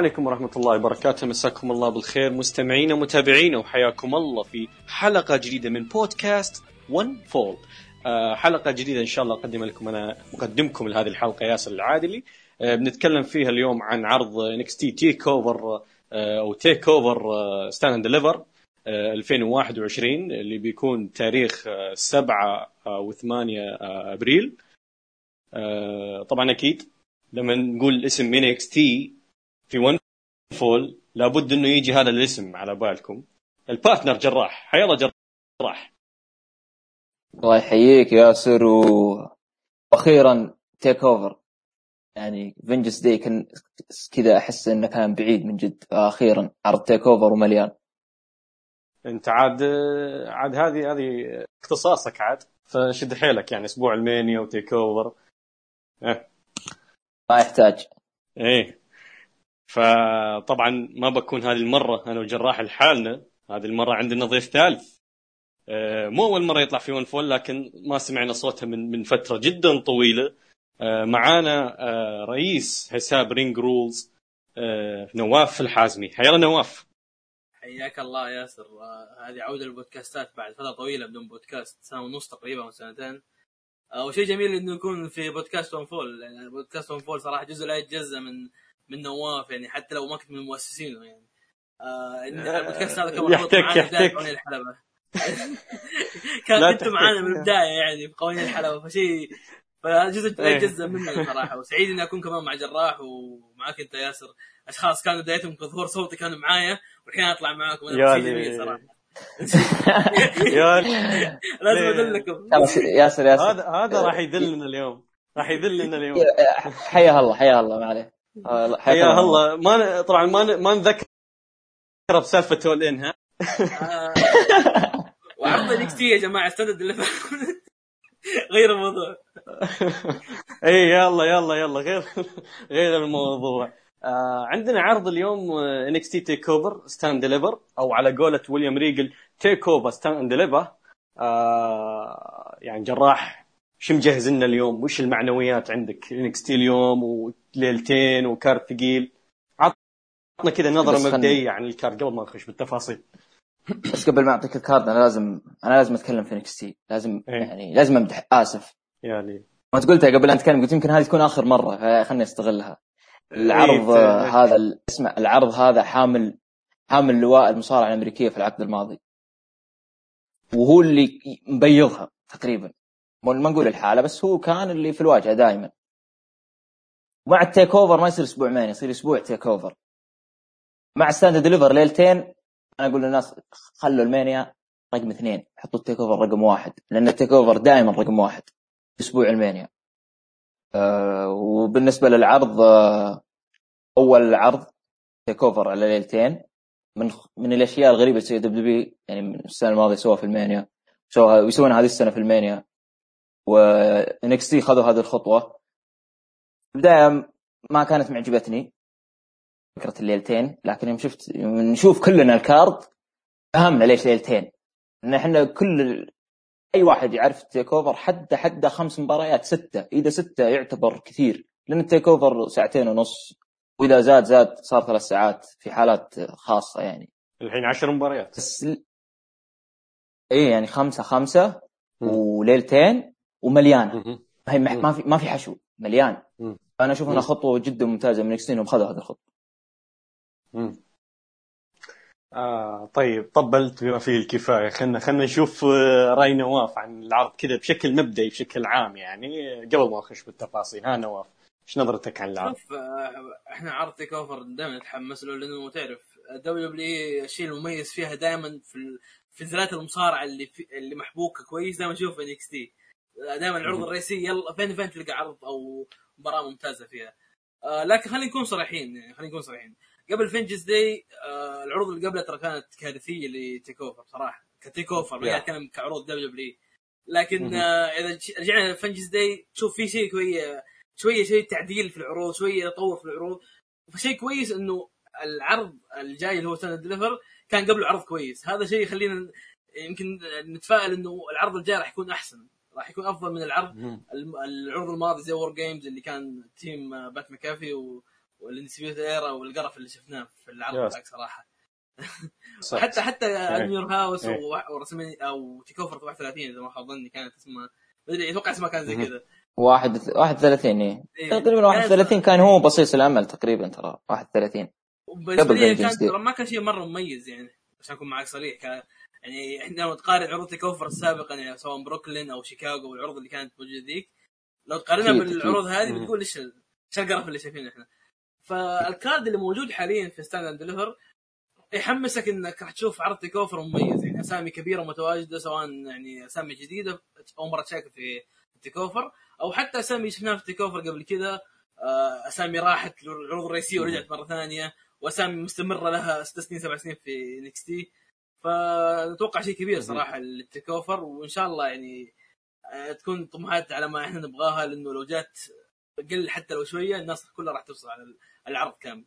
عليكم ورحمة الله وبركاته. مساكم الله بالخير. مستمعينا ومتابعينا وحياكم الله في حلقة جديدة من بودكاست ون فول آه حلقة جديدة إن شاء الله أقدم لكم. أنا مقدمكم لهذه الحلقة ياسر العادلي. آه بنتكلم فيها اليوم عن عرض NXT TakeOver أو TakeOver Stand Deliver 2021 اللي بيكون تاريخ 7 و8 أبريل. آه طبعا أكيد لما نقول اسم تي في ون فول لابد إنه يجي هذا الاسم على بالكم. ال partner جراح الله جراح. الله يحييك ياسر. وأخيرا TakeOver يعني Vengeance Day كان كذا أحس إنه كان بعيد من جد أخيرا عرض TakeOver ومليان. أنت عاد عاد هذه هذه اختصاصك عاد فشد حيلك يعني أسبوع المانيا و TakeOver آه. ما يحتاج. إيه. فطبعا ما بكون هذه المرة أنا وجراح لحالنا هذه المرة عندنا ضيف ثالث. آه مو أول مرة يطلع في ون فول لكن ما سمعنا صوتها من من فترة جدا طويلة. آه معانا آه رئيس حساب Ring Rules نواف الحازمي. حيا نواف. حياك الله ياسر هذه عودة للبودكاستات بعد فترة طويلة بدون بودكاست سنة ونص تقريبا أو سنتين. وشيء جميل إنه يكون في بودكاست ون فول يعني بودكاست ون فول صراحة جزء لا يتجزأ من من نواف يعني حتى لو ما كنت من مؤسسينه يعني. آه البودكاست هذا كان بداية قوانين الحلبة. كان كنت معانا من البداية يعني في قوانين الحلبة فشيء فجزء لا يتجزا مني صراحة. وسعيد إني أكون كمان مع جراح ومعك أنت ياسر. أشخاص كانوا بدايتهم كظهور صوتي كانوا معايا والحين أطلع معاكم. أنا شيء جميل صراحة. يا لازم أدلكم. ياسر ياسر هذا هذا راح يذلنا اليوم. راح يذلنا اليوم. حيا الله حيا الله ما عليه. حيا الله. ما طبعا ما ما نذكر بسالفه تول إن ها؟ وعرض انكس تي يا جماعة استند اللي غير الموضوع. اي يلا يلا يلا غير غير الموضوع. آه عندنا عرض اليوم انكس تي TakeOver Stand Deliver أو على قولة ويليام ريجل TakeOver Stand Deliver آه يعني جراح شو مجهز لنا اليوم؟ وش المعنويات عندك؟ NXT اليوم وليلتين و card ثقيل. عطنا كذا نظرة مبدئية عن ال card قبل ما نخش بالتفاصيل. بس قبل ما أعطيك ال card أنا لازم أنا لازم أتكلم في NXT لازم إيه؟ يعني لازم أمدح. آسف. يعني ما قلتها قبل ان اتكلم قلت يمكن هذه تكون آخر مرة خليني أستغلها. العرض إيه هذا اسمع العرض هذا حامل حامل لواء المصارعة الأمريكية في العقد الماضي. وهو اللي مبيضها تقريبا. ما نقول الحالة بس هو كان اللي في الواجهة دائما مع ال TakeOver ما يصير أسبوع يصير أسبوع TakeOver. مع Stand Deliver ليلتين أنا أقول للناس خلوا المانيا رقم اثنين حطوا ال TakeOver رقم واحد لأن ال TakeOver دائما رقم واحد أسبوع المانيا. آه وبالنسبة للعرض آه أول عرض TakeOver على ليلتين من من الأشياء الغريبة اللي تسويها WWE يعني من السنة الماضية سووها في المانيا سووها ويسوونها هذه السنة في المانيا. و NXT خذوا هذه الخطوة. البداية ما كانت معجبتني فكرة الليلتين لكن يوم شفت نشوف كلنا ال card فهمنا ليش ليلتين. إن إحنا كل أي واحد يعرف التيك أوفر حتى حتى خمس مباريات ستة. إذا ستة يعتبر كثير. لأن التيك أوفر ساعتين ونص وإذا زاد زاد صار ثلاث ساعات في حالات خاصة يعني. الحين عشر مباريات. بس اي يعني خمسه خمسة وليلتين ومليان. هي ما في ما في حشو. مليان. أنا أشوف إنها خطوة جدا ممتازة من اكستين وخذوا هذه الخطوه آه طيب طبلت بما فيه الكفاية. خلينا خلينا نشوف رأي نواف عن العرض كذا بشكل مبدئي بشكل عام يعني. قبل ما نخش بالتفاصيل ها نواف إيش نظرتك عن العرض؟ شوف إحنا عرض TakeOver دائما نتحمس له لأنه تعرف WWE الشيء المميز فيها دائما في في نزالات المصارعة اللي في اللي محبوكة كويس دائما نشوف NXT. دائما العروض الرئيسية يلا فين فين تلقى عرض أو مباراة ممتازة فيها. آه لكن خلينا نكون صريحين يعني خلينا نكون صريحين. قبل Vengeance Day آه العروض اللي قبلها ترى كانت كارثيه ل TakeOver صراحة ك TakeOver ما قاعد أتكلم كعروض WW لكن آه إذا رجعنا ل Vengeance Day تشوف في شيء شوية شوية شوية تعديل في العروض شوية تطور في العروض. فشيء كويس إنه العرض الجاي اللي هو Stand & Deliver كان قبله عرض كويس. هذا شيء يخلينا يمكن نتفائل إنه العرض الجاي راح يكون أحسن. راح يكون أفضل من العرض العروض الماضي زي وور جيمز اللي كان تيم بات مكافي و والديسبيوت إيرا والقرف اللي شفناه في العرض صراحة. حتى حتى إيه. ادمير هاوس إيه. ورسمي أو تيكوفر 37 إذا ما خاب ظني كانت اسمها ما أدري أتوقع اسمها كان زي. كذا واحد 31 إيه إيه. تقريبا 31 كان هو بصيص الأمل تقريبا ترى 31 بالنسبة قبل لي Vengeance كان ما كان شيء مرة مميز يعني عشان أكون معك صريح كان يعني إحنا لو تقارن عروض TakeOver السابقة يعني سواء بروكلين أو شيكاغو والعروض اللي كانت موجودة ذيك لو تقارنها بالعروض هذه. بتقول إيش إيش القرف اللي شايفينه إحنا. فال card اللي موجود حاليا في Stand and Deliver يحمسك إنك راح تشوف عرض TakeOver مميز. يعني أسامي كبيرة متواجده سواء يعني أسامي جديدة أول مرة تشارك في TakeOver أو حتى أسامي شفناها في TakeOver قبل كذا آه، أسامي راحت للعروض الرئيسية ورجعت مرة ثانية وأسامي مستمرة لها ست سنين سبع سنين في NXT فنتوقع شيء كبير صراحة لل TakeOver وإن شاء الله يعني آه، تكون طموحات على ما إحنا نبغاها لأنه لو جات قل حتى لو شوية الناس كلها راح توصل على العرض كامل.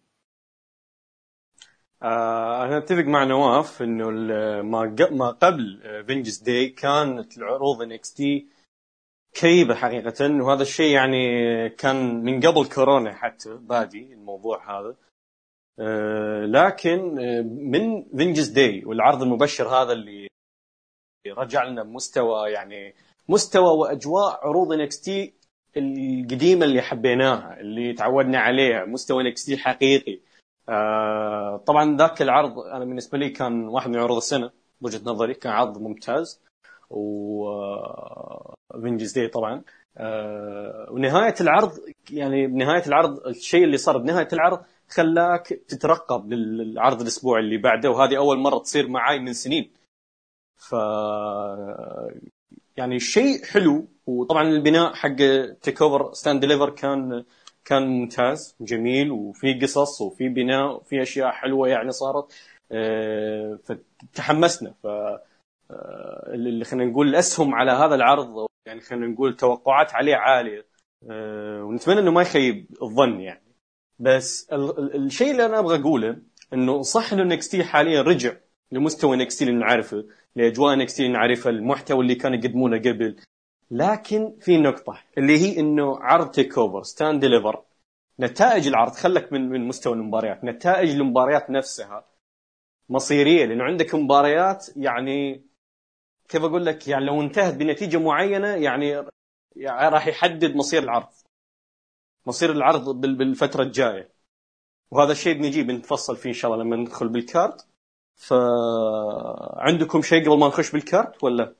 آه أنا أتفق مع نواف إنه ما ما قبل Vengeance Day كانت العروض NXT كئيبة حقيقة وهذا الشيء يعني كان من قبل كورونا حتى بادي الموضوع هذا. آه لكن آه، من Vengeance Day والعرض المبشر هذا اللي رجع لنا بمستوى يعني مستوى وأجواء عروض NXT القديمة اللي حبيناها اللي تعودنا عليها مستوى NXT حقيقي آه طبعا ذاك العرض أنا بالنسبة لي كان واحد من عروض السنة بوجهة نظري كان عرض ممتاز. و Vengeance Day طبعا. آه ونهاية العرض يعني بنهايه العرض الشيء اللي صار بنهاية العرض خلاك تترقب للعرض الأسبوع اللي بعده وهذه أول مرة تصير معاي من سنين. ف يعني شيء حلو وطبعا البناء حق TakeOver Stand & Deliver كان كان ممتاز جميل وفي قصص وفي بناء وفي أشياء حلوة يعني صارت. آه، فتحمسنا. ف آه، اللي خلينا نقول الأسهم على هذا العرض يعني خلينا نقول توقعات عليه عالية. آه، ونتمنى إنه ما يخيب الظن يعني. بس ال- ال- الشيء اللي أنا أبغى أقوله إنه صح إنه NXT حاليا رجع لمستوى NXT اللي نعرفه لأجواء NXT اللي نعرفها المحتوى اللي كانوا يقدمونه قبل. لكن في نقطة اللي هي إنه عرض TakeOver Stand & Deliver نتائج العرض خلك من من مستوى المباريات، نتائج المباريات نفسها مصيرية لأنه عندك مباريات يعني كيف أقول لك؟ يعني لو انتهت بنتيجة معينة يعني يعني راح يحدد مصير العرض. مصير العرض بال- بالفترة الجاية. وهذا الشيء بنجي بنتفصل فيه إن شاء الله لما ندخل بال card. فعندكم شيء قبل ما نخش بال card ولا؟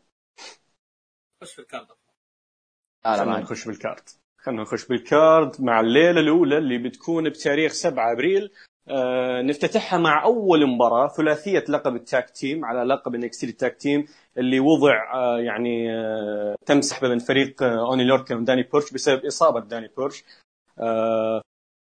خش في ال card لا ما نخش بال card خلينا نخش بال card مع الليلة الأولى اللي بتكون بتاريخ 7 أبريل آه نفتتحها مع أول مباراة ثلاثية لقب ال tag team على لقب NXT ال tag team اللي وضع آه يعني آه تم سحبه من فريق آه أوني لوركا وداني بورش بسبب إصابة داني بورش آه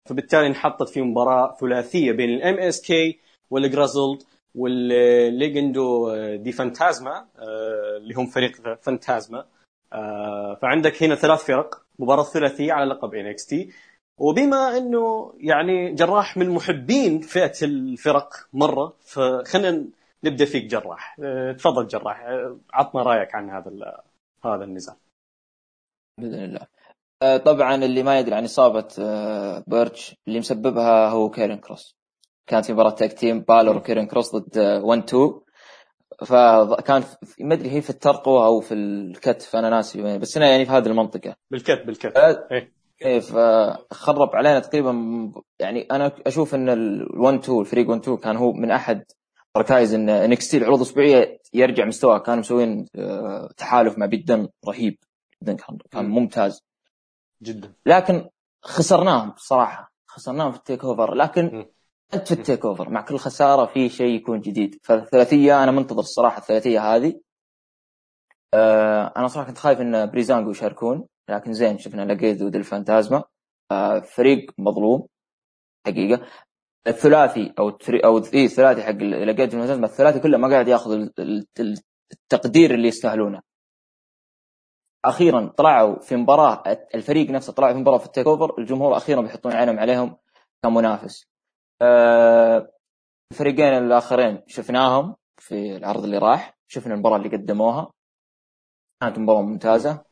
فبالتالي انحطت في مباراة ثلاثية بين ال MSK وال Grizzled وال Legado del Fantasma آه اللي هم فريق فانتازما آه، فعندك هنا ثلاث فرق مباراة ثلاثية على لقب NXT وبما إنه يعني جراح من محبين فئة الفرق مرة فخلينا نبدأ فيك جراح. آه، تفضل جراح. آه، عطنا رأيك عن هذا هذا النزال بإذن الله. آه، طبعا اللي ما يدري عن إصابة آه، بيرتش اللي مسببها هو كيرن كروس. كانت في مباراة tag team بالور وكيرن كروس ضد 1 2 فكان ما أدري هي في الترقوه أو في الكتف أنا ناسي بس أنا يعني في هذه المنطقة. بالكت بالكت آه، إيه. إيه فخرب علينا تقريبا يعني أنا أشوف إن ال1 2 الفريق 1 2 كان هو من أحد ركائز إن انكس تي العروض الأسبوعية يرجع مستواه. كانوا مسوين آه، تحالف مع بيدن رهيب. جدا كان كان مم. ممتاز. جدا. لكن خسرناهم بصراحة. خسرناهم في التيك أوفر. لكن مم. أنت في التيك أوفر. مع كل خسارة في شيء يكون جديد. فالثلاثية أنا منتظر الصراحه الثلاثية هذه. آه أنا صراحة كنت خايف إن بريزانجو يشاركون. لكن زين شفنا لقيت ودل فانتازما. آه فريق مظلوم. حقيقة. الثلاثي أو التري أو اي الثلاثي حق لقيت فانتازما. الثلاثي كله ما قاعد ياخذ ال- ال- التقدير اللي يستاهلونه. أخيرا طلعوا في مباراة الفريق نفسه طلع في مباراة في التيك أوفر الجمهور أخيرا بيحطون عينهم عليهم كمنافس. آه، الفريقين الآخرين شفناهم في العرض اللي راح شفنا المباراة اللي قدموها. كانت مباراة ممتازة.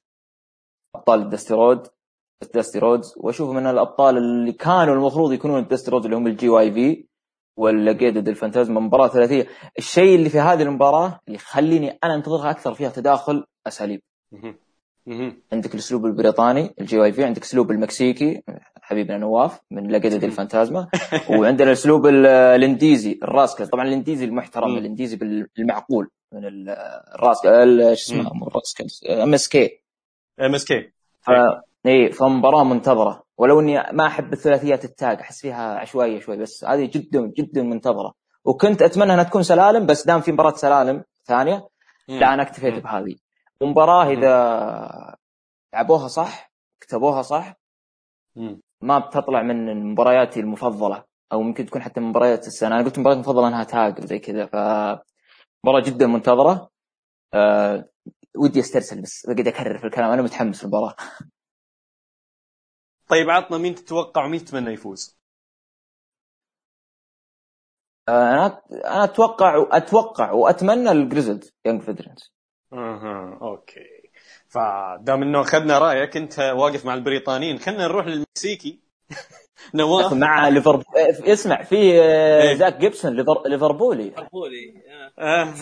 أبطال الدستيرود داستي رودز. واشوفه من الأبطال اللي كانوا المفروض يكونون داستي رودز اللي هم الجي واي في ولا جيدد الفانتازما مباراة ثلاثية. الشيء اللي في هذه المباراة اللي يخليني أنا أنتظرها أكثر فيها تداخل أساليب. عندك الأسلوب البريطاني الجي واي في عندك أسلوب المكسيكي حبيبنا نواف من لقدد الفانتازما. وعندنا الأسلوب ال- الانديزي الراسكل طبعا الانديزي المحترم مم. الانديزي بالمعقول من ال- ال Rascalz ال- شو اسمه مو ال Rascalz MSK. MSK. اي فمباراه منتظرة. ولو إني ما أحب الثلاثيات ال tag أحس فيها عشوائية شوي بس هذه جدا جدا منتظرة. وكنت أتمنى إنها تكون سلالم بس دام في مباراة سلالم ثانية لا أنا اكتفيت. بهذه. ومباراه مم. اذا لعبوها صح كتبوها صح مم. ما بتطلع من مبارياتي المفضلة. أو ممكن تكون حتى من مباريات السنة. أنا قلت مباريات المفضلة إنها tag زي كذا. ف مباراة جدا منتظرة. أه ودي أسترسل بس بقعد أكرر في الكلام. أنا متحمس للمباراة. طيب عطنا مين تتوقع ومين تتمنى يفوز؟ آه، أنا أنا أتوقع أتوقع وأتمنى ال Grizzled Young Veterans. أها أوكي. فدام انه اخذنا رايك انت واقف مع البريطانيين. خلينا نروح للمكسيكي. نواف. مع ليفربول اسمع في آه، إيه. زاك جيبسون ليفر- ليفربولي. ليفربولي آه. آه.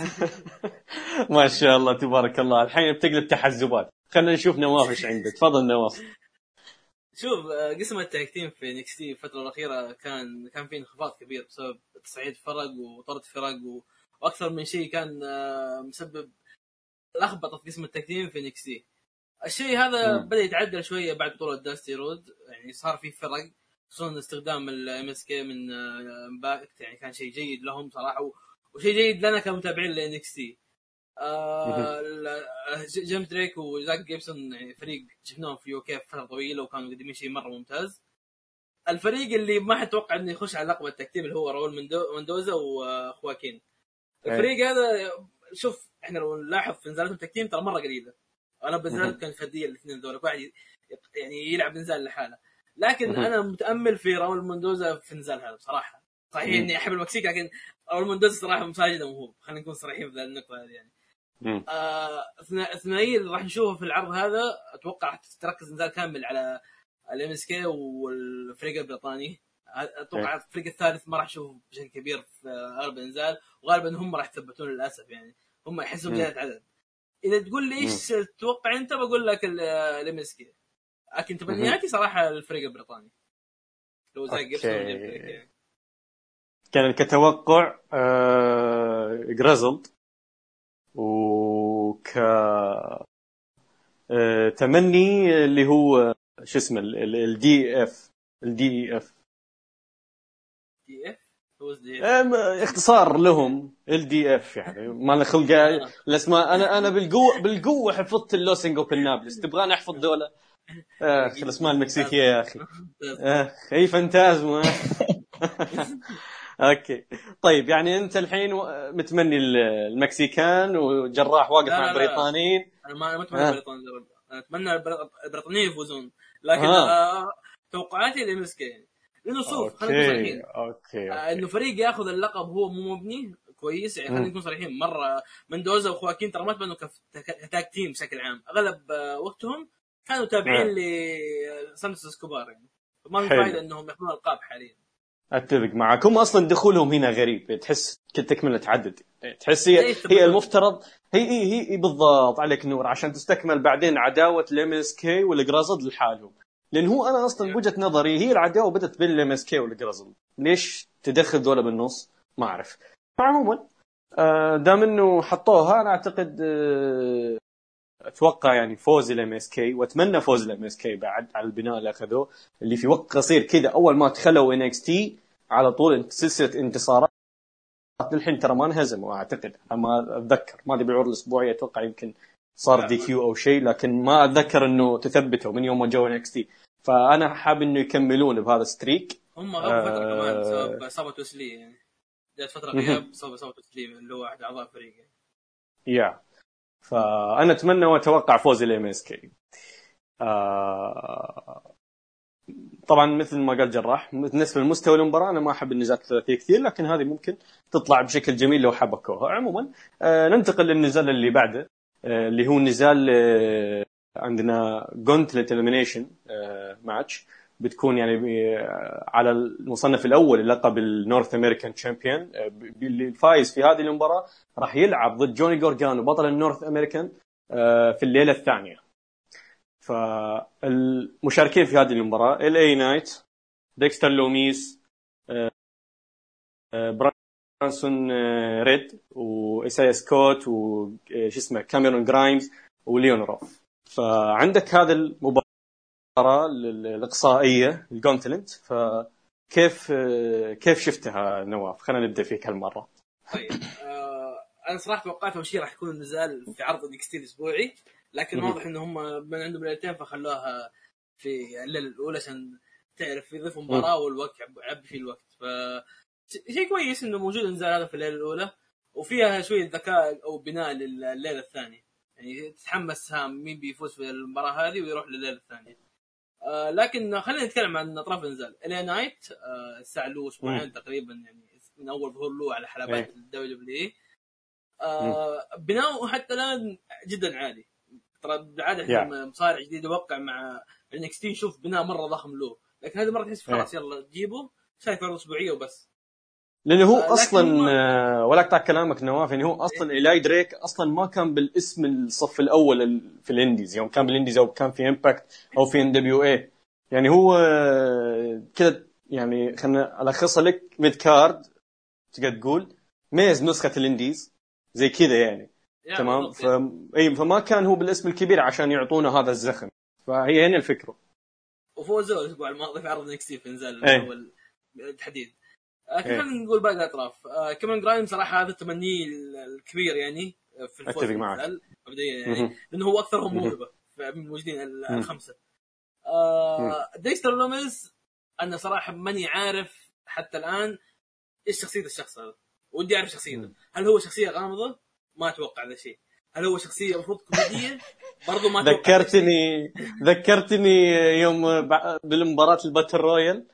ما شاء الله تبارك الله. الحين بتقلب تحزبات خلينا نشوف نواف إيش عنده تفضل نواف. شوف قسم ال tag team في NXT الفترة الأخيرة كان كان في انخفاض كبير بسبب تصعيد فرق وطرد فرق و... وأكثر من شيء كان مسبب لخبطه في قسم ال tag team في NXT الشيء هذا مم. بدأ يتعدل شوية بعد بطولة داستي رودز يعني صار في فرق خصوصا استقدام ال MSK من آه، Impact يعني كان شيء جيد لهم صراحة وشيء جيد لنا كمتابعين ل NXT آه ال- ج- جيمس دريك وزاك جيبسون يعني فريق شفناهم في UK فترة طويلة وكانوا مقدمين شيء مرة ممتاز. الفريق اللي ما حد توقع إنه يخش على لقب ال tag team اللي هو راول مندو- مندوزا وخواكين الفريق هذا شوف إحنا لو نلاحظ في نزالاتهم ال tag team ترى مرة قليلة. اغلب النزالات كانت فردية الاثنين ذول واحد يعني يلعب نزال لحاله. لكن. أنا متأمل في راول مندوزا في النزال هذا بصراحة. صحيح. إني أحب المكسيك لكن راول مندوزا صراحة مساجده موهوب. خلينا نكون صريحين في النقطة هذه يعني. مم. آه، الثنائيه اللي راح نشوفها في العرض هذا. أتوقع تركز نزال كامل على ال MSK والفريق البريطاني. أتوقع الفريق الثالث ما راح نشوفه بشكل كبير في اغلب النزال وغالبا هم راح يثبتون للأسف يعني. هم يحسوا مم. بزياده عدد. إذا تقول لي إيش تتوقع أنت؟ بقول لك ال MSK لكن تمنياتي صراحة الفريق البريطاني. لو زي. جيبسون يعني. كان كتوقع آه Grizzled وك آه تمني اللي هو شو اسمه LDF الدي اف دي اف اختصار لهم ال دي اف يعني ما خلق الاسماء أنا أنا بالقوه بالقوة حفظت اللوسنج اوبن نابلس. تبغاني أحفظ دوله اخ الاسماء المكسيكيه يا أخي. اخ أي فانتازما أوكي. طيب يعني أنت الحين متمني ال- المكسيكان وجراح واقف مع. البريطانيين. أنا ما آه. البريطانيين أنا أتمنى البر- البريطانيين يفوزون. لكن آه. آه. توقعاتي ال MSK لأنه شوف خلينا نكون صريحين. أوكي آه، إنه فريق ياخذ اللقب هو مو مبني كويس يعني خلينا. نكون صريحين. راول مندوزا وخواكين ترى ما تبنوا ك tag team بشكل عام. أغلب آه، وقتهم كانوا تابعين لسانتوس اسكوبار يعني. فما في حلو. فائده إنهم ياخذون ألقاب حاليا. أتفق معك هم أصلا دخولهم هنا غريب. تحس كتكمله تعدد. تحس هي, هي المفترض هي هي, بالضبط عليك نور عشان تستكمل بعدين عداوة ال MSK وال Grizzled لحالهم. لأن هو أنا أصلا بوجهة نظري هي العداوه بدأت بين ال MSK وال Grizzled ليش تدخل ذولا بالنص؟ ما أعرف. عموما آه، دام إنه حطوها أنا أعتقد آه، أتوقع يعني فوز ال MSK وأتمنى فوز ال MSK بعد على البناء اللي أخذوه اللي في وقت قصير كذا أول ما دخلوا NXT على طول سلسلة انتصارات. للحين ترى ما انهزموا أعتقد. ما أتذكر ما أدري بالعروض الاسبوعيه أتوقع يمكن صار DQ أو شيء لكن ما أتذكر إنه تثبتوا من يوم ما جو NXT. فأنا حاب إنه يكملون بهذا ال streak. هم غابوا فترة آه. كمان بسبب اصابه ويس لي يعني جات فتره غياب بسبب اصابه ويس لي اللي هو أحد أعضاء الفريق. يعني. yeah فأنا أتمنى وأتوقع فوز ال MSK آه، طبعا مثل ما قال جراح بالنسبة لمستوى المباراة أنا ما أحب النزالات الثلاثية كثير لكن هذه ممكن تطلع بشكل جميل لو حبكوها عموما آه، ننتقل للنزال اللي بعده آه، اللي هو نزال آه، عندنا gauntlet elimination match بتكون يعني ب- على المصنف الأول للقب ال North American champion اللي الفايز في هذه المباراة راح يلعب ضد جوني جارجانو بطل ال North American آه، في الليلة الثانية. فالمشاركين في هذه المباراة LA Knight ديكستر لوميس آه، آه، برانسون آه، ريد وإيسايا سكوت وش اسمه كاميرون جرايمز وليون روف فعندك هذا المباراة ال- الإقصائية ال gauntlet فكيف كيف شفتها نواف؟ خلينا نبدأ فيك هالمرة. طيب آه أنا صراحة توقعت أول شيء راح يكون النزال في عرض NXT الاسبوعي لكن. واضح ان هم من عندهم ليلتين فخلوها في الليلة الأولى عشان تعرف يضيفوا مباراة والوقت يعب- يعبي فيه الوقت ف شيء كويس إنه موجود النزال هذا في الليلة الأولى وفيها شوية ذكاء أو بناء لليلة الثانية يعني تتحمس مين بيفوز في المباراة هذه ويروح لليلة الثانية. آه لكن خلينا نتكلم عن أطراف النزال ال اي نايت آه الساعة له أسبوعين تقريبا يعني من أول ظهور له على حلبات. الدبليو دبليو إي. آه بناؤه حتى الآن جدا عالي. ترى بالعادة Yeah. مصارع جديد يوقع مع إنكس تي نشوف بناء مرة ضخم له. لكن هذه المره تحس خلاص يلا جيبه شايف عروض أسبوعية وبس. لأنه هو أصلا آه، ولا أقطع كلامك نواف يعني هو أصلا ايلاي دريك أصلا ما كان بالاسم الصف الأول ال- في ال Indies. يوم كان بال Indies أو كان في امباكت أو في ان دبليو اي يعني هو آه، كذا يعني خلينا الخصها لك mid card تقدر تقول ميز نسخة ال Indies. زي كذا يعني. تمام. ف... إي فما كان هو بالاسم الكبير عشان يعطونا هذا الزخم. فهي هنا الفكرة. وفوزوا الأسبوع الماضي في عرض انكس تي في نزال. الأول إيه. خلينا نقول باقي الاطراف آه كمان جرايم صراحة هذا تمنيه الكبير يعني في الفوز أتفق في معك. مبدئيا يعني. لأنه هو أكثرهم. موهبة من موجودين. الخمسة آه ديكستر لوميز أنا صراحة ماني عارف حتى الآن إيش شخصية الشخص هذا ودي أعرف شخصيته. هل هو شخصية غامضة ما أتوقع ذا الشيء هل هو شخصية المفروض كوميدية برضو ما. ذكرتني ذكرتني يوم بالمباراة ال battle royal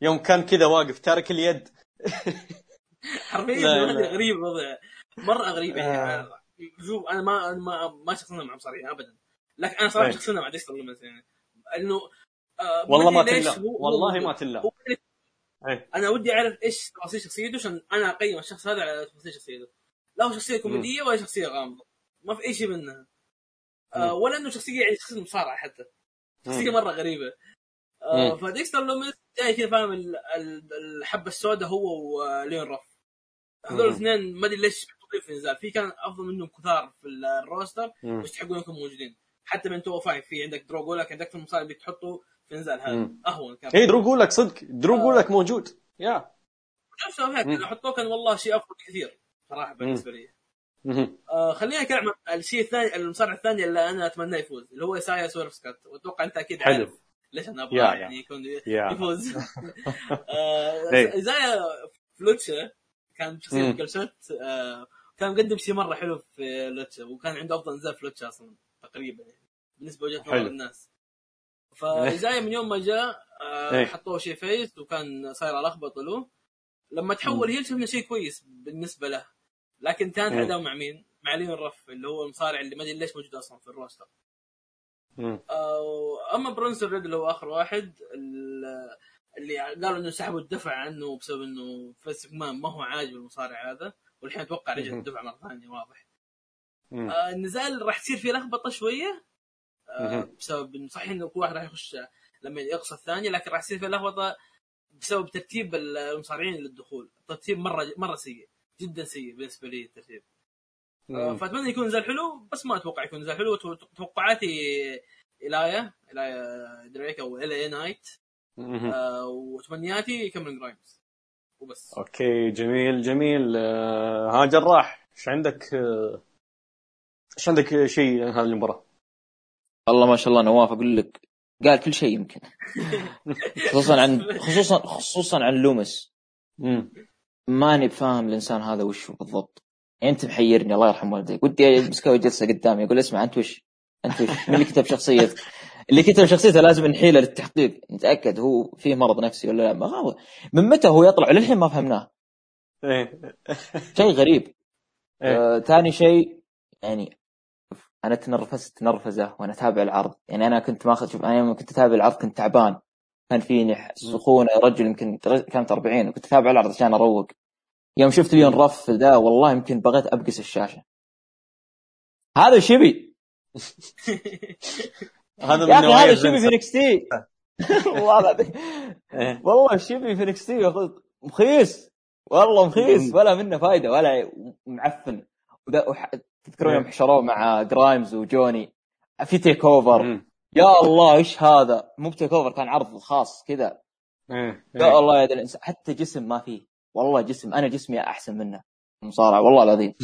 يوم كان كذا واقف تارك اليد حرفيا. غريب الوضع مرة غريب يعني آه. شوف أنا ما ما ما شخصنا مع مصارعين ابدا لكن أنا صراحة أي. شخصنا مع ديكستر لوميز يعني انه آه والله ما تلا والله ما تلا إيه. أنا ودي أعرف إيش تفاصيل شخصيته عشان أنا أقيم الشخص هذا على تفاصيل شخصيته لا هو شخصية كوميدية ولا شخصية غامضة ما في أي شيء منها آه. ولا إنه شخصية يعني شخصية مصارعة حتى شخصية. مرة غريبة آه مم. فديكستر لوميز جاي كذا فاهم ال- ال- الحبة السوداء هو وليون رف هذول. الاثنين ما أدري ليش في النزال في كان أفضل منهم كثار في ال roster. ويستحقون يكونوا موجودين حتى من two five في عندك درو لك عندك في المصارع اللي تحطه في النزال هذا. أهون كان اي درو يقول لك صدق درو آه. يقول لك موجود يا نفسه هيك. لو حطوه كان والله شيء أفضل كثير صراحة بالنسبة لي. آه خلينا نتكلم عن الشيء الثاني المصارع الثاني اللي أنا اتمناه يفوز اللي هو إسايا سويرف سكوت وأتوقع أنت أكيد حلو. ليش أنا أبغى. يعني يكون يفوز آه إيه. فلوتشا كان شخصية. جلسات آه كان مقدم شيء مرة حلو في لوتشا وكان عنده أفضل نزال في لوتشا أصلا تقريبا يعني بالنسبة لوجهه نظر. الناس ف آيزايا من يوم ما جاء آه إيه. حطوه شيء face وكان صاير لخبطه له لما تحول heel شفنا شيء كويس بالنسبة له لكن كان. اداء مع مين؟ مع ليون راف اللي هو المصارع اللي ما أدري ليش موجود أصلا في ال roster أما برونسون ريد اللي هو آخر واحد ال- اللي قالوا إنه سحبوا الدفع عنه بسبب إنه مان ما هو عاجب المصارع هذا والحين أتوقع رجع. الدفع مرة ثانية واضح. آه، النزال راح تصير فيه لخبطة شوية آه،. بسبب إنه صحيح إنه كل واحد راح يخش لما يقصى الثاني لكن راح يصير فيه لخبطة بسبب ترتيب المصارعين للدخول الترتيب مره مرة سيء جدا سيء بالنسبة لي الترتيب آه،. فاتمنى يكون نزال حلو بس ما أتوقع يكون نزال حلو. تو- توقعاتي الايلاي الايلاي دريك أو ال اي نايت. آه، وتمنياتي كاميرون جرايمز. وبس. okay جميل جميل. آه، ها جراح إيش عندك؟ آه، إيش عندك شيء عن هذه المباراة؟ والله ما شاء الله نواف أقول لك قال كل شيء يمكن. خصوصا عن خصوصا خصوصا عن لومس. ماني بفاهم الإنسان هذا وش هو بالضبط. أنت محيرني الله يرحم والديك. ودي امسكه جلسة قدامي أقول اسمع أنت وش أنت وش؟ من اللي كتب شخصيتك؟ اللي كتب شخصيته لازم نحيله للتحقيق. نتأكد هو فيه مرض نفسي ولا لا؟ ما هو من متى هو يطلع؟ للحين ما فهمناه. إيه. شيء غريب. إيه. آه، ثاني شيء يعني أنا تنرفزت تنرفزه وأنا أتابع العرض. يعني أنا كنت ماخذ شوف أنا يوم كنت أتابع العرض كنت تعبان. كان فيني سخونه رجل يمكن كانت 40 وكنت أتابع العرض عشان أروق. يوم شفت ليون رف ذا والله يمكن بغيت أبقس الشاشة. هذا شبي. هذا يا من أخي هذا شبي في فينسر. نكس تي. والله إيه. والله شبي في نكس تي ياخذ مخيس. والله مخيس. ولا منه فايدة ولا معفن. تذكرون يوم إيه. حشروه مع جرايمز وجوني. في تيك اوفر. يا الله إيش هذا؟ مو بتيك اوفر كان عرض خاص كذا. إيه. يا الله يا ذا الانسان حتى جسم ما فيه. والله جسم أنا جسمي أحسن منه مصارع والله العظيم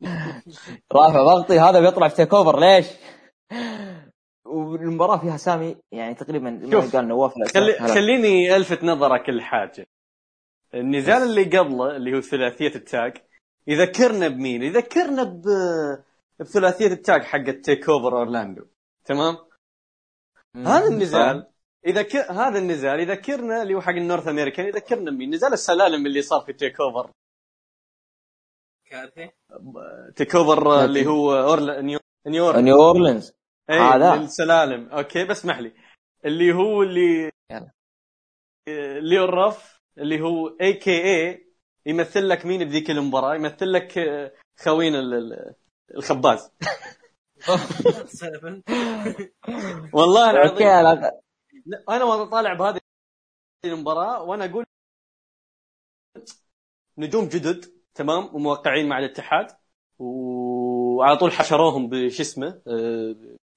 رافع ضغطي هذا بيطلع في تيك اوفر ليش؟ والمباراة فيها سامي يعني تقريبا شوف، قال نواف خلي. خليني ألفت نظرك لحاجه النزال اللي قبله اللي هو ثلاثية التاج يذكرنا بمين؟ يذكرنا ب بثلاثية التاج حق تيك اوفر أورلاندو تمام؟ هذا النزال اذا ك... هذا النزال يذكرنا اللي هو حق ال North American يذكرنا بمين؟ نزال السلالم اللي صار في تيك أوفر. كارثه تيك أوفر اللي هو أورلا... نيو... نيويورك نيو أورلينز. اي هذا. السلالم أوكي بس اسمح لي. اللي هو اللي يلا. اللي الرف اللي هو اي كي اي يمثل لك مين بذيك المباراة؟ يمثل لك آه، خوينا ال- ال- الخباز. والله أوكي العظيم أنا وأنا طالع بهذه المباراة وأنا أقول نجوم جدد تمام وموقعين مع الاتحاد وعلى طول حشروهم بش اسمه آه،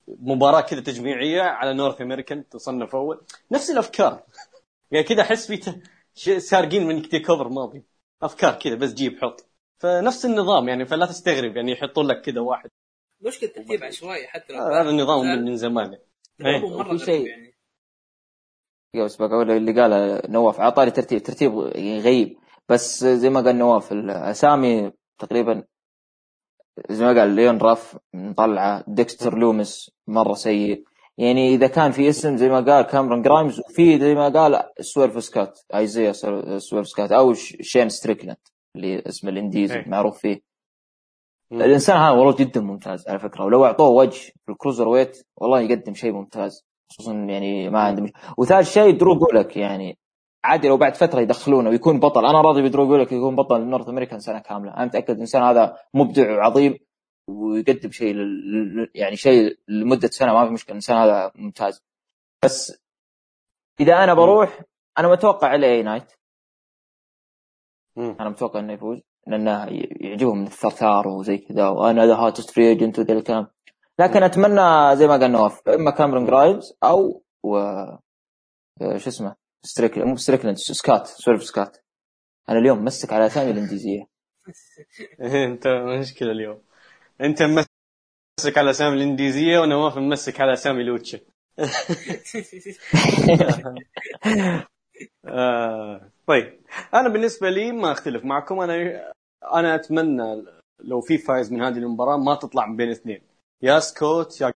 مباراة كذا تجميعية على North American تصنف أول. نفس الأفكار. يعني كذا أحس في سارقين من تيك اوفر ماضي. أفكار كذا بس جيب حط. فنفس النظام يعني فلا تستغرب يعني يحطون لك كذا واحد. مشكلة ترتيب عشوائي حتى لو آه، هذا النظام من من زمان يعني. هو مرة غريب شيء- يعني. بس بقول اللي قاله نواف على طاري ترتيب ترتيب غريب بس زي ما قال نواف الأسامي تقريبا زي ما قال ليون راف مطلعة ديكستر لومس مرة سيء يعني إذا كان في اسم زي ما قال كاميرون جرايمز وفي زي ما قال سويرف سكات آيزيا سويرف سكات أو شين ستريكلاند اللي اسمه ال Indies إيه. معروف فيه. الإنسان هذا والله جدا ممتاز على فكرة ولو أعطوه وجه في ال cruiserweight والله يقدم شيء ممتاز خصوصا يعني ما عنده مش... وثالث شيء درو جولك يعني عادي لو بعد فترة يدخلونه ويكون بطل. أنا راضي بدرو جولك يكون بطل North American سنة كاملة. أنا متأكد الانسان هذا مبدع وعظيم ويقدم شيء لل... يعني شيء لمدة سنة ما في مشكلة الانسان هذا ممتاز. بس إذا أنا بروح أنا متوقع LA Knight. أنا متوقع إنه يفوز لأنه يعجبهم الثرثار وزي كذا. وأنا the hottest free agent وذا الكلام. لكن أتمنى زي ما قال نواف إما كاميرون جرايمز أو و شو اسمه ستريك مو ستريكلاند سكات Swerve سكات. أنا اليوم مسك على أسامي الانجليزيه أنت مشكلة اليوم. أنت ممسك على أسامي الإنجليزية ونواف ممسك على أسامي lucha آه طيب. أنا بالنسبة لي ما أختلف معكم. أنا أنا أتمنى لو في فايز من هذه المباراة ما تطلع من بين اثنين. يا سكوت يا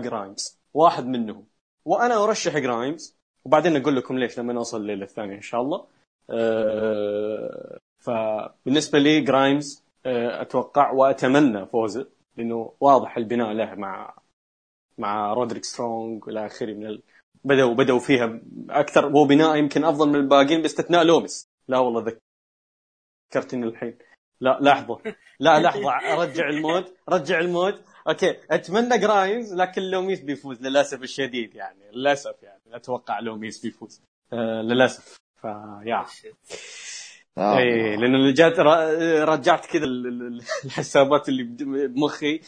جرايمز. واحد منهم. وأنا أرشح جرايمز. وبعدين أقول لكم ليش لما نوصل الليلة الثانية إن شاء الله. آه فبالنسبة لي جرايمز آه أتوقع وأتمنى فوزه. لأنه واضح البناء له مع مع رودريك سترونج وإلى آخره من ال... بدأوا بدأوا فيها أكثر. هو بناء يمكن أفضل من الباقيين باستثناء لومس لا والله ذكرتني الحين لا لحظة. لا لحظة. رجع ال mood رجع ال mood. okay أتمنى جرايمز لكن لوميس بيفوز للأسف الشديد يعني. للأسف يعني. أتوقع لوميس بيفوز. آه للأسف. فيا آه. اي لأنه اللي جات رجعت كذا ال- ال- الحسابات اللي بمخي.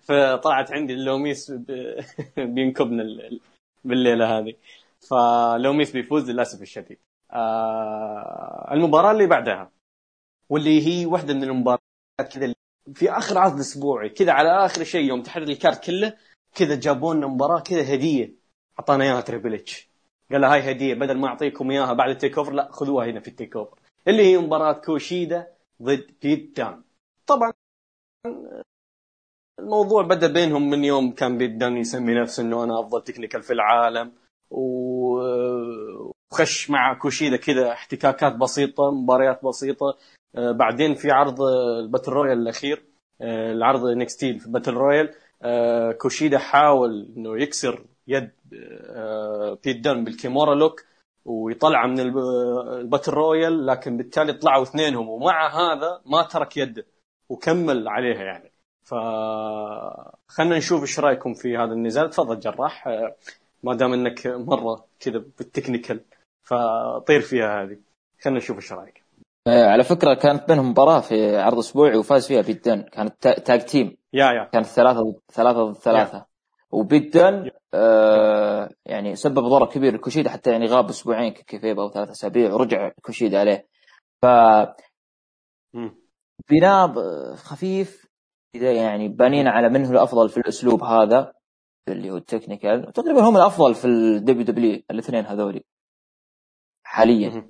فطلعت عندي اللوميس ب- بينكبنا ال- ال- بالليلة هذه. فلوميس بيفوز للأسف الشديد. آه المباراة اللي بعدها. واللي هي واحدة من المباريات كذا في آخر عرض أسبوعي كذا على آخر شيء يوم تحرر ال card كله كذا جابوا لنا مباراة كذا هدية. أعطانا إياها Triple H. قال لها هاي هدية بدل ما أعطيكم إياها بعد ال TakeOver لا خذوها هنا في ال TakeOver. اللي هي مباراة كوشيدا ضد بيت دان طبعا الموضوع بدأ بينهم من يوم كان بيت دان يسمي نفسه إنه أنا أفضل technical في العالم وخش مع كوشيدا كذا احتكاكات بسيطة مباريات بسيطة. بعدين في عرض آه، ال battle royal الأخير آه، العرض نكستيل في battle royal آه، كوشيدا حاول إنه يكسر يد آه، بيت دان بال Kimura lock ويطلع من الب- ال battle royal لكن بالتالي طلعوا اثنينهم ومع هذا ما ترك يده وكمل عليها يعني. ف خلينا نشوف إيش رأيكم في هذا النزال. تفضل جراح. آه، ما دام إنك مرة كذا بال technical فطير فيها هذه. خلينا نشوف إيش رأيك. آه، على فكرة كانت بينهم مباراة في عرض أسبوعي وفاز فيها بيت دن كانت تا- tag team يا يا. كانت ثلاثة ضد ثلاثة ضد ثلاثة. وبيت دن آه يعني سبب ضرر كبير لكوشيدا حتى يعني غاب أسبوعين كيفيبا أو ثلاث أسابيع ورجع كوشيدا عليه. ف. بناء خفيف إذا يعني بانين على من هو الأفضل في الأسلوب هذا اللي هو ال technical تقريبا هم الأفضل في ال WW الاثنين هذولي حاليا.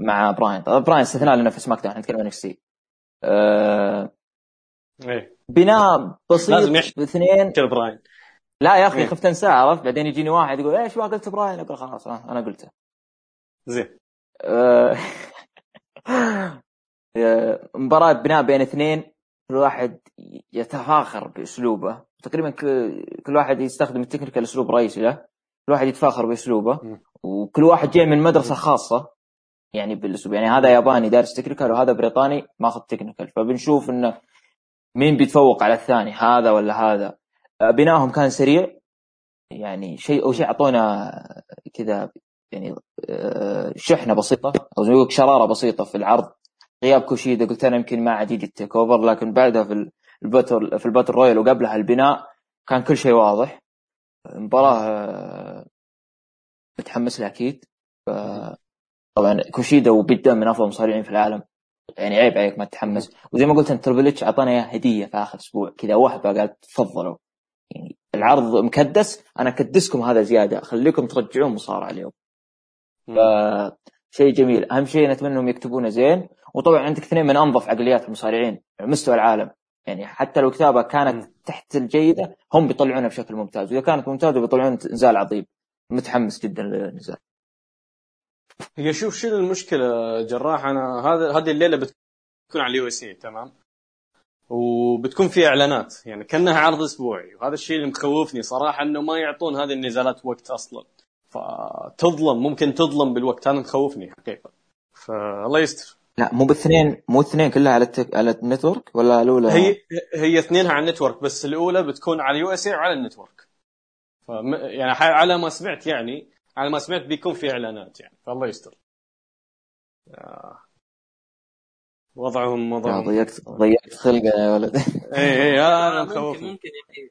مع براين. براين استثناء لأنه في SmackDown نتكلم عن NXT آه إيه. بناء بسيط لازم يحكي. باثنين. كل براين. لا يا أخي إيه. خفت انساه عرفت؟ بعدين يجيني واحد يقول إيش ما قلت براين؟ أقول خلاص أنا قلته. زين. آه، آه، مباراة بناء بين اثنين كل واحد يتفاخر بأسلوبه. تقريبا كل واحد يستخدم ال technical أسلوب رئيسي له كل واحد يتفاخر بأسلوبه. وكل واحد جاي من مدرسة خاصة. يعني بالأسلوب. يعني هذا ياباني دارس technical وهذا بريطاني ماخذ technical فبنشوف إنه مين بيتفوق على الثاني هذا ولا هذا. آه، بناهم كان سريع. يعني شيء أو شيء أعطونا كذا يعني آه، شحنة بسيطة أو زي شرارة بسيطة في العرض. غياب كوشيدا قلت أنا يمكن ما عاد يجي ال TakeOver لكن بعدها في ال- ال battle في ال battle royal وقبلها البناء كان كل شيء واضح. مباراه آه، متحمس لها أكيد. طبعا كوشيدا وبيت دان من أفضل المصارعين في العالم. يعني عيب عليك ما تتحمس. وزي ما قلت انت Triple H أعطانا إياه هدية في آخر أسبوع. كذا وهبه قال تفضلوا يعني العرض مكدس. أنا أكدسكم هذا زيادة. خليكم ترجعون مصارعة اليوم. مم. شيء جميل. أهم شيء نتمنى أنهم يكتبونه زين. وطبعا عندك اثنين من أنظف عقليات المصارعين على مستوى العالم. يعني حتى لو كتابة كانت مم. تحت الجيدة هم بيطلعونها بشكل ممتاز. وإذا كانت ممتازة بيطلعون نزال عظيم. متحمس جدا للنزال هي شوف شنو المشكلة جراح أنا هذا هذه الليلة بتكون على ال USA تمام؟ وبتكون في إعلانات يعني كأنها عرض أسبوعي وهذا الشيء اللي مخوفني صراحة إنه ما يعطون هذه النزالات وقت أصلا. فتظلم ممكن تظلم بالوقت هذا مخوفني حقيقة. فالله يستر. لا مو باثنين مو اثنين كلها على ال Take... على ال network ولا الأولى؟ هي هي اثنينها على ال network بس الأولى بتكون على ال USA وعلى ال network. فم يعني على ما سمعت يعني على ما سمعت بيكون في إعلانات يعني فالله يستر. آه. وضعهم وضعهم ضيقت ضيقت خلقة يا ولد. اي اي آه، ممكن مخوفني. ممكن يعني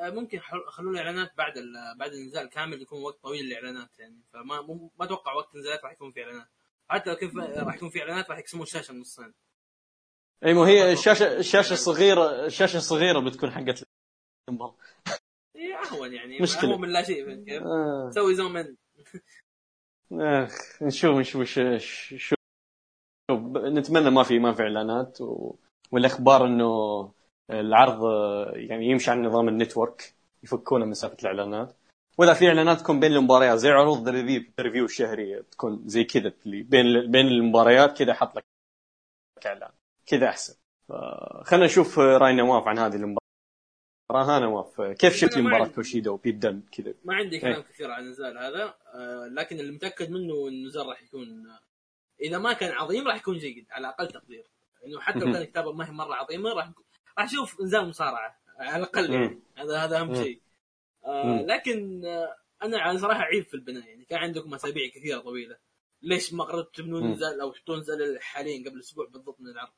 آه، ممكن حل- خلوا الإعلانات بعد ال- بعد النزال كامل يكون وقت طويل للإعلانات يعني فما ما أتوقع وقت النزالات راح يكون في إعلانات. حتى لو كيف راح يكون في إعلانات راح يقسمون الشاشة نصين. إي مو هي الشاشه الشاشة الصغيره الشاشة الصغيره بتكون حقت المباراة. اهون يعني مشكلة. هو من لا شيء فهمت كيف؟ آه. سوي زوم ان أخ نشوف نشوف شو نتمنى ما في ما في إعلانات و... والأخبار إنه العرض يعني يمشي على نظام ال network يفكونه مسافه الإعلانات وإذا في إعلانات تكون بين المباريات زي عروض ال pay-per-view ال pay-per-view الشهرية تكون زي كذا اللي بين بين المباريات كذا حط لك إعلان كذا أحسن خلينا نشوف راي نواف عن هذه المباراة ها نواف كيف شفت مباراه كوشيدا وبيت دن كذا ما عندي كلام إيه. كثير عن النزال هذا آه، لكن اللي متأكد منه إن النزال راح يكون آه، إذا ما كان عظيم راح يكون جيد على أقل تقدير إنه حتى لو. كان الكتابة ما هي مرة عظيمة راح راح أشوف نزال مصارعة على الأقل يعني. هذا هذا أهم. شيء آه. لكن آه أنا على صراحة عيب في البناء يعني كان عندكم أسابيع كثيرة طويلة ليش ما قررتوا تبنون. نزال أو تحطون نزال حاليا قبل أسبوع بالضبط من العرض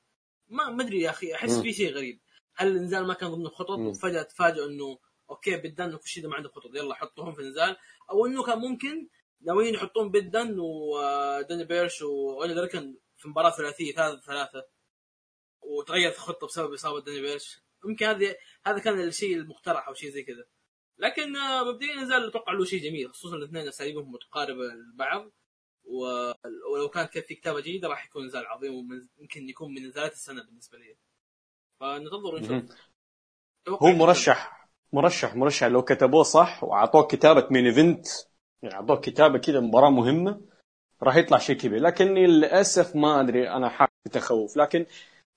ما ما أدري يا أخي أحس. في شيء غريب هل النزال ما كان ضمن الخطط. وفجاه تفاجئوا إنه okay بيت دن وكوشيدا ما عنده خطط يلا حطوهم في النزال أو إنه كان ممكن ناويين يحطون بيت دن وداني بيرش واولي لركن في مباراة ثلاثية ثلاثة ثلاثة. وتغيرت الخطه بسبب إصابة داني بيرش. يمكن هذا هذا كان الشيء المقترح أو شيء زي كذا. لكن آه، مبدئيا نزال أتوقع له شيء جميل خصوصا الاثنين أساليبهم متقاربة لبعض. ولو كانت كان في كتابة جيده راح يكون نزال عظيم ويمكن يكون من نزالات السنة بالنسبة لي. فننتظر. أتوقع هو مرشح مرشح مرشح. لو كتبوه صح وأعطوه كتابة مين ايفنت يعني أعطوه كتابة كذا مباراة مهمة راح يطلع شيء كبير. لكني للأسف ما أدري أنا حاسس بتخوف لكن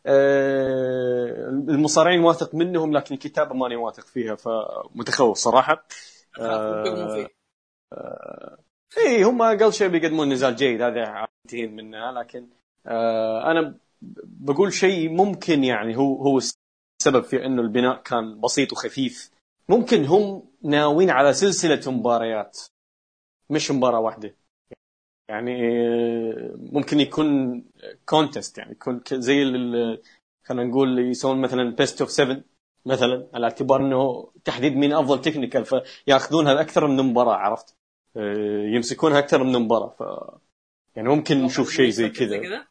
آه، المصارعين واثق منهم لكن الكتابة ماني واثق فيها فمتخوف صراحة. آه اي هم أقل شيء بيقدمون نزال جيد هذا عارفين منها لكن آه أنا بقول شيء ممكن يعني هو هو السبب في إنه البناء كان بسيط وخفيف. ممكن هم ناويين على سلسلة مباريات مش مباراة واحدة. يعني ممكن يكون contest يعني يكون زي خلينا نقول يسوون مثلا best of 7 مثلا على اعتبار إنه تحديد مين أفضل technical فياخذونها أكثر من مباراة عرفت؟ آه، يمسكونها أكثر من مباراة ف يعني ممكن نشوف شيء زي كذا.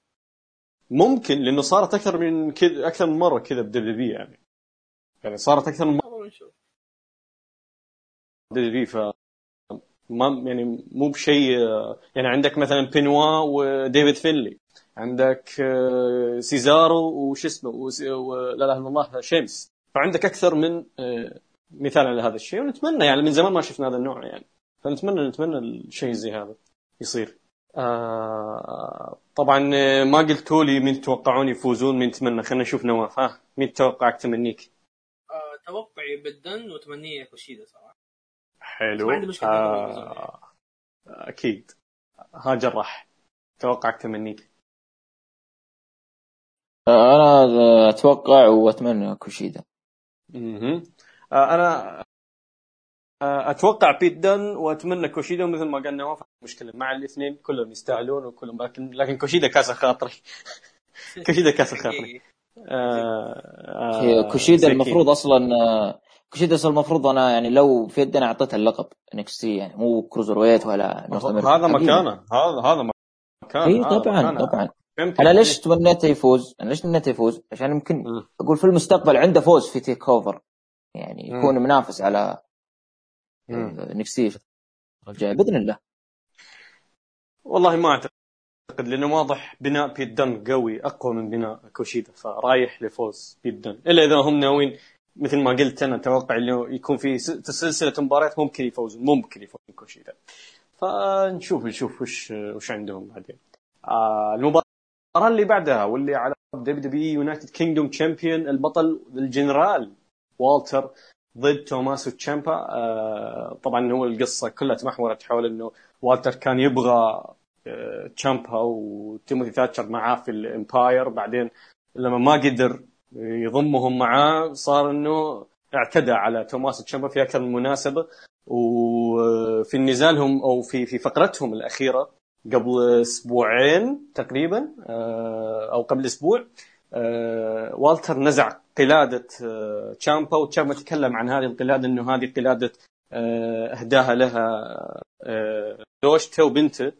ممكن لأنه صارت أكثر من كذا أكثر من مرة كذا ب W يعني. يعني صارت أكثر من مره W ف ما يعني مو بشيء يعني عندك مثلا بينوا وديف فينلي عندك آه، سيزارو وش اسمه ولا إله إلا الله شيمس. فعندك أكثر من آه، مثال على هذا الشيء ونتمنى يعني من زمان ما شفنا هذا النوع يعني. فنتمنى نتمنى الشيء زي هذا يصير. آه طبعا آه، ما قلتوا لي مين تتوقعون يفوزون مين تتمنى خلينا نشوف نواف. ها مين توقعك تمنيك؟ آه توقعي بدن وتمنية كوشيدا صراحة. حلو. ما عندي مشكلة آه أكيد. ها جراح. توقعك تمنيك؟ آه، أنا أتوقع وأتمنى كوشيدا أها أنا أتوقع بيت دن وأتمنى كوشيدا مثل ما قال نواف مشكلة مع الاثنين كلهم يستاهلون وكلهم لكن لكن كوشيدا كاس خاطري كوشيدا كاس خاطري آه كوشيدا المفروض أصلا كوشيدا أصلا المفروض أنا يعني لو في يدنا اعطيته اللقب NXT يعني مو cruiserweight ولا هذا مكانه. هذا هذا مكانه. اي طبعا طبعا. أنا ليش تمنيته يفوز؟ أنا ليش تمنيته يفوز؟ عشان يمكن أقول في المستقبل عنده فوز في تيك أوفر. يعني يكون منافس على نفسي الجاي بإذن الله. والله ما أعتقد لأنه واضح بناء بيت دن قوي أقوى من بناء كوشيدا فرايح لفوز بيت دن إلا إذا هم ناويين مثل ما قلت أنا أتوقع إنه يكون في سلسلة مباريات ممكن يفوزون ممكن يفوزون كوشيدا. فنشوف نشوف وش وش عندهم بعدين. آه المباراة اللي بعدها واللي على WWE United Kingdom Champion البطل الجنرال والتر ضد توماسو تشامبا. آه طبعا هو القصة كلها تمحورت حول إنه والتر كان يبغى آه تشامبا وتيموثي ثاتشر معاه في الإمبيريوم. بعدين لما ما قدر يضمهم معاه صار إنه اعتدى على توماس تشامبا في أكثر من مناسبة. وفي نزالهم أو في في فقرتهم الأخيرة قبل أسبوعين تقريبا آه، أو قبل أسبوع والتر نزع قلادة آه، تشامبا وتشامبا تكلم عن هذه القلادة إنه هذه قلادة أهداها لها زوجته وبنته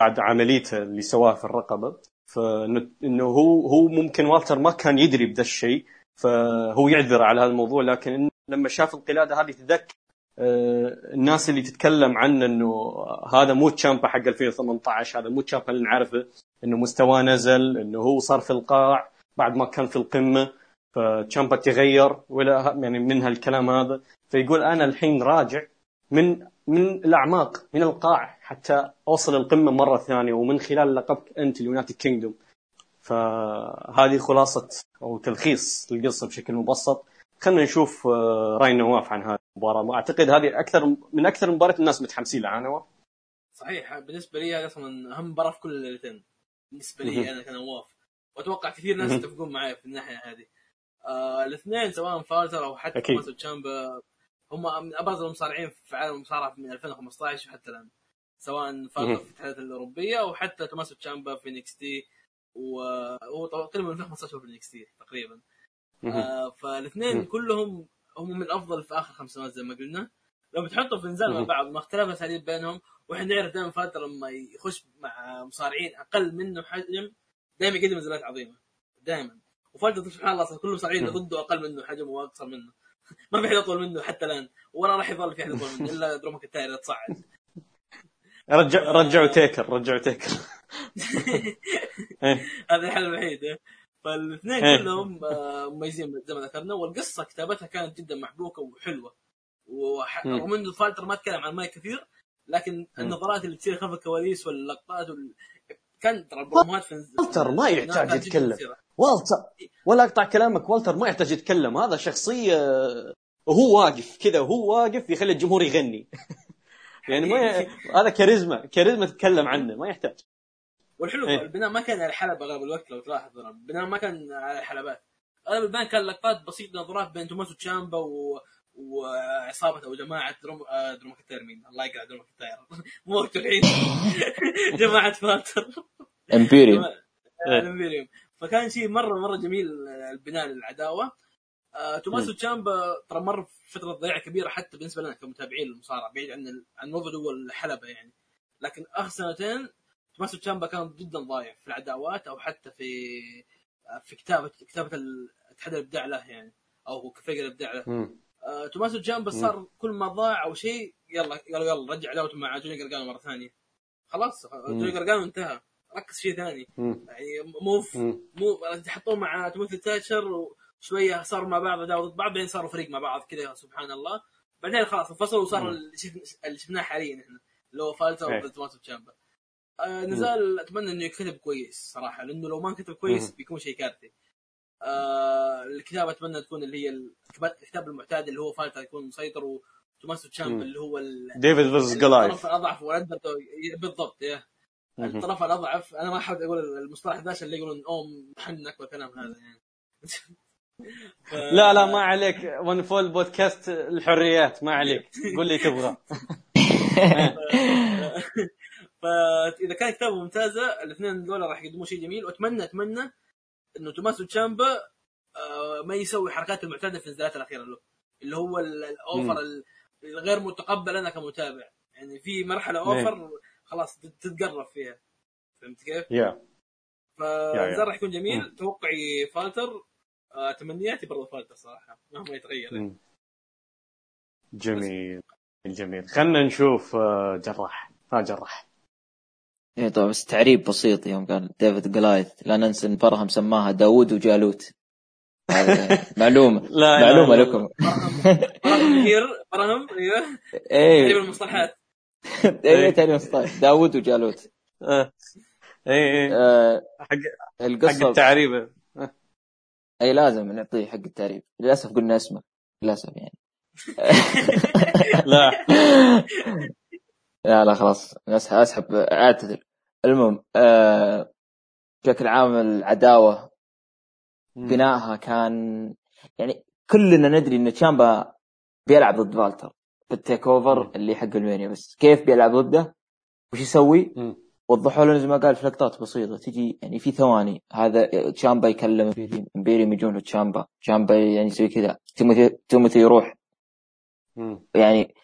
بعد عمليته اللي سواها في الرقبة. فإنه هو هو ممكن والتر ما كان يدري بذا الشيء فهو يعذر على هذا الموضوع لكن لما شاف القلادة هذه تذكر الناس اللي تتكلم عنه إنه هذا مو تشامبا حق 2018 هذا مو تشامبا اللي نعرفه إنه مستواه نزل إنه هو صار في القاع بعد ما كان في القمة فتشامبا تغير ولا يعني من هالكلام هذا. فيقول أنا الحين راجع من من الأعماق من القاع حتى أوصل القمة مرة ثانية ومن خلال لقبك أنت ال United Kingdom. فهذه خلاصة أو تلخيص القصة بشكل مبسط. خلينا نشوف آه، راي نواف عن هذه المباراه أعتقد هذه أكثر من أكثر مباراة الناس متحمسين لها نواف. صحيح. بالنسبة لي هذه أصلا أهم مباراة في كل الليلتين. بالنسبة لي أنا كنواف وأتوقع كثير ناس يتفقون معي في الناحية هذه. آه الاثنين سواء فالتر أو حتى ماسو تشامبا هم من أبرز المصارعين في عالم المصارعة من 2015 وحتى الآن. سواء والتر في الاتحادات الأوروبية أو حتى توماسو تشامبا في NXT. وهو تقريبا 2015 في NXT تقريبا. آه فالاثنين كلهم هم من الأفضل في آخر خمس سنوات زي ما قلنا. لو بتحطوا في نزال مع بعض ما اختلف اساليب بينهم وإحنا نعرف دائما والتر لما يخش مع مصارعين أقل منه حجم دائما يقدم نزالات عظيمة. دائما. ووالتر سبحان الله كل المصارعين ضده أقل منه حجم وأقصر منه. ما في احد أطول منه حتى الآن. ولا راح يظل في احد أطول منه إلا درو مكنتاير تصعد. رجع رجعوا تيكر رجعوا تيكر. إيه. هذا الحل الوحيد إيه. فالاثنين إيه. كلهم آه، مميزين زي ما ذكرنا والقصة كتابتها كانت جدا محبوكة وحلوة. ورغم انه فالتر ما تكلم عن ماي كثير لكن النظرات اللي تصير خلف الكواليس واللقطات كان ترى البروموهات في والتر ما يحتاج يتكلم. والتر ولا أقطع كلامك والتر ما يحتاج يتكلم. هذا شخصية وهو واقف كذا وهو واقف يخلي الجمهور يغني. يعني ما ي... هذا كاريزما كاريزما تتكلم عنه ما يحتاج. والحلو إيه. البناء ما كان على الحلبة اغلب الوقت لو تلاحظ البناء ما كان على الحلبات. أغلب البناء كان لقطات بسيطة نظرات بين توماسو تشامبا و... وعصابة أو جماعة درو آه، درو مكنتاير مين؟ الله يقلع درو مكنتاير مو وقته الحين. جماعة والتر امبيريوم. الامبيريوم فكان شيء مرة مرة جميل البناء للعداوة. آه، توماسو تشامبا ترى مر فتره ضياع كبيرة حتى بالنسبة لنا كمتابعين للمصارعة بعيد عن عن هو الحلبة يعني. لكن آخر سنتين توماسو تشامبا كان جدا ضايع في العداوات أو حتى في في كتابة كتابة ال- اتحاد الإبداع له يعني أو كفريق الإبداع له. آه، توماسو تشامبا صار كل ما ضاع أو شيء يلا قالوا يلا رجع عداوته مع جوني قرقانو مرة ثانية. خلاص جوني قرقانو انتهى. ركز شيء ثاني. يعني مو. مو حطوه مع تيموثي تاتشر وشوية صاروا مع بعض عداوة ضد بعض بعدين صاروا فريق مع بعض كذا سبحان الله. بعدين خلاص انفصلوا وصار اللي شفناه حاليا إحنا اللي هو فالتر إيه. ضد توماسو تشامبا. آه نزال أتمنى إنه يكتب كويس صراحة لأنه لو ما كتب كويس مم. بيكون شيء كارثي. آه الكتابه أتمنى تكون اللي هي الكتاب- المعتاد اللي هو فالتر يكون مسيطر وتوماسو تشامبا مم. اللي هو ديفيد فيرسس جلايف. الطرف الأضعف والاندر بالضبط يا. الطرف الأضعف أنا ما أحب أقول المصطلح ذا عشان اللي يقولون اوم حنك والكلام هذا يعني. ف- لا لا ما عليك. ون فول بودكاست الحريات ما عليك. قول لي تبغى فإذا كان كتابه ممتازة الاثنين دول راح يقدموا شيء جميل. واتمنى أتمنى إنه توماسو تشامبا آه، ما يسوي حركات المعتادة في النزالات الأخيرة له. اللي هو ال- الأوفر ال- الغير متقبل أنا كمتابع. يعني في مرحلة أوفر خلاص تت- تتقرب فيها. فهمت كيف؟ يا. فالنزال راح يكون جميل. توقعي فالتر آه، تمنياتي برضه فالتر صراحة مهما يتغير. يعني. جميل. جميل. خلنا نشوف آه، جراح. ها جراح. إيه طبعا بس تعريب بسيط يوم قال ديفيد جلايث لا ننسى إن برهم سماها داوود وجالوت. هذا معلومة لا معلومة لا،. لكم. كثير براهم أيوه. تعريب إيه المصطلحات. إيه تعريب مصطلح داوود وجالوت. آه. اي اي آه حق حق القصة التعريب اي لازم نعطيه حق التعريب. للأسف قلنا اسمه. للأسف يعني. لا. لا لا خلاص. أسحب اعتذر المهم آه بشكل عام العداوة بنائها كان يعني كلنا ندري إن تشامبا بيلعب ضد والتر في ال TakeOver اللي حق المانيا بس كيف بيلعب ضده؟ وش يسوي؟ وضحوا لنا زي ما قال في لقطات بسيطة تجي يعني في ثواني هذا تشامبا يكلم امبيريوم امبيريوم يجون له تشامبا تشامبا يعني يسوي كذا تيموثي تيموثي يروح مم. يعني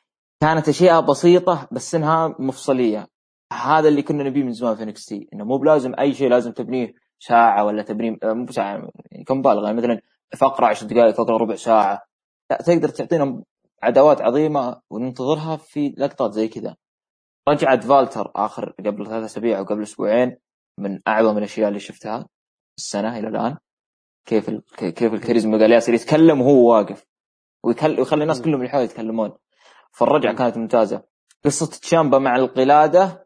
كانت أشياء بسيطة بس إنها مفصلية هذا اللي كنا نبيه من زمان في NXT إنه مو بلازم أي شيء لازم تبنيه ساعة ولا تبنيه آه، مو ساعة يعني كم بالغ يعني مثلا فقرة 10 دقائق فقرة ربع ساعة. لا تقدر تعطينا عداوات عظيمة وننتظرها في لقطات زي كذا. رجعت فالتر آخر قبل ثلاثة أسابيع أو قبل أسبوعين من أعظم الأشياء اللي شفتها السنة إلى الآن. كيف ال... كيف الكاريزما قال ياسر يتكلم وهو واقف. ويكل... ويخلي الناس. كلهم اللي حوله يتكلمون. فالرجعة. كانت ممتازة. قصة تشامبا مع القلادة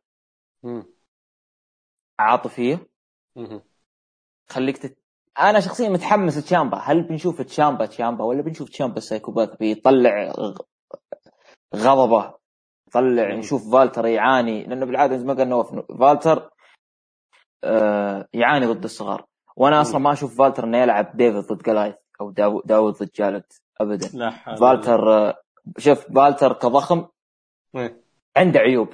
مم. عاطفية مم. خليك تت... أنا شخصيا متحمس تشامبا هل بنشوف تشامبا تشامبا ولا بنشوف تشامبا psychopath بيطلع غضبه يطلع مم. نشوف فالتر يعاني لأنه بالعادة زي ما قال نواف إنه فالتر آه يعاني ضد الصغار وأنا أصلا. ما أشوف فالتر إنه يلعب ديفيد ضد جلايث أو داو- داود ضد جالت ابدا لا فالتر آه، شوف فالتر كضخم إيه. عنده عيوب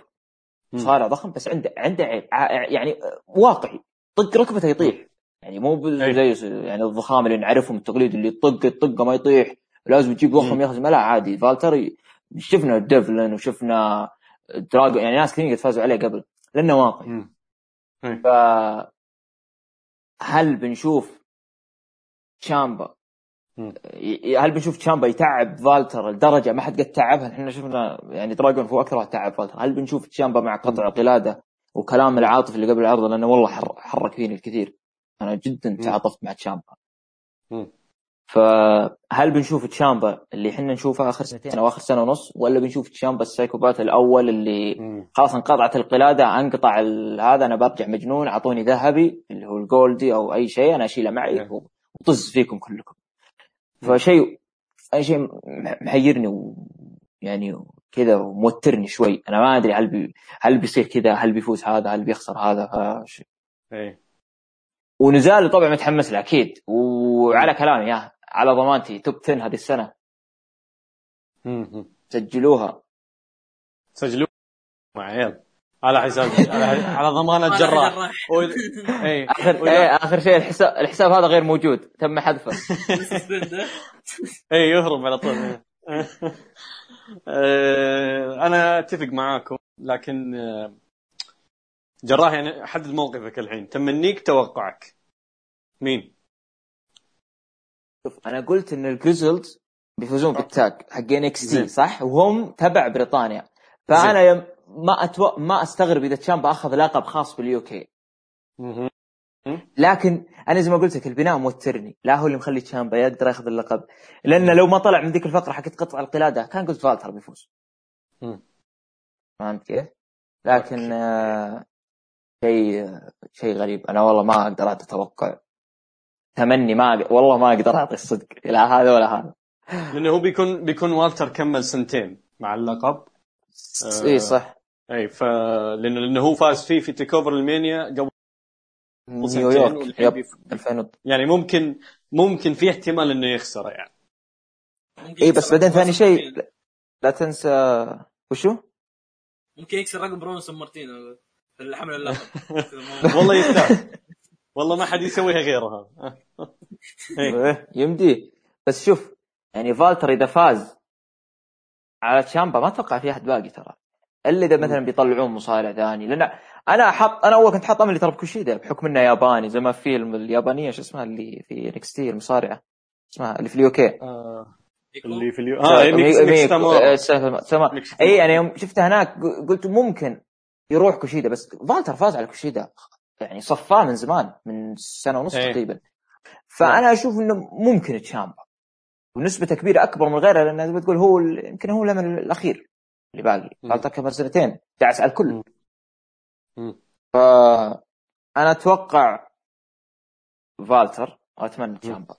مم. صار ضخم بس عنده عنده عيب. يعني واقعي. طق ركبته يطيح. يعني مو أي. زي يعني الضخام اللي نعرفهم التقليد اللي يطق الطقة ما يطيح. لازم تجيب ضخم. يخزم لا عادي. فالتر ي- شفنا ديفلن وشفنا دراجون. يعني ناس كثير فازوا عليه قبل لأنه واقعي. مم. ف هل بنشوف تشامبا هل بنشوف تشامبا يتعب فالتر لدرجة ما حد قد تعبها؟ إحنا شفنا يعني دراجون هو أكثر واحد تعب فالتر. هل بنشوف تشامبا مع قطع قلادة وكلام العاطفي اللي قبل العرض؟ لأنه والله حر حرك فيني الكثير. أنا جدا. تعاطفت مع تشامبا. فهل بنشوف تشامبا اللي إحنا نشوفه آخر سنتين. أو اخر سنة ونص ولا بنشوف تشامبا ال psychopath الأول اللي. خلاص انقطعت القلادة أنقطع هذا؟ أنا برجع مجنون أعطوني ذهبي اللي هو الجولدي أو أي شيء أنا أشيله معي. وطز فيكم كلكم. فشيء أي شيء مح- محيرني ويعني كذا وموترني شوي. أنا ما أدري هل بي هل بيصير كذا هل بيفوز هذا هل بيخسر هذا فش... إيه. ونزال طبعا متحمس له أكيد. وعلى كلامي يا على ضمانتي توب 10 هذه السنة. سجلوها. سجلوا مع عيال على حساب على, على ضمان الجراح. وال- إيه. اخر إيه آخر شيء الحساب الحساب هذا غير موجود. تم حذفه. إيه يهرب على طول. آه، أنا أتفق معاكم لكن آه، جراح يعني حدد موقفك الحين. تمنيك توقعك. مين؟ شوف أنا قلت إن الجريزلز بيفوزون بال tag حق NXT صح؟ وهم تبع بريطانيا. فأنا يم ما أتو... ما أستغرب إذا تشامبا اخذ لقب خاص بال UK. مهم. لكن أنا زي ما قلت لك البناء موترني. لا هو اللي مخلي تشامبا يقدر يأخذ اللقب. لأنه لو ما طلع من ذيك الفقرة حقت قطع القلادة كان قلت فالتر بيفوز. فهمت كيف؟ لكن آه، شيء شيء غريب. أنا والله ما أقدر اعطي توقع تمني ما أقدر والله ما أقدر أعطي الصدق. لا هذا ولا هذا. لأنه هو بيكون بيكون والتر كمل سنتين مع اللقب. اي صح. أي ف لأنه لأنه هو فاز فيه في TakeOver ألمانيا قبل نيويورك yep بيف- 2000 يعني ممكن ممكن في احتمال إنه يخسره يعني. اي بس بعدين ثاني شيء لا- لا تنسى وشو؟ ممكن يكسر رقم برونو سامارتينو في الحمل اللقب والله يستاهل. والله ما حد يسويها غيره. هذا إيه. إيه، يمدي. بس شوف يعني فالتر إذا فاز على تشامبا ما أتوقع في أحد باقي ترى. الا إذا مثلا بيطلعون مصارع ثاني. لأن أنا حط أنا أول كنت حاط أملي ترى بكوشيدا بحكم إنه ياباني زي ما في فيلم اليابانية شو اسمها اللي في NXT المصارعه اسمها اللي في ال UK. آه، اللي في ال U آه مي- ميكو اي. أنا يوم شفته هناك قلت ممكن يروح كوشيدا بس فالتر فاز على كوشيدا يعني صفاه من زمان من سنة ونص إيه. تقريبا. فأنا أشوف إنه ممكن تشامبا ونسبته كبيرة أكبر من غيره لأن زي ما تقول هو ال- يمكن هو الأمل الأخير. اللي باقي. كبر سنتين دعس على الكل. مم. فانا أتوقع فالتر وأتمنى تشامبا.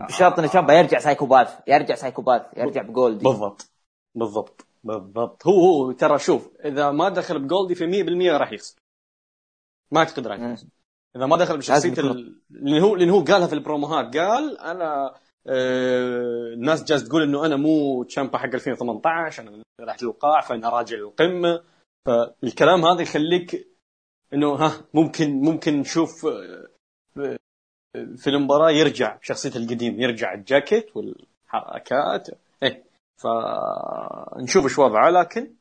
بشرط إن تشامبا يرجع psychopath يرجع psychopath يرجع بجولدي. بالضبط. بالضبط. بالضبط. هو هو ترى شوف إذا ما دخل بجولدي في 100% راح يخسر. ما أعتقد راح يفوز إذا ما دخل بشخصية لازم يكون- ال... لأن هو لأن هو قالها في البروموهات قال أنا. الناس جالسة تقول إنه أنا مو تشامبا حق 2018 أنا رحت للقاع فأنا راجع للقمة. فالكلام هذا يخليك إنه ها ممكن ممكن نشوف آه، آه، في المباراة يرجع بشخصيته القديم يرجع الجاكيت والحركات. إيه فنشوف إيش وضعه لكن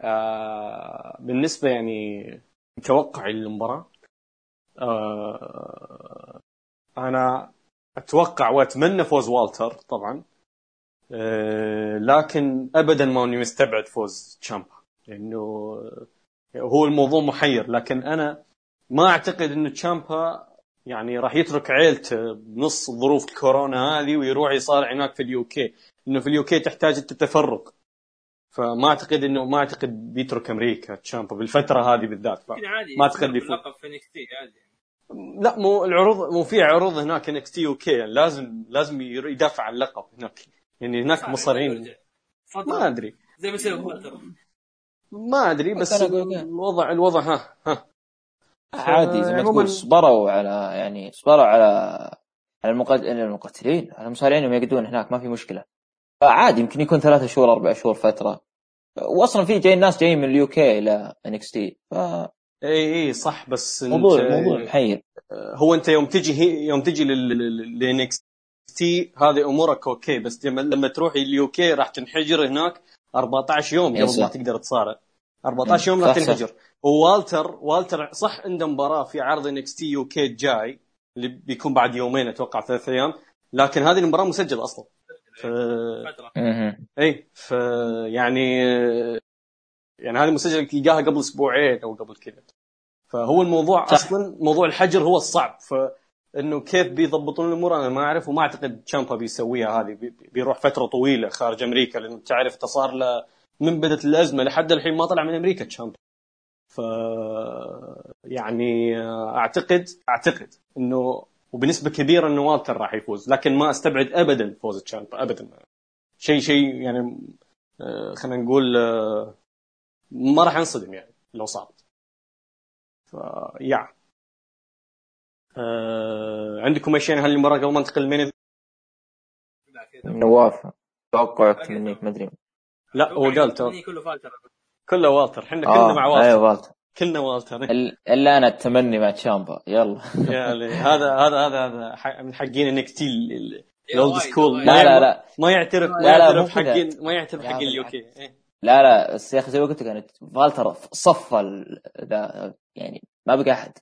آه بالنسبة يعني توقعي للمباراة آه أنا أتوقع وأتمنى فوز والتر طبعا. آه لكن ابدا ما أني مستبعد فوز تشامبا لأنه هو الموضوع محير. لكن أنا ما أعتقد إنه تشامبا يعني راح يترك عيلته بنص ظروف كورونا هذه ويروح يصارع هناك في ال UK إنه في ال UK تحتاج التفرغ. فما أعتقد انه ما أعتقد بيترك أمريكا تشامبا بالفترة هذه بالذات. ما أعتقد يفوز. لقب في NXT عادي. لا مو العروض مو في عروض هناك NXT UK يعني لازم لازم يدافع عن اللقب هناك. يعني هناك مصارعين. ما أدري. زي ما يسوي ما أدري بس. الوضع الوضع ها ها. عادي زي ما تقول صبروا على يعني صبروا على على المقات- المقاتلين على المصارعين يوم يقعدون هناك ما في مشكلة. فعادي يمكن يكون ثلاثة شهور أربع شهور فترة. واصلا في جاي ناس جايين من ال UK إلى NXT فموضوع اي اي صح بس أنت موضوع محير هو أنت يوم تجي هي يوم تجي لل NX T هذه أمورك okay بس لما لما تروح ال UK راح تنحجر هناك 14 يوم قبل ما. تقدر تصارع. 14 يوم راح. تنحجر. ووالتر والتر صح عنده مباراة في عرض NXT UK الجاي اللي بيكون بعد يومين أتوقع ثلاث أيام لكن هذه المباراة مسجلة أصلا. ف... اي ف يعني يعني هذه مسجله تلقاها قبل أسبوعين أو قبل كذا. فهو الموضوع صح. أصلا موضوع الحجر هو الصعب. ف انه كيف بيضبطون الأمور أنا ما أعرف وما أعتقد تشامبا بيسويها هذه بي- بيروح فترة طويلة خارج أمريكا لأنه تعرف انت صار له من بدت الأزمة لحد الحين ما طلع من أمريكا تشامبا. ف يعني أعتقد أعتقد إنه وبنسبة كبيرة إنه والتر راح يفوز لكن ما أستبعد ابدا فوز تشامبا ابدا. شيء شيء يعني آه، خلينا نقول آه، ما راح انصدم يعني لو صارت ف يا. آه، عندكم أي شيء عن هالمباراه قبل ما ننتقل لل main event؟ لا كذا نواف. توقعك منك ما أدري. لا هو قال كله فالتر. كله والتر. إحنا كلنا آه مع والتر أيوه والتر. كلنا والتر. ال- الا أنا التمني مع تشامبا. يلا. يا لي. هذا هذا هذا هذا من حقين NXT ال old school. لا لا لا. ما يعترف ما يعترف. حقين ما يعترف حقين. ال UK. لا لا بس يا أخي زي ما قلت لك أنا فالتر صفى يعني ما بقى أحد.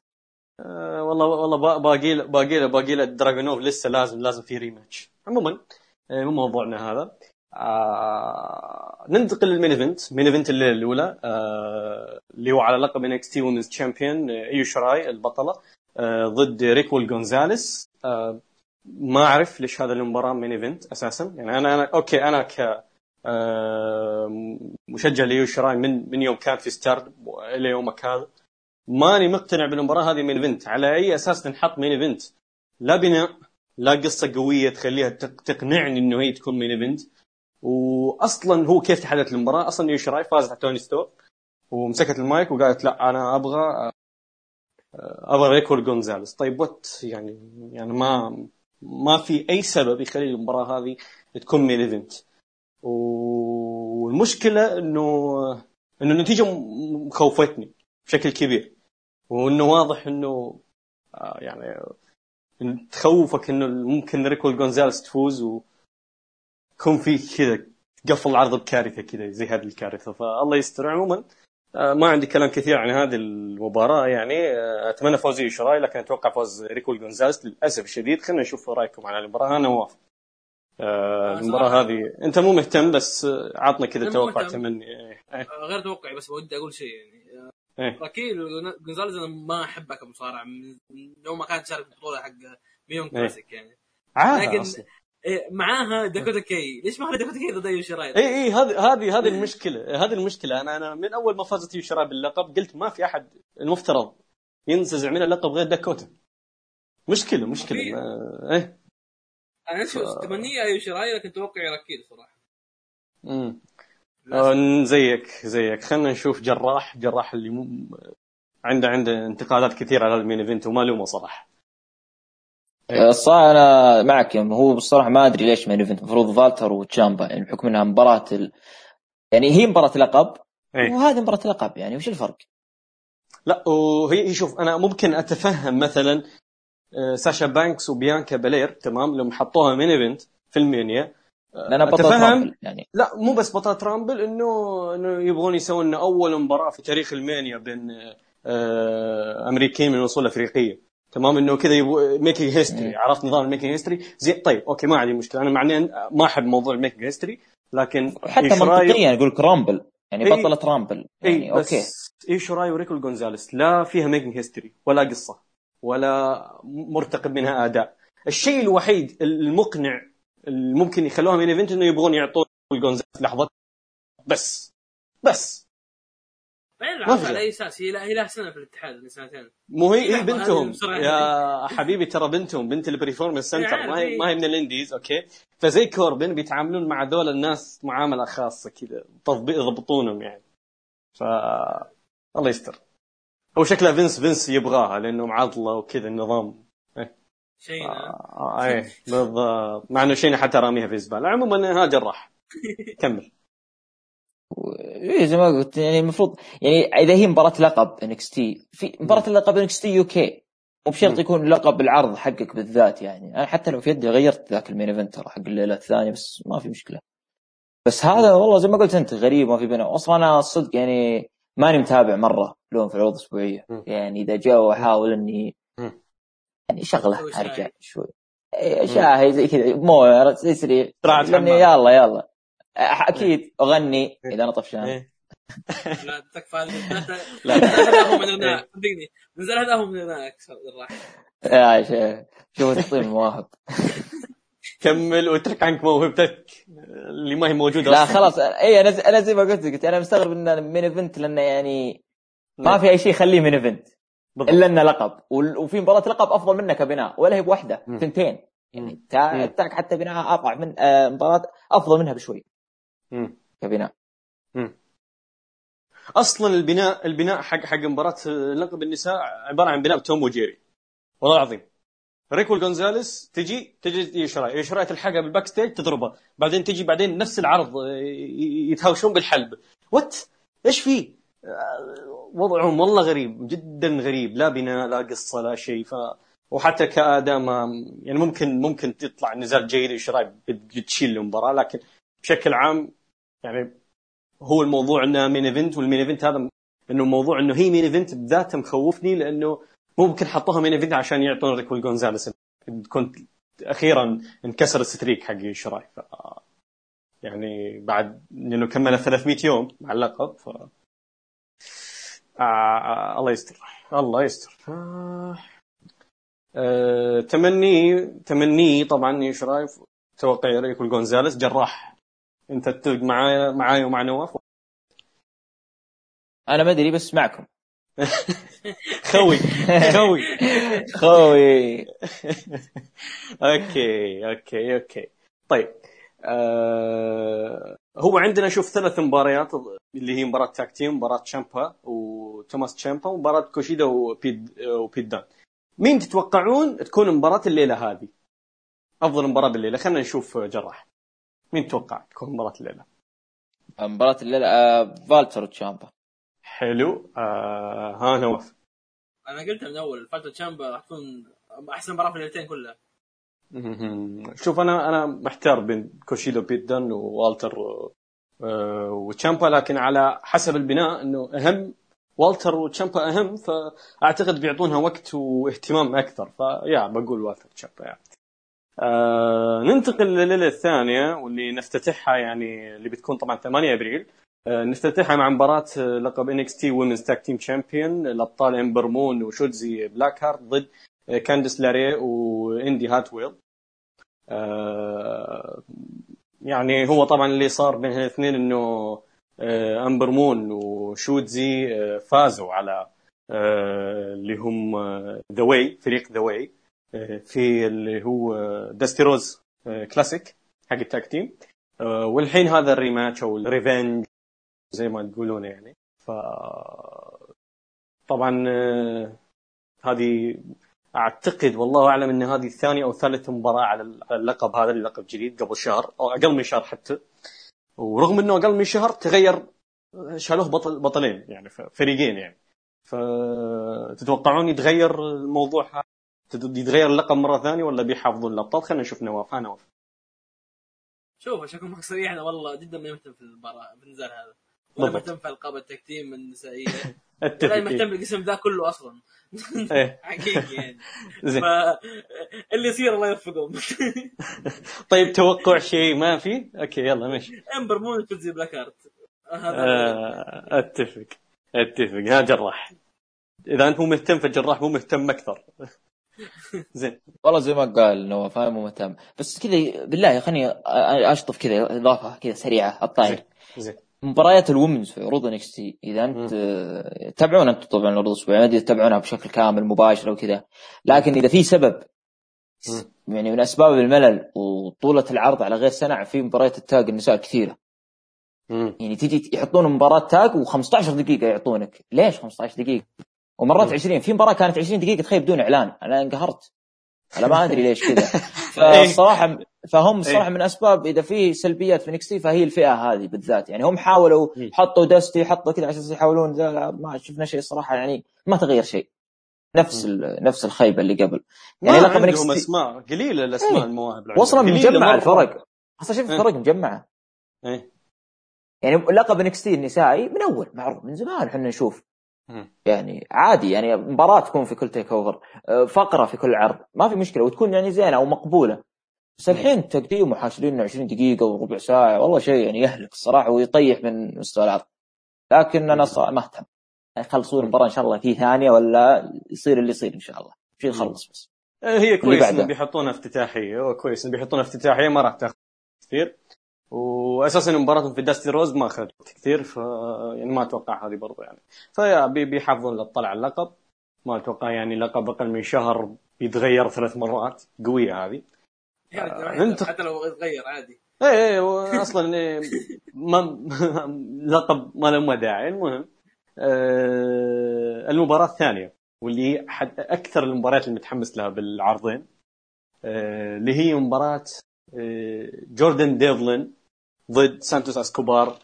آه، والله والله با- باقي له باقي له باقي له دراجونوف لسه لازم لازم في rematch عموما آه، مو موضوعنا هذا. آه ننتقل لل main event main event الليلة الأولى آه اللي هو على لقب NXT women's champion إيو شراي البطلة آه ضد ريكول جونزاليس آه ما أعرف ليش هذا المباراة main event أساسا. يعني أنا أنا okay أنا ك مشجع لإيو شراي من من يوم كان في ستاردم إلى يومك هذا ماني مقتنع بالمباراة هذه main event على أي أساس تنحط main event لا بناء لا قصة قوية تخليها تق- تقنعني إنه هي تكون main event واصلا هو كيف تحدث المباراة؟ أصلا إيو شراي فازت على توني ستورم ومسكت المايك وقالت لا أنا أبغى أبغى ريكول جونزاليس طيب what يعني يعني ما ما في أي سبب يخلي المباراة هذه تكون main event والمشكلة انه إنه النتيجة مخوفتني بشكل كبير. وإنه واضح إنه آه، يعني تخوفك إنه ممكن ريكول جونزاليس تفوز ويكون في كذا قفل العرض بكارثة كذا زي هذه الكارثة. فالله يستر. عموما آه، ما عندي كلام كثير عن هذه المباراة يعني آه، أتمنى فوز إيو شراي لكن أتوقع فوز ريكول جونزاليس للأسف الشديد. خلينا نشوف رأيكم عن المباراة. أنا موافق. آه، آه، المباراة. هذه. أنت مو مهتم بس عطنا كذا توقع. تمني. إيه، إيه، آه، غير توقعي بس ودي أقول شيء يعني. إيه. راكيل جونزاليز أنا ما أحبه كمصارع من يوم ما كان تشارك في البطولة حق Mae Young Classic يعني. لكن- أصلاً. إيه، معاها داكوتا كي. ليش ما داكوتا كي ضد ايو شراي اي اي هذه هذه هذه المشكلة. هذه المشكلة. أنا أنا من أول ما فازت إيو شراي باللقب قلت ما في أحد المفترض ينتزع من اللقب غير داكوتا. مشكلة مشكلة. ما... إيه. أنا شو تمنية ايو شراي لكن توقعي راكيل صراحة امم. آه، زيك زيك خلينا نشوف جراح جراح اللي مو عنده عنده انتقادات كثيرة على ال main event وما لومه صراحة إيه. الصراحة أنا معك يعني هو بصراحة ما أدري ليش main event المفروض فالتر وتشامبا يعني بحكم إنها مباراة ال... يعني هي مباراة لقب إيه. وهذه مباراة لقب يعني وش الفرق؟ لا وهي هي شوف أنا ممكن أتفهم مثلا آه، ساشا بانكس وبيانكا بالير تمام؟ لما حطوها main event في ال Mania لانها بطل أتفهم. Rumble يعني. لا مو بس بطلة Rumble إنه إنه يبغون يسوون أول مباراة في تاريخ ال Mania بين آه، أمريكيين من اصول أفريقية. تمام؟ إنه كذا يبغوا making history. عرفت نظام ال making history زي طيب okay ما عندي مشكلة. أنا معني ما أحب موضوع ال making history لكن حتى منطقيا يقول لك Rumble يعني. بطلة Rumble يعني اي okay. إيو شراي وريكول جونزاليس لا فيها making history ولا قصة. ولا مرتقب منها أداء. الشيء الوحيد المقنع اللي ممكن يخلوها main event إنه يبغون يعطون جونزاليس لحظة. بس. بس. ما في على. اي أساس؟ هي هي لها سنة في الاتحاد من سنتين مو هي هي بنتهم. يا حبيبي ترى بنتهم بنت ال Performance Center عارف، ما هي. ما هي من ال indies okay؟ فزي كوربن بيتعاملون مع دول الناس معاملة خاصة كذا يضبطونهم يعني. ف الله يستر. هو شكله فينس فينس يبغاها لأنه معضلة وكذا النظام. شيء آه إيه بالضبط. مع إنه شينا حتى راميها في الزباله عموما ها جراح كمل. إيه زي ما قلت يعني المفروض يعني إذا هي مباراة لقب NXT في مباراة اللقب NXT UK. مو بشرط. يكون لقب العرض حقك بالذات يعني. أنا حتى لو في يدي غيرت ذاك ال main event ترى حق الليلة الثانية بس ما في مشكلة. بس هذا والله زي ما قلت أنت غريب ما في بينه. أصلا أنا الصدق يعني ماني متابع مرة لهم في العروض الأسبوعية. يعني إذا جاء واحاول إني. يعني شغله. أرجع شوي. إيه، شاهي زي كذا مو زي سريع طلعت. يلا يلا. أكيد أغني إذا أنا طفشان. لا تكفى لا. لا من هناك. صدقني. نزل هذا من هناك. راح يا شيخ. شوف تحطيم المواهب كمل واترك عنك موهبتك اللي ما هي موجودة لا أصلاً. خلاص اي أنا أنا زي ما قلت قلت أنا مستغرب انه main event لأنه يعني ما في أي شيء يخليه مين ايفنت. إلا إنه لقب وفي مباراة لقب أفضل منه كبناء ولا هي بواحده. ثنتين يعني مم. تا- تاك حتى بناء اضعف من آه، مباراة أفضل منها بشوي مم. كبناء أصلا البناء البناء حق حق مباراة لقب النساء عبارة عن بناء توم وجيري والله العظيم ريكول جونزاليس تجي تجي شراي شراي تلحقها بال backstage تضربها. بعدين تجي بعدين نفس العرض آه، يتهاوشون بالحلبة. what إيش في؟ آه، وضعهم والله غريب جدا غريب. لا بناء لا قصة لا شيء. ف وحتى كأداء ما يعني ممكن ممكن تطلع نزال جيد شراي بتشيل المباراة. لكن بشكل عام يعني هو الموضوع إنه main event وال main event هذا إنه موضوع إنه هي main event بذاته مخوفني لأنه ممكن حطوها main event عشان يعطون راكيل جونزاليس كنت أخيرا انكسر ال streak حق شراي. ف يعني بعد إنه كمل 300 يوم مع اللقب ف آه الله يستر. الله يستر. آه آه تمني تمني طبعا يشراي توقع راكيل جونزاليس جراح أنت تتفق معايا معايا ومع نواف. أنا ما أدري بس معكم. خوي. خوي. خوي. أوكي أوكي أوكي. طيب آه هو عندنا شوف ثلاث مباريات اللي هي مباراة tag team مباراة تشامبا وتوماس تشامبا ومباراة كوشيدا وبيت وبيت دان. مين تتوقعون تكون مباراة الليلة هذه؟ أفضل مباراة بالليلة. خلينا نشوف جراح. مين تتوقع تكون مباراة الليلة؟ مباراة الليلة آه، فالتر وتشامبا. حلو. آه ها نواف. أنا قلتها من أول فالتر تشامبا راح تكون أحسن مباراة في الليلتين كلها. شوف أنا أنا محتار بين كوشيدا وبيت دن ووالتر آه، وتشامبا لكن على حسب البناء إنه أهم. والتر وتشامبا أهم فأعتقد بيعطونها وقت واهتمام أكثر. فيا بقول والتر تشامبا يعني. آه ننتقل لليلة الثانية واللي نفتتحها يعني اللي بتكون طبعا 8 أبريل. آه نفتتحها مع مباراة آه، لقب NXT women's tag team champion الأبطال امبر مون وشوتزي بلاك هارت ضد آه، كانديس ليراي وإندي هارتويل. آه، يعني هو طبعا اللي صار بين الاثنين إنه آه، امبر مون وشوتزي آه، فازوا على آه، اللي هم The Way فريق The Way في اللي هو داستي روز آه، كلاسيك حق ال tag team. آه، والحين هذا ال rematch أو ال revenge زي ما تقولون يعني. ف طبعا آه، هذه أعتقد والله أعلم إن هذه ثاني أو ثالث مباراة على اللقب هذا اللقب جديد قبل شهر أو أقل من شهر حتى. ورغم إنه أقل من شهر تغير شالوه بطل بطلين يعني فريقين يعني. فتتوقعون يتغير الموضوع هذا؟ يتغير اللقب مرة ثانية ولا بيحافظون الأبطال؟ خلينا نشوف نواف. ها نواف. شوف عشان اكون أنا والله جدا ما مهتم في المباراة في النزال هذا. ولا. مهتم في ألقاب التكتيم النسائيه اتفق ولا مهتم. بالقسم ذا كله أصلا. إيه. حقيقي يعني. زين. فاللي يصير الله يوفقهم. طيب توقع شيء ما في؟ أوكي يلا ماشي. امبر مون شوتزي بلاك هارت أتفق. أتفق. ها جراح. إذا أنت مو مهتم فالجراح مو مهتم أكثر. زين. والله زي ما قال نواف أنا مو مهتم. بس كذا بالله خليني أشطف كذا إضافة كذا سريعة ع الطاير. زين. مباريات ال women's في عروض NXT إذا أنت تتابعون أنتم طبعا العروض الأسبوعية ما أدري تتابعونها بشكل كامل مباشر أو كذا لكن إذا في سبب يعني من أسباب الملل وطولة العرض على غير سنع في مباريات ال tag النساء كثيرة. يعني تجي يحطون مباراة tag و15 دقيقة يعطونك. ليش 15 دقيقة؟ ومرات 20 في مباراة كانت 20 دقيقة تخيل بدون إعلان. أنا انقهرت. أنا ما أدري ليش كذا فالصراحه فهم الصراحه من أسباب إذا في سلبيات في NXT فهي الفئة هذه بالذات يعني هم حاولوا مم. حطوا دستي حطوا كذا عشان يحاولون ذا ما شفنا شيء صراحة يعني ما تغير شيء نفس ال- نفس الخيبة اللي قبل يعني ما لقب عندهم أسماء قليلة الأسماء إيه. المواهب وصلا مجمع. الفرق أصلا شوف إيه. الفرق مجمعه إيه. يعني لقب NXT النسائي من أول معروف من زمان إحنا نشوف. يعني عادي يعني مباراة تكون في كل TakeOver آه، فقرة في كل عرض ما في مشكلة وتكون يعني زينة أو مقبولة. بس الحين tag team وحاشرين 20 دقيقة وربع ساعة والله شيء يعني يهلك الصراحة ويطيح من مستوى العرض. لكن أنا صار ما اهتم يخلصون المباراة إن شاء الله في ثانية ولا يصير اللي يصير إن شاء الله. شيء يخلص بس. آه، هي كويس بعده. انه بيحطونها افتتاحيه كويس انه بيحطونها افتتاحية ما راح تاخذ كثير. واساسا مباراتهم في داستي روز ما أخذت كثير ف يعني ما أتوقع هذه برضه يعني. فيا بي- بيحافظون للطلع اللقب. ما أتوقع يعني لقب أقل من شهر بيتغير ثلاث مرات. قوية هذه. يعني أنت- حتى لو يتغير عادي. إيه إيه أصلا إيه ما لقب ما له داعي. المهم آه المباراة الثانية واللي حد أكثر المباريات اللي متحمس لها بالعرضين آه اللي هي مباراة آه جوردن ديفلين ضد سانتوس اسكوبار.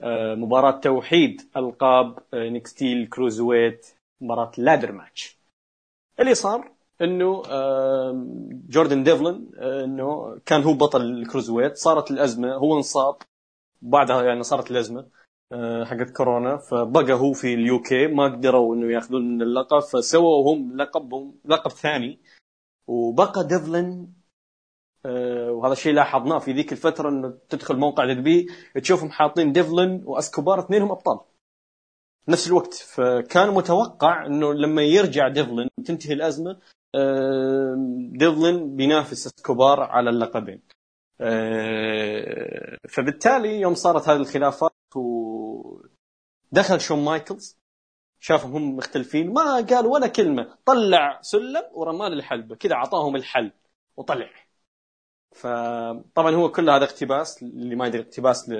آه مباراة توحيد ألقاب آه NXT ال cruiserweight مباراة ladder match. اللي صار إنه جوردن ديفلن إنه كان هو بطل ال cruiserweight صارت الأزمة هو انصاب. بعدها يعني صارت الأزمة حقت كورونا. فبقى هو في ال UK ما قدروا إنه يأخذون اللقب. فسووا هم لقبهم لقب ثاني. وبقى ديفلن وهذا الشيء لاحظناه في ذيك الفترة إنه تدخل موقع WWE تشوفهم حاطين ديفلن واسكوبار اثنينهم أبطال. نفس الوقت فكان متوقع إنه لما يرجع ديفلن تنتهي الأزمة آه، ديفلن ينافس اسكوبار على اللقبين. آه، فبالتالي يوم صارت هذه الخلافات ودخل شون مايكلز شافهم هم مختلفين ما قال ولا كلمة طلع سلم ورماه للحلبة كذا أعطاهم الحل وطلع. فطبعا هو كل هذا اقتباس اللي ما يدري اقتباس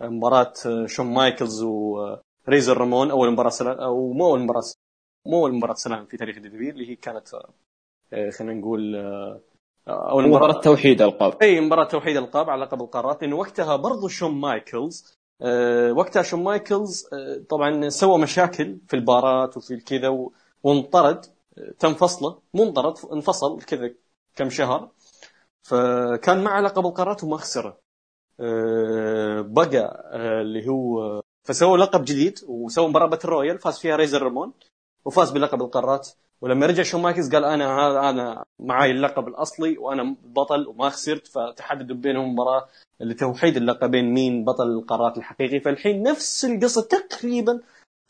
لمباراة شون مايكلز وريزر رامون أول مباراة سلالم أو مو أول مباراة مو أول مباراة سلالم في تاريخ ال WWE اللي هي كانت آه، خلينا نقول آه، أول مباراة. مباراة توحيد ألقاب. أي مباراة توحيد ألقاب على لقب القارات لأنه وقتها برضو شون مايكلز وقتها شون مايكلز طبعا سوى مشاكل في البارات وفي الكذا و- وانطرد تم فصله مو انطرد انفصل كذا كم شهر. فكان مع لقب القارات وما خسره. أه بقى أه اللي هو فسووا لقب جديد وسووا مباراة battle royal فاز فيها ريزر رامون وفاز بلقب القارات. ولما رجع شون مايكلز قال أنا هذا أنا معاي اللقب الأصلي وأنا بطل وما خسرت فتحددوا بينهم مباراة لتوحيد اللقبين مين بطل القارات الحقيقي. فالحين نفس القصة تقريبا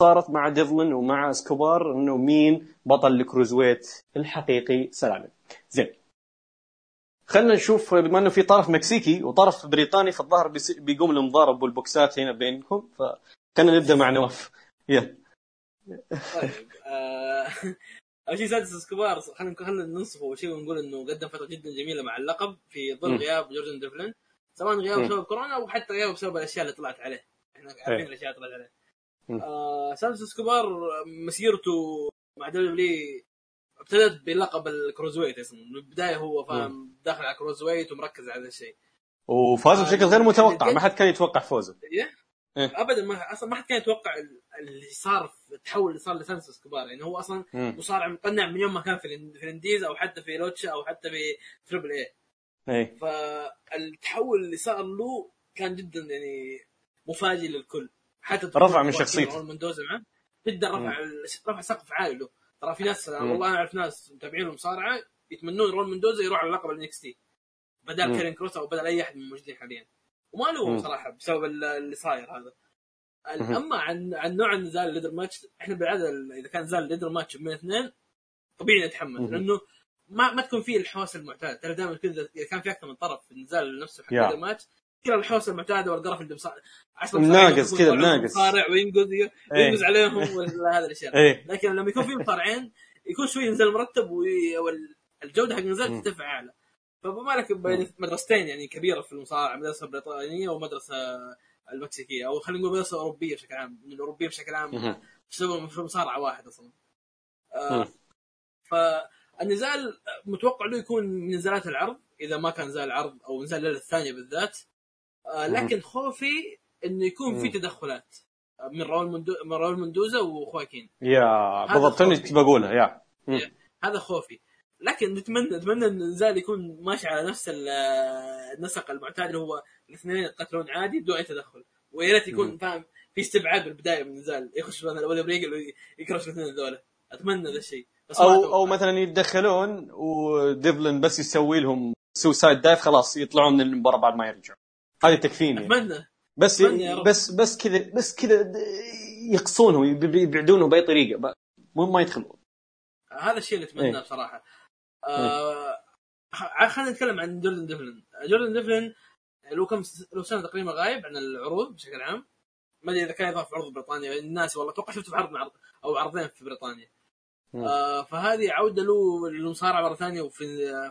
صارت مع ديفلن ومع اسكوبار إنه مين بطل ال cruiserweight الحقيقي سلامه زين. خلينا نشوف بما إنه في طرف مكسيكي وطرف بريطاني فالظاهر بيقوم المضارب والبوكسات هنا بينكم فخلينا نبدأ مع نواف يلا طيب آه، أول شيء سانتوس اسكوبار خلينا خلينا ننصفه أول شيء ونقول إنه قدم فترة جدا جميلة مع اللقب في ظل. غياب جوردن ديفلين سواء غياب. بسبب كورونا أو حتى غياب بسبب الأشياء اللي طلعت عليه إحنا عارفين إيه. الأشياء اللي طلعت عليه. آه سانتوس اسكوبار مسيرته مع دبليو ابتدت بلقب ال cruiserweight اسمه. من البداية هو فاهم داخل على cruiserweight ومركز على هذا الشيء. وفاز بشكل غير متوقع ما حد كان يتوقع فوزه. إيه؟ إيه. ابدا ما أصلا ما حد كان يتوقع ال- اللي صار التحول اللي صار لسانتوس اسكوبار يعني هو أصلا. مصارع مقنع من يوم ما كان في ال indies أو حتى في لوتشا أو حتى في تريبل ايه فالتحول اللي صار له كان جدا يعني مفاجئ للكل. حتى رفع من شخصيته. معه. جدا رفع رفع سقف عالي له. ترى في ناس مم. والله أنا أعرف ناس متابعين المصارعه يتمنون راؤول مندوزا يروح على اللقب الانكس تي بدل. كاريون كروس أو بدل أي أحد من الموجودين حاليا وما له مم. صراحة بسبب ال- اللي صاير هذا. أما عن عن نوع النزال ال ladder match إحنا بالعادة إذا كان نزال ladder match بين اثنين طبيعي نتحمس مم. لأنه ما ما تكون فيه الحواس المعتاد ترى دائما كذا إذا كان في أكثر من طرف في النزال نفسه حق يا. ال ladder match كذا الحواس المعتادة والقرف اللي بصار مصارعين كذا، مناقص. مصارع وينقز وينقز عليهم ولا هذا الأشياء إيه لكن لما يكون في مصارعين يكون شوي نزال مرتب والجوده حق النزال مم. ترتفع أعلى فما لك بين مدرستين يعني كبيرة في المصارعة مدرسة بريطانية ومدرسة المكسيكية أو خلينا نقول مدرسة أوروبية بشكل عام من الأوروبية بشكل عام. يشتغلوا في مصارعة واحد أصلا. آه فالنزال متوقع له يكون من نزالات العرض إذا ما كان نزال عرض أو نزال الليلة الثانية بالذات لكن خوفي إنه يكون في. تدخلات من راول مندو... من راول مندوزا وخواكين يا بالضبط بقولها يا. هذا خوفي لكن نتمنى نتمنى إن النزال يكون ماشي على نفس ال- النسق المعتاد اللي هو الاثنين يقتلون عادي بدون أي تدخل ويا ريت يكون. فاهم في استبعاد بالبداية من النزال يخش مثلا ويليام ريجل ويكرش الاثنين هذول أتمنى ذا الشيء أو. أو مثلا يتدخلون وديفلن بس يسوي لهم suicide dive خلاص يطلعون من المباراة بعد ما يرجعوا هذه تكفيني. أتمنى. بس أتمنى. بس بس كذا بس كذا يقصونه يبعدونه بأي طريقة. مو ما يدخلون. هذا الشيء اللي اتمناه إيه. بصراحه آه خ- خلينا نتكلم عن جوردن ديفلن جوردن ديفلن له كم له سنة تقريبا غايب عن العروض بشكل عام. ما أدري إذا كان يضاف عرض بريطانيا. الناس والله أتوقع شفته في عرض عرض أو عرضين في بريطانيا. مم. آه فهذه عودة له للمصارعة مرة ثانية وفي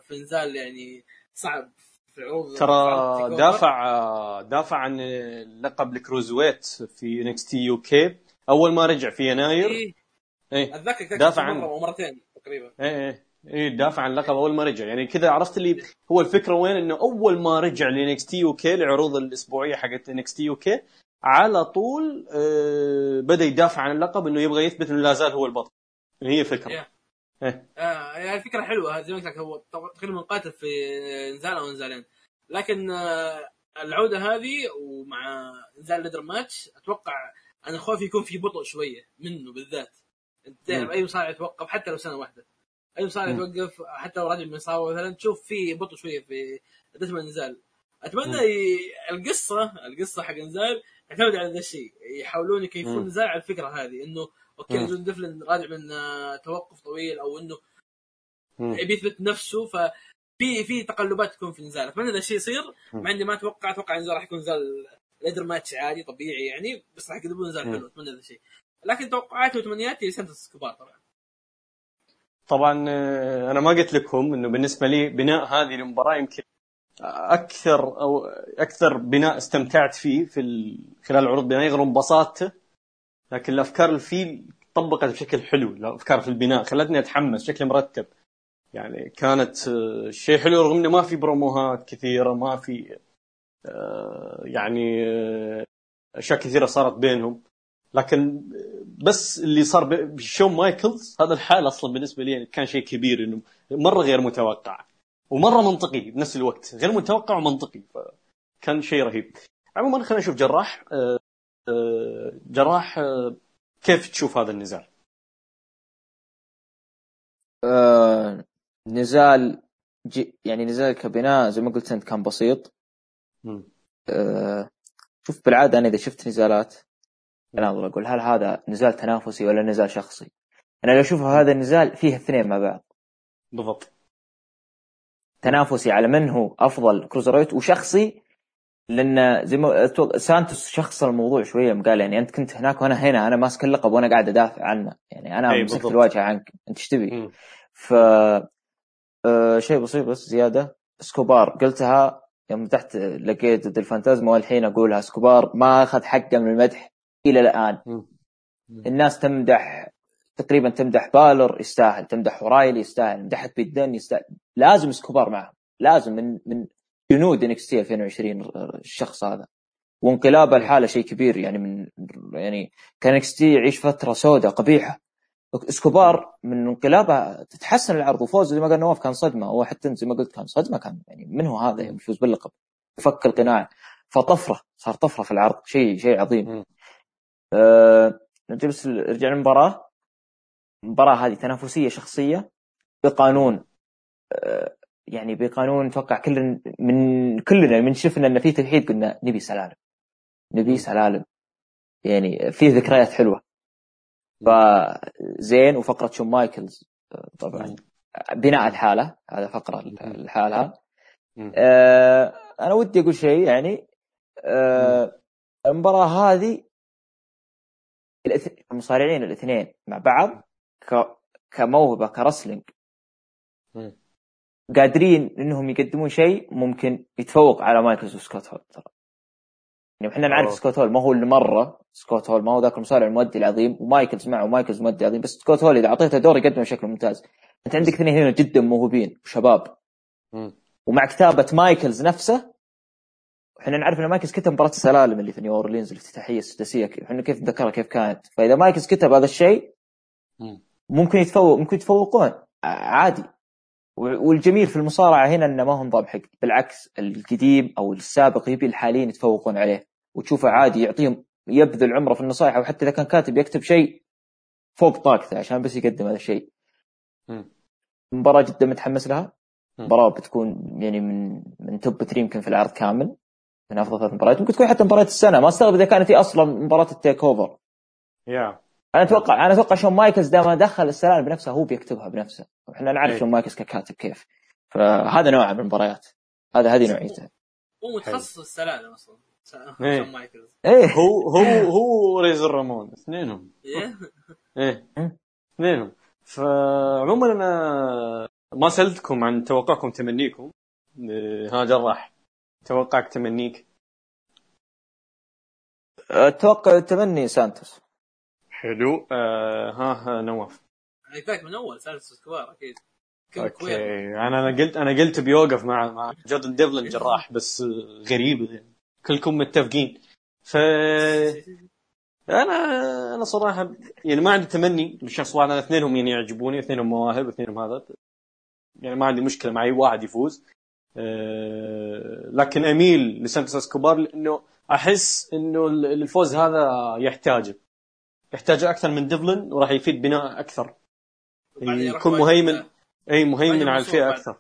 في نزال يعني صعب. في العروض في ترى دافع دافع عن لقب ال cruiserweight في انكس تي يو كي أول ما رجع في يناير. إيه، إيه. أتذكر دافع مرة عنه. أو مرتين تقريبا. إيه إيه. إيه دافع عن اللقب أول ما رجع. يعني كذا عرفت اللي هو الفكرة وين؟ إنه أول ما رجع لانكس تي يو كي العروض الأسبوعية حقت انكس تي يو كي على طول آه بدأ يدافع عن اللقب إنه يبغى يثبت إنه لا زال هو البطل. هي فكرة. Yeah. إيه. آه يعني الفكرة حلوة زي ما قلت لك هو تقريبا قاتل في نزال أو نزالين لكن آه العودة هذه ومع نزال ليدر ماتش أتوقع أنا خوفي يكون في بطء شوية منه بالذات أنت تعرف. أي مصارع يتوقف حتى لو سنة واحدة أي مصارع. يتوقف حتى لو راجل من إصابة مثلا تشوف في بطء شوية في رتم النزال أتمنى. ي... القصة القصة حق النزال تعتمد على ذا الشيء يحاولون يكيفون مم. النزال على الفكرة هذه إنه أوكي. جوردن ديفلن راجع من آه، توقف طويل أو إنه. يبي يثبت نفسه ففي في تقلبات تكون في النزال اتمنى ذا الشيء يصير. مع إني ما أتوقع أتوقع النزال راح يكون نزال ladder match عادي طبيعي يعني بس راح يقدمون نزال. حلو أتمنى ذا الشيء لكن توقعاتي وتمنياتي سانتوس اسكوبار طبعا طبعا آه، أنا ما قلت لكم إنه بالنسبة لي بناء هذه المباراة يمكن أكثر أو أكثر بناء استمتعت فيه في ال- خلال العروض بناء غير انبساطته لكن الأفكار اللي فيه طبقت بشكل حلو الأفكار في البناء خلتني أتحمس بشكل مرتب. يعني كانت آه، شيء حلو رغم إنه ما في بروموهات كثيرة ما في آه، يعني آه، أشياء كثيرة صارت بينهم. لكن بس اللي صار بشون مايكلز هذا الحال أصلا بالنسبة لي كان شيء كبير إنه مرة غير متوقع ومرة منطقي بنفس الوقت غير متوقع ومنطقي فكان شيء رهيب. عموما خلينا نشوف جراح جراح آه، كيف تشوف هذا النزال؟ آه نزال جي يعني نزال كبناء زي ما قلت انت كان بسيط. آه شوف بالعادة أنا إذا شفت نزالات اناظر أقول هل هذا نزال تنافسي ولا نزال شخصي؟ أنا لو أشوف هذا النزال فيه اثنين مع بعض بالضبط تنافسي على من هو أفضل كروزرويت وشخصي لأن زي ما سانتوس شخص الموضوع شوية قال يعني أنت كنت هناك وأنا هنا أنا ماسك اللقب وأنا قاعد أدافع عنه. يعني أنا أي مسكت. الواجهة عنك. أنت إيش تبي؟ ف آه، شيء بسيط بس زيادة. سكوبار قلتها يوم تحت لقيت ضد الفانتازما والحين أقولها سكوبار ما أخذ حقه من المدح إلى الآن. مم. الناس تمدح تقريبا تمدح بالر يستاهل تمدح ورايلي يستاهل مدحت بيدن يستاهل. لازم سكوبار معهم. لازم من من جنود انكس تي 2020 الشخص هذا. وانقلابه الحالة شيء كبير يعني من يعني كان انكس تي يعيش فترة سوداء قبيحة. إسكوبار من انقلابه تتحسن العرض وفوزه زي ما قال نواف كان صدمة هو حتى انت زي ما قلت كان صدمة كان يعني من هو هذا يفوز باللقب فك القناع. فطفرة صار طفرة في العرض شيء شيء عظيم. أه بس نرجع للمباراه المباراة هذه تنافسية شخصية بقانون أه يعني بقانون أتوقع كل من كلنا من شفنا إن في توحيد قلنا نبي سلالم نبي سلالم يعني في ذكريات حلوة فزين وفقرة شون مايكلز طبعا. بناء الحالة هذا فقرة. لحالها. آه أنا ودي أقول شيء يعني آه المباراة هذه المصارعين الاثنين مع بعض. كموهبة ك wrestling مم. قادرين إنهم يقدمون شيء ممكن يتفوق على مايكلز وسكوت هول. ترى. يعني إحنا نعرف. سكوت هول ما هو اللي مره سكوت هول ما هو ذاك المصارع المؤدي العظيم. ومايكلز معه مايكلز مؤدي عظيم بس سكوت هول إذا أعطيته دور يقدمه بشكل ممتاز. أنت عندك اثنين هنا جدا موهوبين وشباب. ومع كتابة مايكلز نفسه إحنا نعرف إن مايكلز كتب مباراة السلالم اللي في نيو أورلينز الافتتاحية السداسية. إحنا كيف نتذكرها كيف كانت. فإذا مايكلز كتب هذا الشيء مم. ممكن يتفوق ممكن يتفوقون. عادي. والجميل في المصارعة هنا إنه ما نظام حقد بالعكس القديم أو السابق يبي الحاليين يتفوقون عليه وتشوفه عادي يعطيهم يبذل عمره في النصائح أو حتى إذا كان كاتب يكتب شيء فوق طاقته عشان بس يقدم هذا الشيء. مباراة جدا متحمس لها. مباراة بتكون يعني من من top 3 يمكن في العرض كامل من أفضل ثلاث مباريات ممكن تكون حتى مباراة السنة. ما أستغرب إذا كانت هي أصلا مباراة التيك أوفر. يا أنا أتوقع أنا أتوقع شون مايكلز دام دخل السلالم بنفسه هو بيكتبها بنفسه. إحنا نعرف إيه. شون مايكلز ككاتب كيف. فهذا نوع من المباريات. هذا هذه نوعيته. هو متخصص السلالم أصلا. إيه. شون مايكلز. إيه. هو هو هو ريزر رامون. اثنينهم. إيه؟ إيه. مم. اثنينهم. فعموما أنا ما سألتكم عن توقعكم تمنيكم. إيه، ها جراح. توقعك تمنيك؟ أتوقع تمني سانتوس. حلو. آه ها, ها نواف. يعني فاك من أول سالفه اسكوبار أكيد. أوكي. أنا أنا قلت أنا قلت بيوقف مع مع جوردن ديفلن جراح بس غريب. يعني. كلكم متفقين. ف أنا أنا صراحة يعني ما عندي تمني بالشخص واحد أنا اثنينهم يعني يعجبوني اثنينهم مواهب اثنينهم هذا. يعني ما عندي مشكلة مع أي واحد يفوز. أه لكن أميل لسانتوس اسكوبار لأنه أحس إنه الفوز هذا يحتاجه. يحتاجه أكثر من ديفلن وراح يفيد بناء أكثر. يكون واجد- مهيمن أي مهيمن على الفئة أكثر.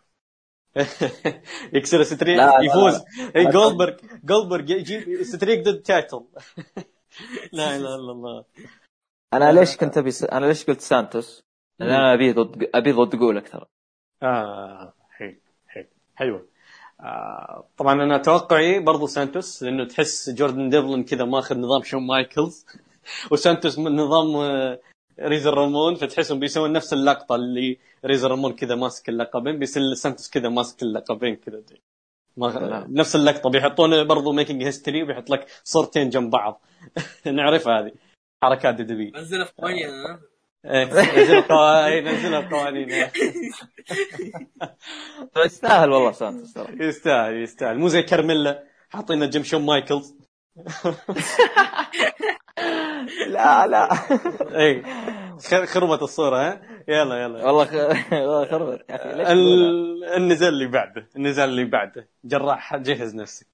يكسر streak يفوز. أي. جولدبرغ جولدبرغ يجيب streak ضد title. لا إله إلا الله. أنا ليش كنت أبي س... أنا ليش قلت سانتوس؟ لأن أنا أبي ضد أبي ضد جول أكثر. آه حلو حلو حلوة. آه طبعا أنا توقعي برضو سانتوس لأنه تحس جوردن ديفلن كذا ماخذ نظام شون مايكلز. وسانتوس من نظام آه، ريزر رامون فتحسهم بيسوون نفس اللقطة اللي ريزر رامون كذا ماسك اللقبين بس سانتوس كذا ماسك اللقبين كذا ما. نفس اللقطة بيحطون برضو making history وبيحط لك صورتين جنب بعض. نعرفها هذه. حركات دي دبي نزلها في قوانين. إيه، نزلوا قوانين نزلوا قوانين يستاهل والله سانتوس ترى. يستاهل يستاهل. مو زي كارميلا حاطين game شون مايكلز. لا لا. اي خر- خربت الصورة ها؟ يلا يلا. والله خربت. النزال اللي بعده النزال اللي بعده. جراح جهز نفسك.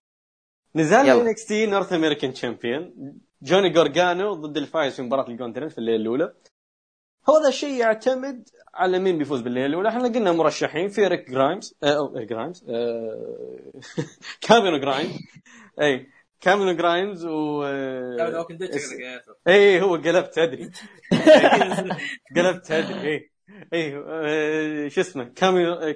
نزال. NXT North American Champion جوني جارجانو ضد الفايز في مباراة ال gauntlet في الليلة الأولى. هو ذا الشيء يعتمد على مين بيفوز بالليلة الأولى. إحنا قلنا مرشحين في ريك جرايمز آه أو ريك جرايمز آه جرايمز. اي كاميرون جرايمز و. اي هو قلبت أدري. قلبت أدري اي اي شو اسمه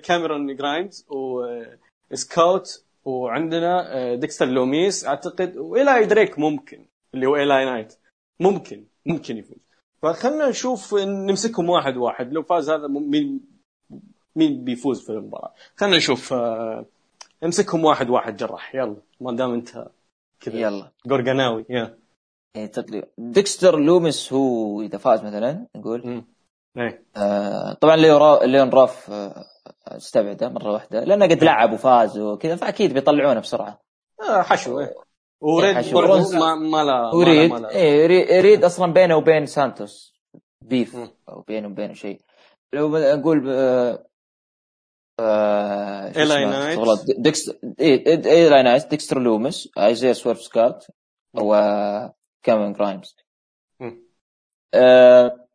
كاميرون جرايمز وسكوت وعندنا آه، ديكستر لوميس. أعتقد وإيلاي دريك ممكن اللي هو إل إيه نايت. ممكن ممكن يفوز. فخلنا نشوف نمسكهم واحد واحد. لو فاز هذا مين مين بيفوز في المباراة؟ خلنا نشوف آه، امسكهم واحد واحد جراح. يلا ما دام انت كذا يلا قرقناوي يلا يعني تقريبا ديكستر لوميس هو إذا فاز مثلا نقول. إيه آه طبعا ليون. ليون راف آه استبعده مرة واحدة لأنه قد لعب وفاز وكذا فأكيد بيطلعونه بسرعة آه حشو إيه. وريد. ما ما لا وريد ما لا-. إيه ري- ريد أصلا بينه وبين سانتوس beef. أو بينه وبينه شيء لو نقول اسمه؟ نايت. غلط إل إيه نايت ديكستر لوميس ايزيا سويرف سكات وكاميرون جرايمز. آه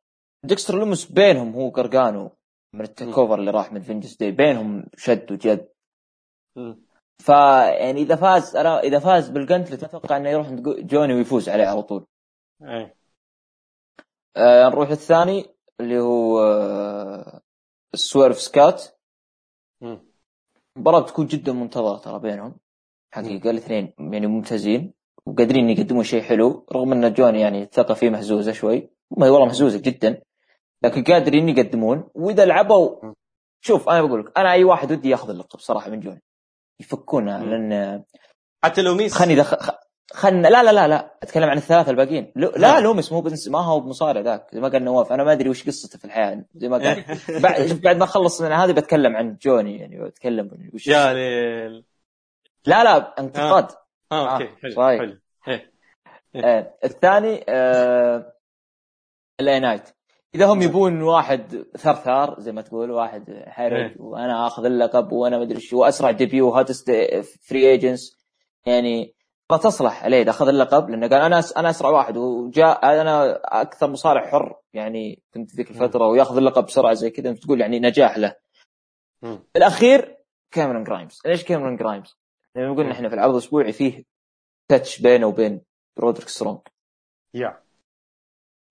ديكستر لوميس بينهم هو قرقانو من ال TakeOver اللي راح من Vengeance Day بينهم شد وجد مم. فيعني إذا فاز أنا إذا فاز بال gauntlet أتوقع إنه يروح عند جوني ويفوز عليه على طول إيه آه نروح الثاني اللي هو آه السويرف سكات. مباراة بتكون جدا منتظرة ترى بينهم. حقيقة الاثنين يعني ممتازين وقادرين يقدمون شيء حلو رغم أن جوني يعني الثقة فيه مهزوزة شوي. ما هي والله مهزوزة جدا. لكن قادرين يقدمون. وإذا لعبوا. شوف أنا بقول لك أنا أي واحد ودي ياخذ اللقب صراحة من جوني. يفكونها م. لأن حتى لو ميس خلني دخ... خلنا لا لا لا لا أتكلم عن الثلاثة الباقيين. لا نعم. لوميس مو بنس... ما هو بمصارع ذاك زي ما قال نواف أنا ما أدري وش قصته في الحياة زي ما قال بعد بعد ما اخلص من هذه بتكلم عن جوني يعني بتكلم وش يا ليل لا لا انتقاد آه أوكي آه، حلو طيب. حلو إيه. آه. الثاني آه... إل إيه نايت إذا هم يبون واحد ثرثار زي ما تقول واحد حرج إيه. وأنا آخذ اللقب وأنا ما أدري شو وأسرع debut hottest free agents يعني ما تصلح عليه اذا اخذ اللقب لأنه قال أنا أنا أسرع واحد وجاء أنا أكثر مصارع حر. يعني كنت ذيك الفترة ويأخذ اللقب بسرعة زي كذا. تقول يعني نجاح له. الأخير كاميرون جرايمز. ليش كاميرون جرايمز؟ لما قلنا إحنا في العرض الأسبوعي فيه touch بينه وبين رودريك سترونج. يا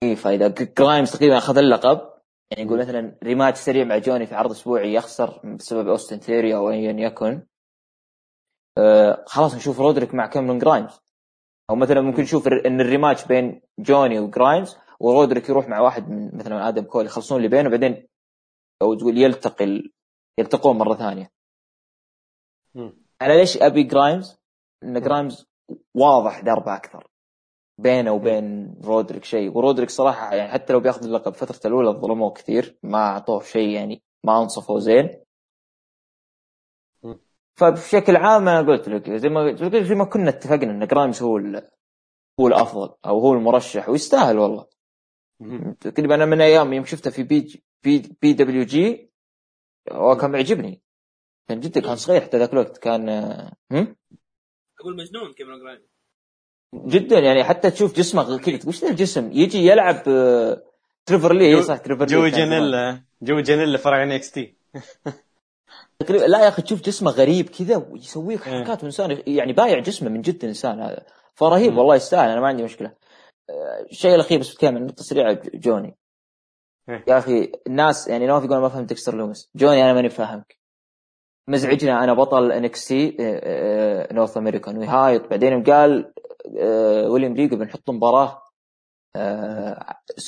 إي فإذا جرايمز تقريبا أخذ اللقب يعني نقول مثلا rematch سريع مع جوني في عرض أسبوعي يخسر بسبب أوستن ثيوري أو ايا يكن. آه خلاص نشوف رودريك مع كاميرون جرايمز أو مثلا ممكن نشوف إن ال rematch بين جوني وجرايمز ورودريك يروح مع واحد من مثلا آدم كول يخلصون اللي بينه بعدين أو تقول يلتقي يلتقون مرة ثانية. أنا ليش أبي جرايمز؟ إن جرايمز واضح دربه أكثر بينه وبين رودريك شيء ورودريك صراحة يعني حتى لو بياخذ اللقب فترته الأولى ظلموه كثير ما أعطوه شيء يعني ما انصفوا زين. فبشكل عام أنا قلت لك زي ما زي ما كنا اتفقنا إن جرايمز هو ال- هو الأفضل أو هو المرشح ويستاهل والله. تقريبا أنا من أيام يوم شفته في بي بي, PWG كان معجبني. كان جدا كان صغير حتى ذاك الوقت كان هم؟ أقول مجنون كيفن جرايم. جدا يعني حتى تشوف جسمه كذا. تقول إيش ذا الجسم؟ يجي يلعب آه، تريفر لي. جو- إيه صح تريفر لي جو. جانيلا جو جانيلا فرع NXT تقريبا لا يا أخي تشوف جسمه غريب كذا ويسوي لك إيه. حركات إنسان يعني بايع جسمه من جد إنسان هذا. فرهيب. والله يستاهل أنا ما عندي مشكلة. الشيء الأخير بس بتكلم عن نقطة سريعة جوني. إيه. يا أخي الناس يعني نواف يقول ما فهمت ديكستر لوميس جوني أنا ماني فاهمك. مزعجنا أنا بطل NXT North American ويهايط بعدين قال ويليام ريجل بنحط مباراة.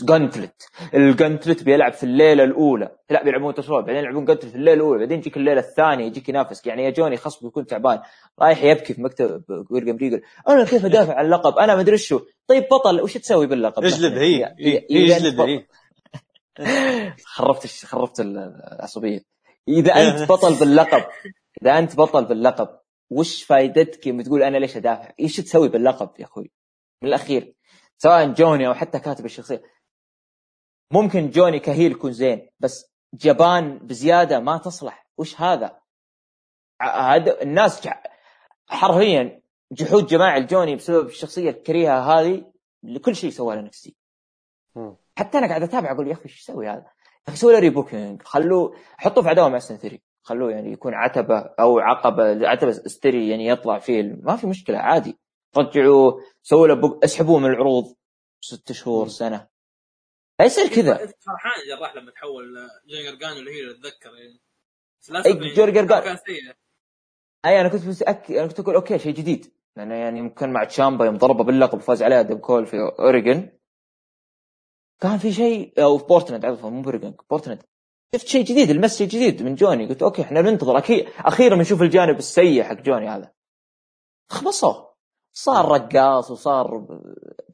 gauntlet ال gauntlet بيلعب في الليلة الأولى. لا بيلعبون تصوير بعدين يلعبون gauntlet في الليلة الأولى. بعدين يجيك الليلة الثانية يجيك ينافسك يعني يا جوني خصم يكون تعبان. رايح يبكي في مكتب ويليام ريجل أنا كيف أدافع عن اللقب؟ أنا ما أدري شو طيب بطل وش تسوي باللقب؟ اجلد هي اجلد هي خربت خربت ال- العصبية. إذا أنت بطل باللقب إذا أنت بطل باللقب وش فائدتك يوم تقول أنا ليش أدافع؟ إيش تسوي باللقب يا أخوي؟ من الأخير. سواء جوني أو حتى كاتب الشخصية ممكن جوني ك heel يكون زين بس جبان بزيادة ما تصلح وش هذا؟ هذا الناس حرفيا جحود جماعي الجوني بسبب الشخصية الكريهة هذه لكل شيء سواه لنفسي. حتى أنا قاعد أتابع أقول يا أخي إيش يسوي هذا؟ يا أخي سوي له rebooking خلوه حطوه في عداوة مع ستري خلوه يعني يكون عتبة أو عقبة عتبة ستري يعني يطلع فيه ما في مشكلة عادي رجعوا سووا له. اسحبوه من العروض. ست شهور مم. سنة. لا يصير كذا. فرحان جراح لما تحول جرجان اللي هي اتذكر يعني. كان سيء أي أنا كنت متأكد أنا كنت أقول أوكي شيء جديد. لأنه يعني ممكن مع تشامبا يوم ضربه باللقب وفاز عليه آدم كول في اوريجن كان في شيء أو في بورتلاند عفوا مو بوريجن بورتلاند شفت شيء جديد المس شيء جديد من جوني. قلت أوكي إحنا ننتظر. أكيد أخيرا بنشوف الجانب السيء حق جوني هذا. خبصوه صار رقاص وصار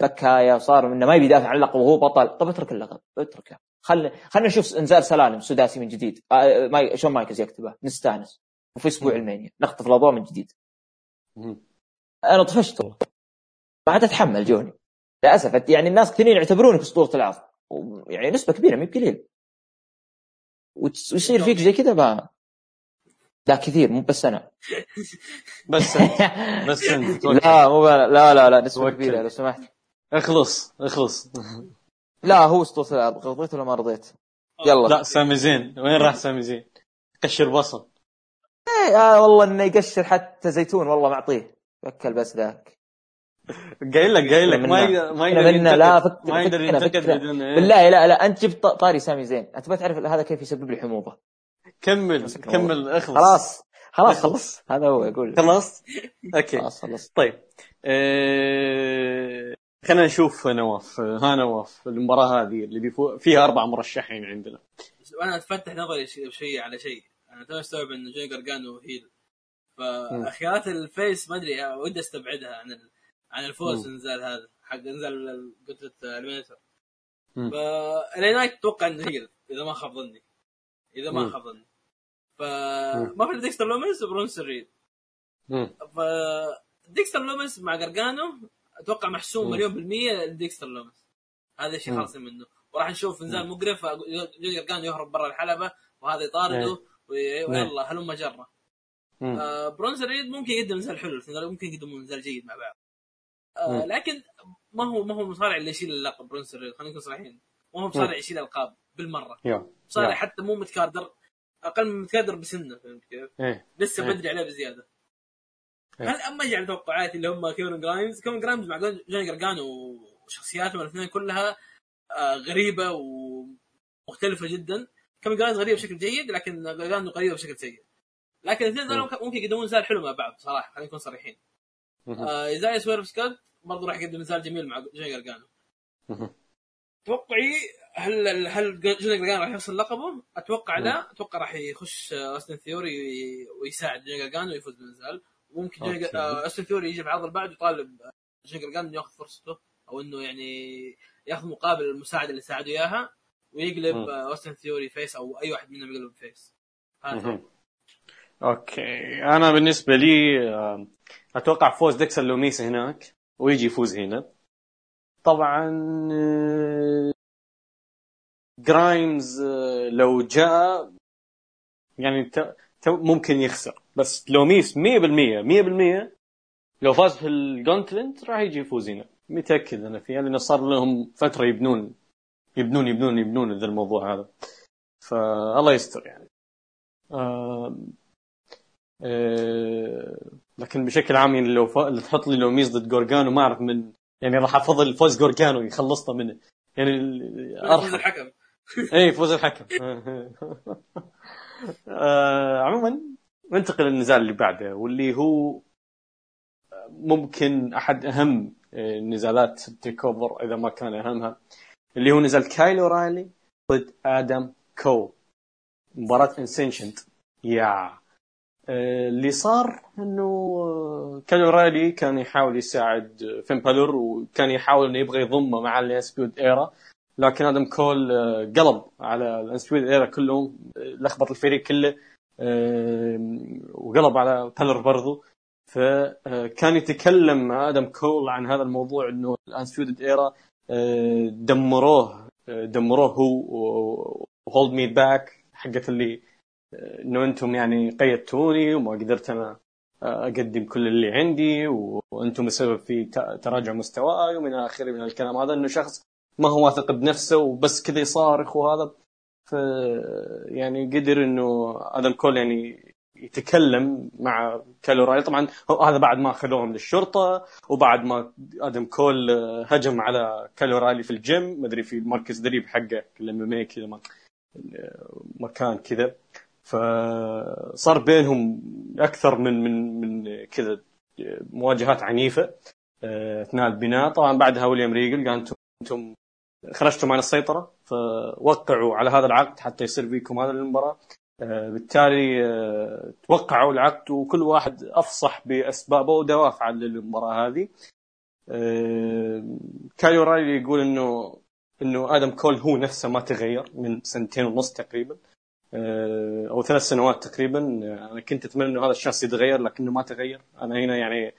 بكاية وصار إنه ما يبي يدافع عن اللقب وهو بطل. طب اترك اللقب اتركه. خل خلينا نشوف انزال سلالم سداسي من جديد. آه، ماي... شون مايكلز يكتبه؟ نستأنس. وفي أسبوع. المانيا نخطف الأضواء من جديد. أنا طفشت. والله ما عاد أتحمل جوني. للأسف. يعني الناس كثيرين يعتبرونك أسطورة العرض يعني نسبة كبيرة مي بقليل. وتس- ويصير فيك زي كذا ما لا كثير مو بس أنا بس. بس أنت توكل. لا مو لا لا لا, لا نسبة توكل. كبيرة لو سمحت اخلص اخلص لا هو اسطورة العرض رضيت ولا ما رضيت يلا لا سامي زين وين راح سامي زين؟ قشر بصل إيه، آه والله إنه يقشر حتى زيتون والله معطيه فكل بس ذاك قايل لك قايل لك ما. يقدر ما يقدر. لا، فك- ما يقدر ينتقد. بدون إيه. بالله لا لا أنت جبت طاري سامي زين أنت ما تعرف هذا كيف يسبب لي حموضة كمل كمل اخلص. خلاص خلاص اخلص. خلص. هذا هو يقول. خلاص؟ أوكي. خلاص خلص. طيب. أه... خلينا نشوف نواف. ها نواف المباراة هذه اللي بيفو... فيها أربع مرشحين عندنا. وأنا أتفتح نظري شيء على شيء. أنا تو أستوعب انه جوني جرجانو heel. فخيارات ال face ما أدري ودي أستبعدها عن ال... عن الفوز النزال هذا حق نزال قلت eliminator مم. فاللي not أتوقع إنه heel إذا ما خاب ظني. إذا ما. خاب ظني. فما في ديكستر لوميس وبرونسون ريد. فديكستر لوميس مع جرجانو أتوقع محسوم. مليون بالمية لديكستر لوميس هذا الشيء. خالصين منه وراح نشوف نزال. مقرف جرجانو يهرب برا الحلبة وهذا يطارده وي- ويلا هلم جرة مم. آه برونسون ريد ممكن يقدم نزال حلو ممكن يقدمون نزال جيد مع بعض آه. لكن ما هو ما هو مصارع اللي يشيل اللقب برونسون ريد خلينا نكون صريحين ما هو مصارع يشيل ألقاب بالمرة مصارع. حتى مو mid-carder أقل من mid-carder بسنه فهمت كيف؟ إيه لسه إيه. بدري عليه بزيادة إيه. هل أما على توقعاتي اللي هم كاميرون جرايمز كاميرون جرايمز مع جوني جرجانو وشخصياتهم الاثنين كلها آه، غريبة ومختلفة جدا كاميرون جرايمز غريب بشكل جيد لكن جرجانو غريبة بشكل سيء لكن الاثنين مم. ممكن يقدمون نزال حلو مع بعض صراحة خلينا نكون صريحين مهم. آه سويرف سكوت برضه راح يقدم نزال جميل مع جوني جرجانو. توقعي هل هل جوني جرجانو راح يوصل لقبه؟ أتوقع مم. لا أتوقع راح يخش اوستن ثيوري ويساعد جوني جرجانو ويفوز بالنزال ممكن جوني أوكي. آه، اوستن ثيوري يجي في العرض اللي بعده يطالب جوني جرجانو إنه ياخذ فرصته أو إنه يعني ياخذ مقابل المساعدة اللي ساعده إياها ويقلب اوستن ثيوري face أو أي واحد منهم يقلب face هذا. أوكي أنا بالنسبة لي آه، أتوقع فوز ديكستر لوميس هناك ويجي يفوز هنا طبعا آه، جرايمز آه، لو جاء يعني ممكن يخسر. بس لوميس 100% 100% لو فاز في ال gauntlet راح يجي يفوز هنا متأكد أنا فيها لأنه صار لهم فترة يبنون يبنون يبنون يبنون ذا الموضوع هذا. فالله يستر يعني. آه، لكن بشكل عام يعني لو ف... لو تحط لي لوميس ضد جرجانو ما أعرف من يعني راح أفضل فوز جورجانو يخلصنا منه يعني ارحم الحكم. اي فوز الحكم. آه عموما ننتقل للنزال اللي بعده واللي هو ممكن أحد أهم آه، نزالات TakeOver إذا ما كان أهمها اللي هو نزال كايل اورايلي ضد آدم كول. مباراة unsanctioned يا. آه، اللي صار إنه آه، كايل اورايلي كان يحاول يساعد آه، فين بالور وكان يحاول إنه يبغى يضمه مع ال Undisputed Era. لكن آدم كول آه، قلب على ال Undisputed Era كلهم آه، لخبط الفريق كله آه، وقلب على بالور برضو. فكان يتكلم مع آدم كول عن هذا الموضوع إنه ال Undisputed Era آه، دمروه آه، دمروه هو hold me back حقت اللي آه، إنه أنتم يعني قيدتوني وما قدرت أنا آه، أقدم كل اللي عندي وأنتم السبب في تراجع مستواي ومن اخره من الكلام هذا إنه شخص ما هو واثق بنفسه وبس كذا يصارخ وهذا ف يعني قدر انه آدم كول يعني يتكلم مع كايل أورايلي. طبعا هذا بعد ما أخذوهم للشرطة وبعد ما آدم كول هجم على كايل أورايلي في الجيم. مدري في مركز تدريب حقه ال MM كذا ما- مكان كذا. فصار بينهم أكثر من من من كذا مواجهات عنيفة آه، أثناء البناء. طبعا بعدها ويليام ريجل قال أنتم أنتم خرجتم عن السيطرة فوقعوا على هذا العقد حتى يصير فيكم هذا المباراة. آه، بالتالي آه، توقعوا العقد وكل واحد أفصح بأسبابه ودوافعه للمباراة هذه. آه، كايو رايلي يقول إنه إنه آدم كول هو نفسه ما تغير من سنتين ونص تقريبا. أو ثلاث سنوات تقريبا. أنا كنت أتمنى إنه هذا الشخص يتغير لكنه ما تغير. أنا هنا يعني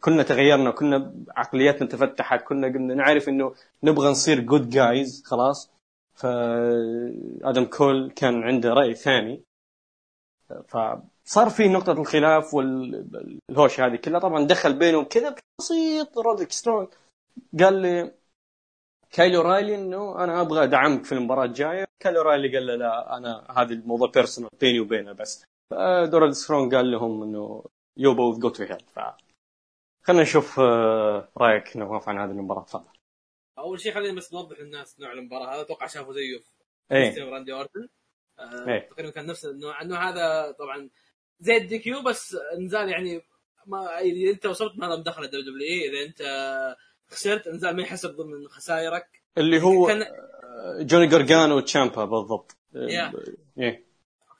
كنا تغيرنا كنا عقلياتنا تفتحت كنا قلنا نعرف إنه نبغى نصير جود جايز خلاص. فادم كول كان عنده رأي ثاني. فصار في نقطة الخلاف والهوش هذه كلها. طبعا دخل بينهم كذا بسيط رودريك سترونج قال لي كايل أورايلي إنه أنا أبغى أدعمك في المباراة الجاية. كايل أورايلي قال له لا أنا هذا الموضوع personal بيني وبينه بس. رودريك سترونج قال لهم إنه you both go to hell خلينا نشوف آه، رأيك نواف عن هذه المباراة تفضل أول شيء خلينا بس نوضح للناس نوع المباراة هذا. أتوقع شافوا زيه في إيه. كريستيان راندي أورتن. آه، إيه. تقريبا كان نفس النوع. النوع هذا طبعا زي ال DQ بس نزال يعني ما إذا أنت وصلت ما لم دخل ال WWE. إذا أنت خسرت النزال ما يحسب ضمن خسائرك. اللي هو كان آه، جوني جارجانو تشامبا بالضبط. إيه.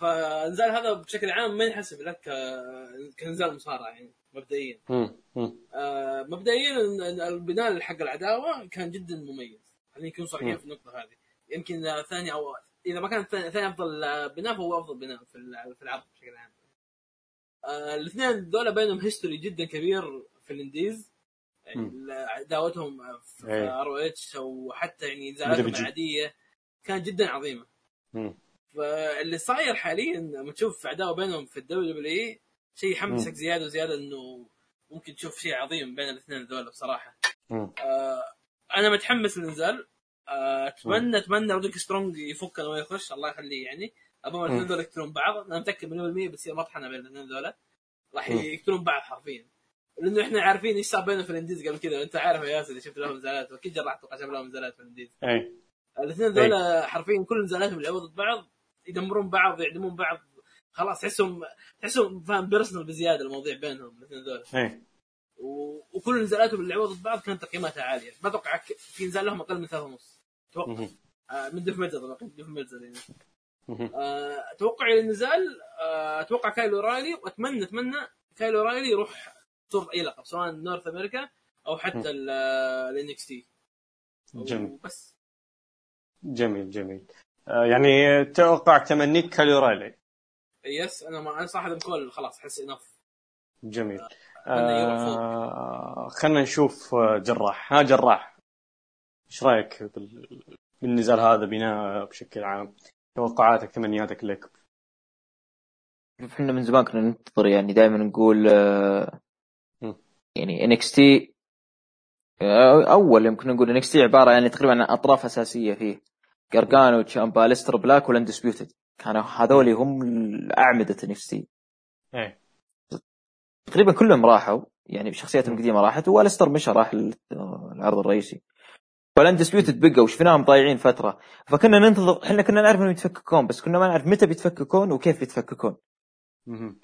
فالنزال هذا بشكل عام ما ينحسب لك ك- كنزال مصارعة يعني. مبدئيا. آه، مبدئيا ال- ال- البناء حق العداوة كان جدا مميز خلينا نكون صريحين. في النقطة هذه يمكن ثاني أو إذا ما كان ثاني, أفضل بناء فهو أفضل بناء في الع- في العرض بشكل عام آه، الاثنين دول بينهم history جدا كبير في ال indies يعني. عداوتهم في ROH أو حتى يعني نزالاتهم. العادية كانت جدا عظيمة مم. فاللي صاير حاليا لما تشوف عداوة بينهم في ال WWE شيء يحمسك. زيادة وزيادة إنه ممكن تشوف شيء عظيم بين الاثنين ذولا بصراحة. مم. آه أنا متحمس للنزال آه، اتمنى أتمنى رودريك سترونج يفك انه يخش. الله يخليه يعني. أبغى الاثنين مم. ذولا يقتلون بعض. أنا متأكد مليون بالمية بتصير مطحنة بين الاثنين ذولا. راح. يقتلون بعض حرفيا. لأنه إحنا عارفين إيش صار بينهم في ال indies قبل كذا أنت عارف يا ياسر اللي شفت لهم نزالات واكيد جراح أتوقع شاف لهم نزالات في ال indies. اي الاثنين ذولا حرفيا كل نزالاتهم يلعبوا ضد بعض يدمرون بعض يعدمون بعض. خلاص تحسهم تحسهم فاهم personal بزيادة المواضيع بينهم الاثنين ذولا اي و... وكل نزالاتهم اللي ضد بعض كانت تقييماتها عالية. ما أتوقع في نزال لهم أقل من ثلاثة ونص. أتوقع. آه من ديف ميلتزر طبعا ديف ميلتزر يعني. آه، توقعي للنزال آه، أتوقع كايل أورايلي واتمنى أتمنى كايل أورايلي يروح طور أي لقب سواء North America أو حتى ال NXT جميل. بس جميل جميل. آه، يعني توقع تمنيك كالي رايلي يس أنا ما أنا صراحة كول خلاص أحس انف جميل. فوق. آه خلينا نشوف آه، جراح. ها جراح. إيش رأيك بال- بالنزال هذا بناء بشكل عام؟ توقعاتك تمنياتك لك. إحنا من زمان كنا ننتظر يعني دائما نقول آه،. يعني NXT أول يمكن نقول NXT عبارة يعني تقريبا عن أطراف أساسية فيه. جارجانو تشامبا أليستر بلاك وال Undisputed كانوا هذول هم اعمده NXT إيه تقريبا كلهم راحوا يعني بشخصياتهم القديمة راحت وأليستر مشى راح ال- العرض الرئيسي وال Undisputed بقوا وشفناهم ضايعين فترة فكنا ننتظر إحنا كنا نعرف إنهم يتفككون بس كنا ما نعرف متى بيتفككون وكيف بيتفككون.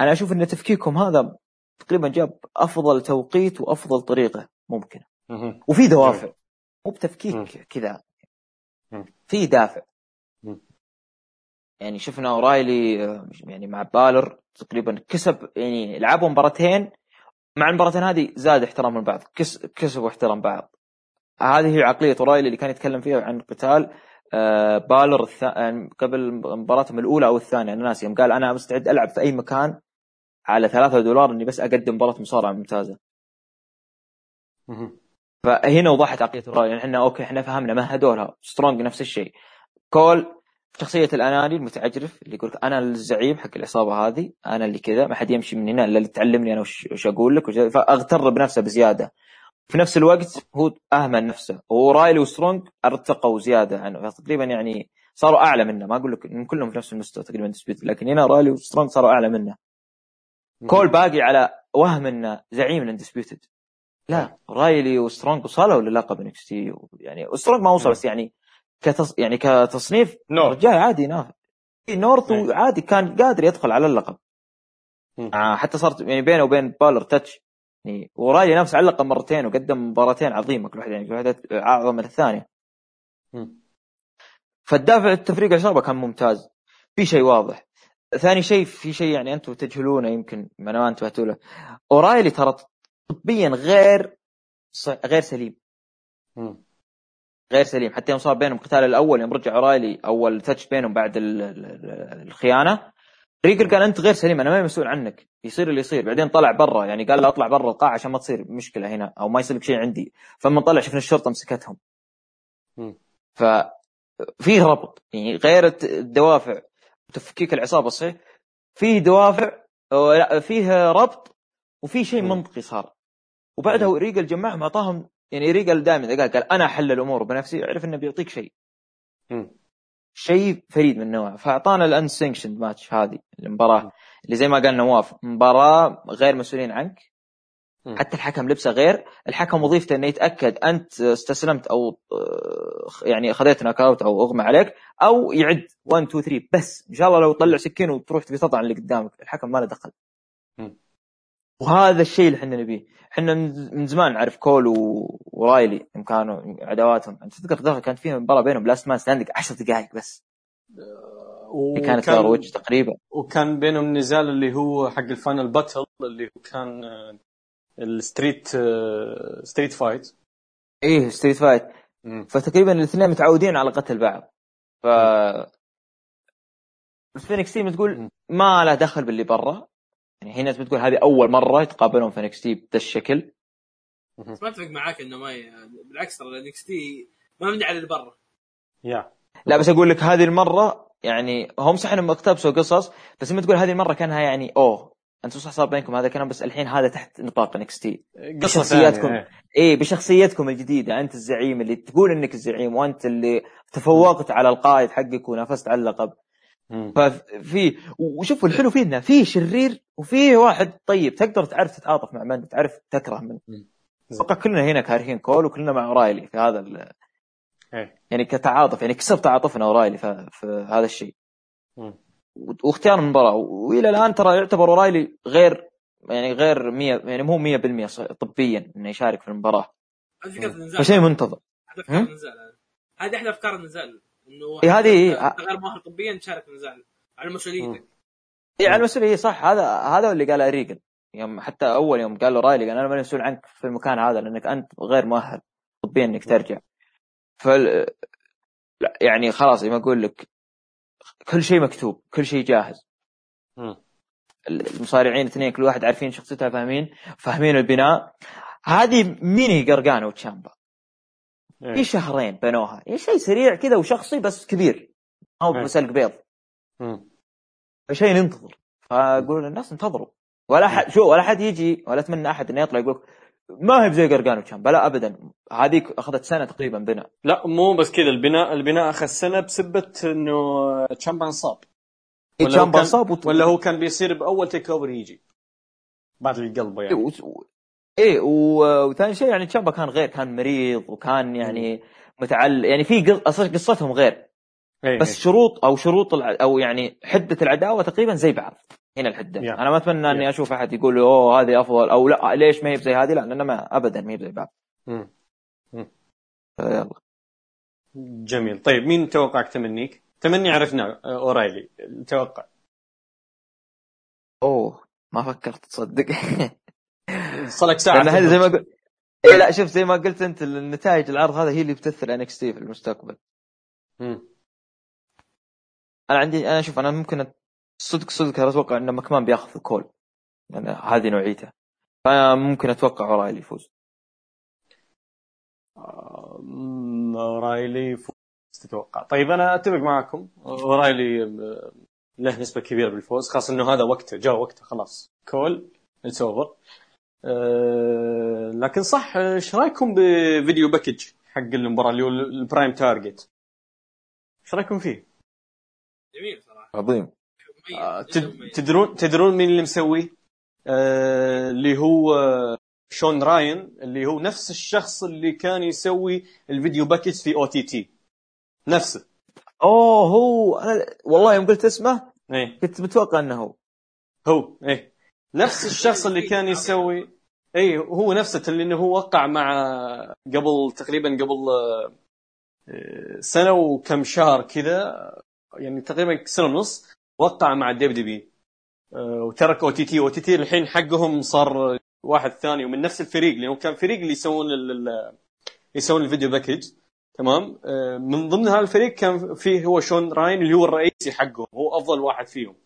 أنا أشوف إن تفكيكهم هذا تقريبا جاب أفضل توقيت وأفضل طريقة ممكنة. وفي دوافع مو. بتفكيك كذا. في دافع. يعني شفنا اورايلي يعني مع بالر تقريبا كسب يعني لعبوا مباراتين. مع المباراتين هذه زاد احترام البعض كس كسبوا احترام بعض. هذه هي عقلية اورايلي اللي كان يتكلم فيها عن قتال آه، بالر الث... يعني قبل مباراتهم الأولى أو الثانية أنا ناسي. يوم قال أنا مستعد ألعب في أي مكان على ثلاثة دولار إني بس أقدم مباراة مصارعة ممتازة. فهنا وضحت عقلية اورايلي يعني إحنا أوكي إحنا فهمنا مهدولها سترونج نفس الشيء. كول شخصية الأناني المتعجرف اللي يقول أنا الزعيم حق العصابة هذه أنا اللي كذا ما حد يمشي من هنا إلا اللي تعلمني أنا وش, أقول لك وش فأغتر بنفسه بزيادة. في نفس الوقت هو أهمل نفسه. وأورايلي وسترونج ارتقوا زيادة عنه. فتقريبا يعني صاروا أعلى منه. ما أقول لك إن كلهم في نفس المستوى تقريبا Undisputed لكن هنا أورايلي وسترونج صاروا أعلى منه. كول باقي على وهم إنه زعيم ال Undisputed لا أورايلي وسترونج وصلوا للقب NXT يعني وسترونج ما وصل بس يعني كتص... يعني كتصنيف North. رجال عادي ينافس North إيه. عادي كان قادر يدخل على اللقب مم. آه حتى صارت يعني بينه وبين بالر touch يعني وأورايلي نافس على اللقب مرتين وقدم مباراتين عظيمة كل واحدة يعني كل واحدة أعظم من الثانية مم. فالدافع التفريق العصابه كان ممتاز في شيء واضح ثاني شيء في شيء يعني أنتم تجهلونه يمكن ما أنا ما له أورايلي ترى طبيا غير غير سليم. غير سليم. حتى يوم صار بينهم قتال الأول يوم رجع أورايلي أول touch بينهم بعد ال- ال- ال- الخيانة ريجل قال أنت غير سليم أنا ما مسؤول عنك. يصير اللي يصير. بعدين طلع برا يعني قال له أطلع برا القاعه عشان ما تصير مشكلة هنا أو ما يصير لك شيء عندي. فلما طلع شفنا الشرطة مسكتهم. مم. ففيه ربط. يعني غير الدوافع تفكيك العصابة صحيح فيه دوافع لا فيه ربط وفي شيء. منطقي صار. وبعدها ريجل جمعهم أعطاهم يعني ريجل دائما قال قال أنا أحل الأمور بنفسي عرف إنه بيعطيك شيء. شيء فريد من نوعه فأعطانا ال unsanctioned match هذه. المباراة اللي زي ما قال نواف مباراة غير مسؤولين عنك. حتى الحكم لبسه غير الحكم وظيفته إنه يتأكد أنت استسلمت أو آه، يعني خذيت knock out أو أغمى عليك أو يعد 1 2 3 بس إن شاء الله لو طلع سكين وتروح تبي تطعن اللي قدامك الحكم ما له دخل. وهذا الشيء اللي إحنا نبيه. إحنا من زمان نعرف كول و... وأورايلي يوم كانوا عداواتهم. أنت تذكر دخل كانت فيهم مباراة بينهم last man standing 10 دقائق بس. اللي كانت وجه تقريبا. وكان بينهم نزال اللي هو حق ال Final Battle اللي هو كان ال street street fight إيه street fight. فتقريبا الاثنين متعودين على قتل بعض ف في NXT تقول. ما له دخل باللي برا. يعني هنا بتقول هذه أول مرة يتقابلون في NXT بهذا الشكل بس ما أتفق معاك إنه ما ي... بالعكس ترى ال NXT ما مبني على اللي برا yeah لا بس أقول لك هذه المرة يعني هم صح إنهم اقتبسوا قصص بس لما تقول هذه المرة كانها يعني أوه أنتم صح صار بينكم هذا الكلام بس الحين هذا تحت نطاق NXT قصة شخصياتكم. ثانية إيه. إيه بشخصيتكم الجديدة أنت الزعيم اللي تقول إنك الزعيم وأنت اللي تفوقت على القائد حقك ونافست على اللقب. ففي وشوفوا الحلو فيه إنه في شرير وفي واحد طيب تقدر تعرف تتعاطف مع من تعرف تكره من. أتوقع كلنا هنا كارهين كول وكلنا مع أورايلي في هذا ال... إيه. يعني كتعاطف يعني كسب تعاطفنا أورايلي في, في هذا الشيء. واختيار المباراة وإلى الآن ترى يعتبر أورايلي غير يعني غير 100 يعني مو 100% ص- طبيا إنه يشارك في المباراة فشيء منتظر احد افكار؟ النزال هذه. هذه احد أفكار النزال إنه إيه، هذه إيه. غير مؤهل طبيا تشارك في النزال على مسؤوليتك اي على المسؤولية صح. هذا هذا اللي قاله ريجل يوم حتى أول يوم قال له رايلي قال أنا ماني مسؤول عنك في المكان هذا لأنك أنت غير مؤهل طبيا إنك ترجع. فال لا، يعني خلاص زي ما أقول لك كل شيء مكتوب كل شيء جاهز. المصارعين اثنين كل واحد عارفين شخصيتها فاهمين؟ فاهمين البناء. هذه مين هي؟ قرقانة وتشامبا. إيه. في شهرين بنوها. يعني شيء سريع كذا وشخصي بس كبير. ما هو إيه. بسلق بيض. مم. فشيء ننتظر فأقول للناس انتظروا. ولا حد شو ولا حد يجي ولا أتمنى أحد إنه يطلع يقول ما هي زي قرقان وشامبا لا ابدا. هذيك أخذت سنة تقريبا بناء. لا مو بس كذا. البناء البناء أخذ سنة بسبة إنه تشامبا انصاب ولا كان- صاب وت... ولا هو كان بيصير بأول تيك أوفر يجي. بعد القلب إيه، يعني و- وثاني شيء يعني تشامبا كان غير كان مريض وكان يعني متعل يعني في قصتهم غير. إيه، بس إيه. شروط أو شروط الع... أو يعني حدة العداوة تقريبا زي بعض هنا الحدة. Yeah. أنا ما أتمنى إني Yeah. أشوف أحد يقول أوه هذه أفضل أو لأ ليش ما هي زي هذه؟ لا لأن ما ابدا ما هي زي بعض. مم. فيلا. جميل. طيب مين توقعك تمنيك؟ تمني عرفنا اورايلي توقع. أوه ما فكرت تصدق. صار لك ساعة لأن هذه زي ما قلت إيه لا شوف زي ما قلت أنت النتائج العرض هذا هي اللي بتأثر NXT في المستقبل. مم. أنا عندي أنا شوف أنا ممكن صدق صدق أتوقع ان مكمان بياخذ الكول. يعني هذه نوعيته. فأنا ممكن أتوقع أورايلي يفوز. أورايلي يفوز تتوقع طيب أنا أتفق معاكم. أورايلي آه، له نسبة كبيرة بالفوز خاصة إنه هذا وقته جاء وقته خلاص. كول it's over لكن صح آه، إيش رأيكم ب video package حق المباراة اللي هو ال Prime Target إيش رأيكم فيه؟ جميل صراحة. عظيم. آه،. تدرون تدرون مين اللي مسويه؟ آه، اللي هو آه، شون راين اللي هو نفس الشخص اللي كان يسوي ال video package في OTT نفسه أوه هو أنا والله يوم قلت اسمه إيه. كنت متوقع إنه هو. هو إيه. نفس الشخص اللي كان يسوي اي هو نفسه اللي إنه هو وقع مع قبل تقريبا قبل آه، سنة وكم شهر كذا يعني تقريبا سنة ونص وقع مع ال WWE آه، وترك أو تي تي. أو تي تي الحين حقهم صار واحد ثاني ومن نفس الفريق لأنه كان فريق اللي يسوون يسوون ال video package تمام؟ آه، من ضمن هذا الفريق كان فيه هو شون راين اللي هو الرئيسي حقهم هو أفضل واحد فيهم.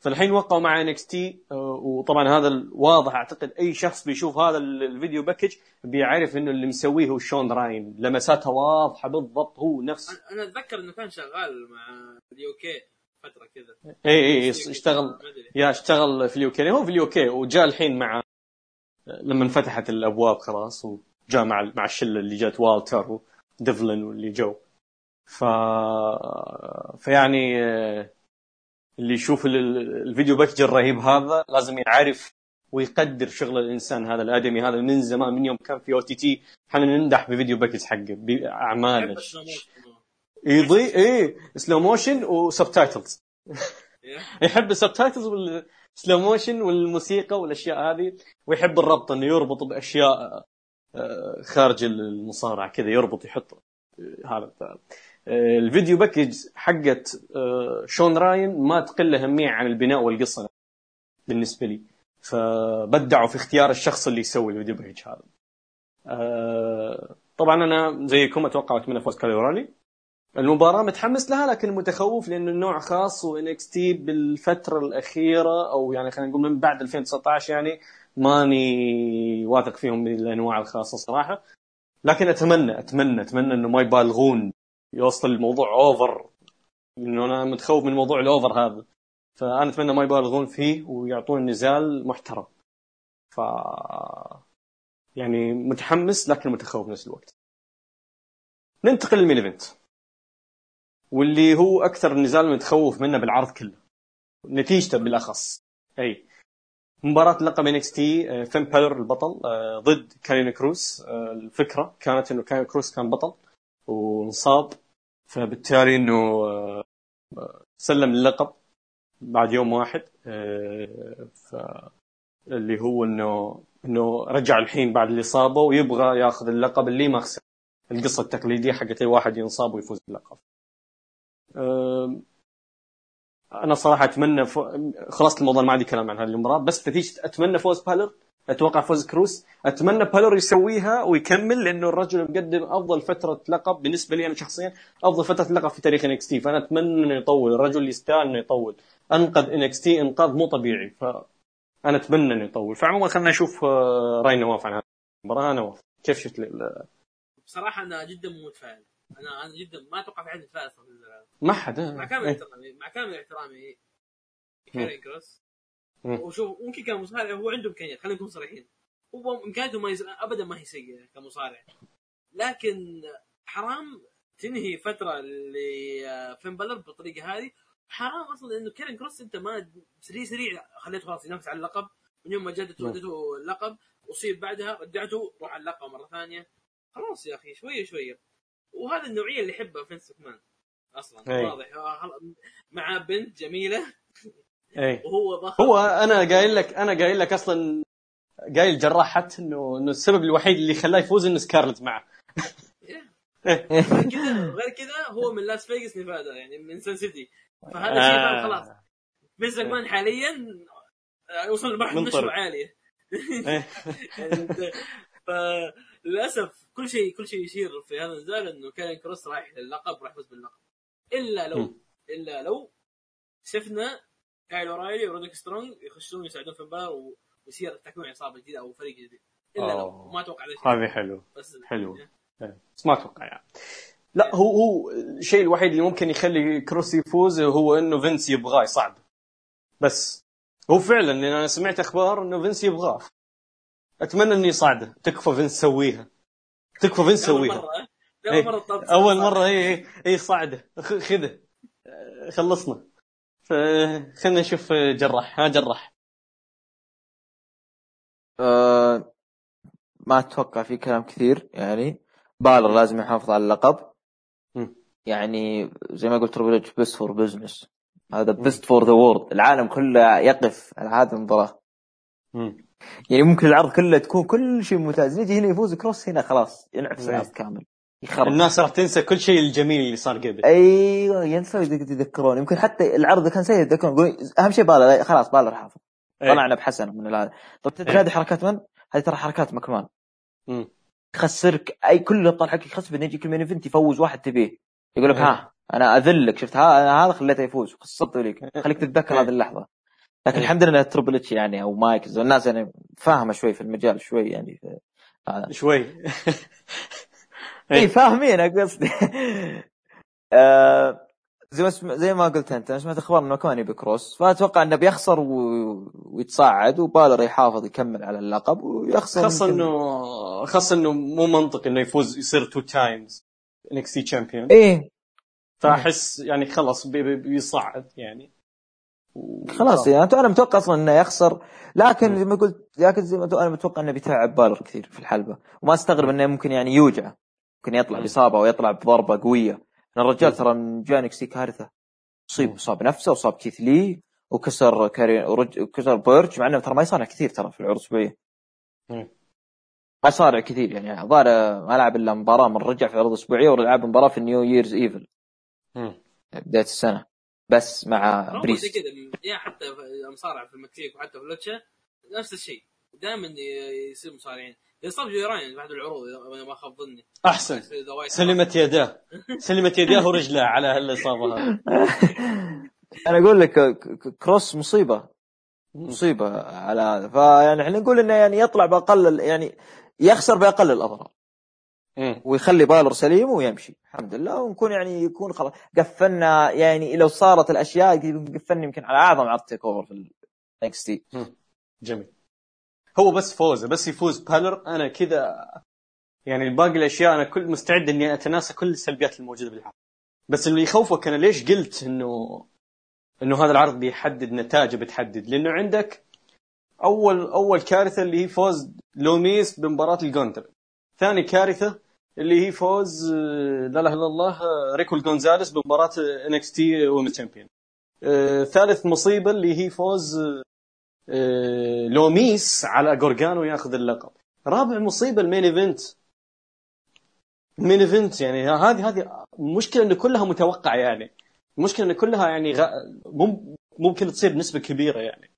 فالحين وقعوا مع NXT وطبعا هذا واضح أعتقد أي شخص بيشوف هذا ال- ال video package بيعرف إنه اللي مسويه هو شون راين. لمساتها واضحة بالضبط هو نفس. أنا- أنا أتذكر إنه كان شغال مع ال UK فترة كذا. إي إي اشتغل. yeah اشتغل في ال UK. هو في ال UK وجاء الحين مع لما انفتحت الأبواب خلاص وجاء مع مع الشلة اللي جات والتر وديفلن واللي جو. ف فيعني آه، اللي يشوف ال- ال- ال video package الرهيب هذا لازم يعرف ويقدر شغل الإنسان هذا الآدمي هذا من زمان من يوم كان في OTT إحنا نمدح ب video package حقه باعماله. يضيء إيه slow motion و subtitles إيه؟ يحب ال subtitles وال slow motion والموسيقى والأشياء هذه ويحب الربط إنه يربط بأشياء آه، خارج المصارعة كذا يربط يحط آه، هذا ال video package حقت آه، شون راين ما تقل أهمية عن البناء والقصة بالنسبة لي. فبدعوا في اختيار الشخص اللي يسوي ال video package هذا. آه، طبعا أنا زيكم أتوقع أتمنى فوز كايل أورايلي المباراة متحمس لها لكن متخوف لأنه النوع خاص و NXT بالفترة الأخيرة أو يعني خلينا نقول من بعد 2019 يعني ماني واثق فيهم من الأنواع الخاصة صراحة. لكن أتمنى أتمنى أتمنى إنه ما يبالغون يوصل الموضوع أوفر لأنه أنا متخوف من موضوع الأوفر هذا. فأنا أتمنى ما يبالغون فيه ويعطون نزال محترم. ف يعني متحمس لكن متخوف بنفس الوقت. ننتقل للمين إيفنت. واللي هو أكثر نزال متخوف منه بالعرض كله. نتيجته بالأخص. أي. مباراة لقب NXT فين بالور البطل آه، ضد كارين كروس آه، الفكرة كانت إنه كارين كروس كان بطل. وانصاب فبالتالي إنه آه، سلم اللقب بعد يوم واحد ف اللي هو إنه إنه رجع الحين بعد الاصابه ويبغى ياخذ اللقب اللي ما خسر. القصة التقليدية حقت واحد ينصاب ويفوز باللقب. أنا صراحة أتمنى فو... خلاص الموضوع ما عندي كلام عن هذه المباراه بس نتيجه أتمنى فوز بالر أتوقع فوز كروس. أتمنى بالر يسويها ويكمل لأنه الرجل مقدم أفضل فترة لقب بالنسبة لي أنا شخصيا أفضل فترة لقب في تاريخ NXT. فأنا أتمنى إنه يطول. الرجل يستاهل إنه يطول. أنقذ NXT إنقاذ مو طبيعي. ف أنا أتمنى إنه يطول. فعموما خلينا نشوف آه، راي نواف عن هذه المباراة. نواف كيف شفت بصراحة أنا جدا متفائل. أنا أنا جدا ما أتوقع في حد يتفائل ما حد مع كامل إيه. احترامي مع كامل احترامي كارين كروس وشوف ممكن كمصارع هو عنده إمكانيات خلينا نكون صريحين. هو إمكانياته ما يز... ابدا ما هي سيئة كمصارع. لكن حرام تنهي فترة لفين بلر بالطريقة هذه. حرام أصلا إنه كارين كروس أنت ما سريع سريع خليته خلاص ينافس على اللقب. من يوم ما جدته ودته اللقب أصيب بعدها رجعته روح على اللقب مرة ثانية. خلاص يا أخي شوية شوية. وهذا النوعية اللي يحبها فينس مان أصلا. واضح. مع بنت جميلة. اي وهو هو أنا قايل لك أنا قايل لك أصلا قايل جراح حتى انه إنه السبب الوحيد اللي خلاه يفوز إنه سكارلت معه غير كذا غير كذا هو من لاس فيغاس نيفادا يعني من Sin City فهذا شيء آه. خلاص فينس مان حاليا آه، وصل لمرحلة. نشوه عاليه إيه. يعني فللأسف كل شيء كل شيء يشير في هذا النزال إنه كان كروس رايح للقب راح يفوز باللقب إلا لو. إلا لو شفنا كايل اورايلي وروديك سترونج يخشون يساعدون في المباراة ويصير تكوين عصابه جديده أو فريق جديد. إلا لو أوه. ما أتوقع هذه حلو. بس حلو. إيه. بس ما أتوقع يعني. لا هو هو الشيء الوحيد اللي ممكن يخلي كروس يفوز هو إنه فينس يبغاه يصعد. بس هو فعلا لأن أنا سمعت أخبار إنه فينس يبغاه. أتمنى إنه يصعده. تكفى فينس سويها تكفى فينس سويها مرة إيه. اول مرة أول مرة اي اي صعده خذه. آه، خلصنا. فخلنا نشوف آه، جراح. ها جراح. أه ما أتوقع في كلام كثير يعني. بالر لازم يحافظ على اللقب. يعني زي ما قلت تربل best for business هذا best for the world العالم كله يقف على هذه المباراة. يعني ممكن العرض كله تكون كل شيء ممتاز. يجي هنا يفوز كروس هنا خلاص. ينعكس. العرض كامل. يخرب الناس راح تنسى كل شيء الجميل اللي صار قبل أيوه ينسوا يتذكرون يمكن حتى العرض كان سيء يتذكرون يقولون أهم شيء بالر خلاص بالر حافظ إيه. طلعنا بحسن من هذا طب تدري إيه. هذه حركات من؟ هذه ترى حركات مكمان مم. يخسرك أي كل الابطال حقك يخسر بعدين يجيك ال main event يفوز واحد تبيه يقول لك إيه. ها أنا أذلك شفت هذا خليته يفوز خسرته لك خليك تتذكر إيه. هذه اللحظة لكن إيه. الحمد لله تربل اتش يعني أو مايكلز والناس يعني فاهمة شوي في المجال شوي يعني في- شوي اي فاهمين قصدي. آه، زي ما. زي ما قلت أنت أنا سمعت أخبار إنه كمان يبي كروس فأتوقع إنه بيخسر و... ويتصاعد وبالر يحافظ يكمل على اللقب ويخسر يمكن- انه خاصة إنه مو منطقي إنه يفوز يصير two times NXT champion إيه. فأحس يعني خلاص بي- بي- بيصعد يعني. و- خلاص يعني أنا متوقع أصلا إنه يخسر لكن زي ما قلت لكن زي ما أنا متوقع إنه بيتعب بالر كثير في الحلبة وما أستغرب إنه ممكن يعني يوجع ممكن يطلع. بإصابة أو يطلع بضربة قوية الرجال. ترى من نكسي كارثه اصيب مم. أصاب نفسه وصاب كيث لي وكسر كاري ورج... وكسر بيرج مع إنه ترى ما يصارع كثير ترى في العروض الاسبوعيه. ما يصارع كثير يعني الظاهر ما لعب إلا مباراة من رجع في العروض الاسبوعيه ولعب مباراة في ال New Year's Evil. بداية السنة بس مع بريست كذا يا حتى في المصارعه في المكسيك وحتى في لوتشا نفس الشيء دائما يصير مصارعين يصاب جيران في احد العروض اذا ما خاب ظني. أحسن. سلمت يداه. سلمت يداه ورجلاه على هالإصابة هذه. أنا أقول لك كروس مصيبة. مصيبة على هذا. فيعني إحنا نقول إنه يعني يطلع بأقل يعني يخسر بأقل الأضرار. ويخلي بالر سليم ويمشي. الحمد لله. ونكون يعني يكون خلاص. قفلنا يعني لو صارت الأشياء قفلنا يمكن على أعظم عرض TakeOver في ال NXT. جميل. هو بس فوزه بس يفوز بالر أنا كذا يعني باقي الأشياء أنا كل مستعد إني أتناسى كل السلبيات الموجودة بالحلقة بس اللي يخوفك أنا ليش قلت إنه إنه هذا العرض بيحدد نتائجه بتحدد؟ لأنه عندك أول أول كارثة اللي هي فوز لوميس بمباراة ال gauntlet. ثاني كارثة اللي هي فوز آه، لا إله إلا الله آه، راكيل جونزاليس بمباراة NXT champion. ثالث مصيبة اللي هي فوز آه، لوميس على جورجانو ياخذ اللقب. رابع مصيبة ال main event. ال main event يعني هذه هذه مشكلة انه كلها متوقعة يعني. المشكلة انه كلها يعني غ... مم- ممكن تصير بنسبه كبيرة يعني.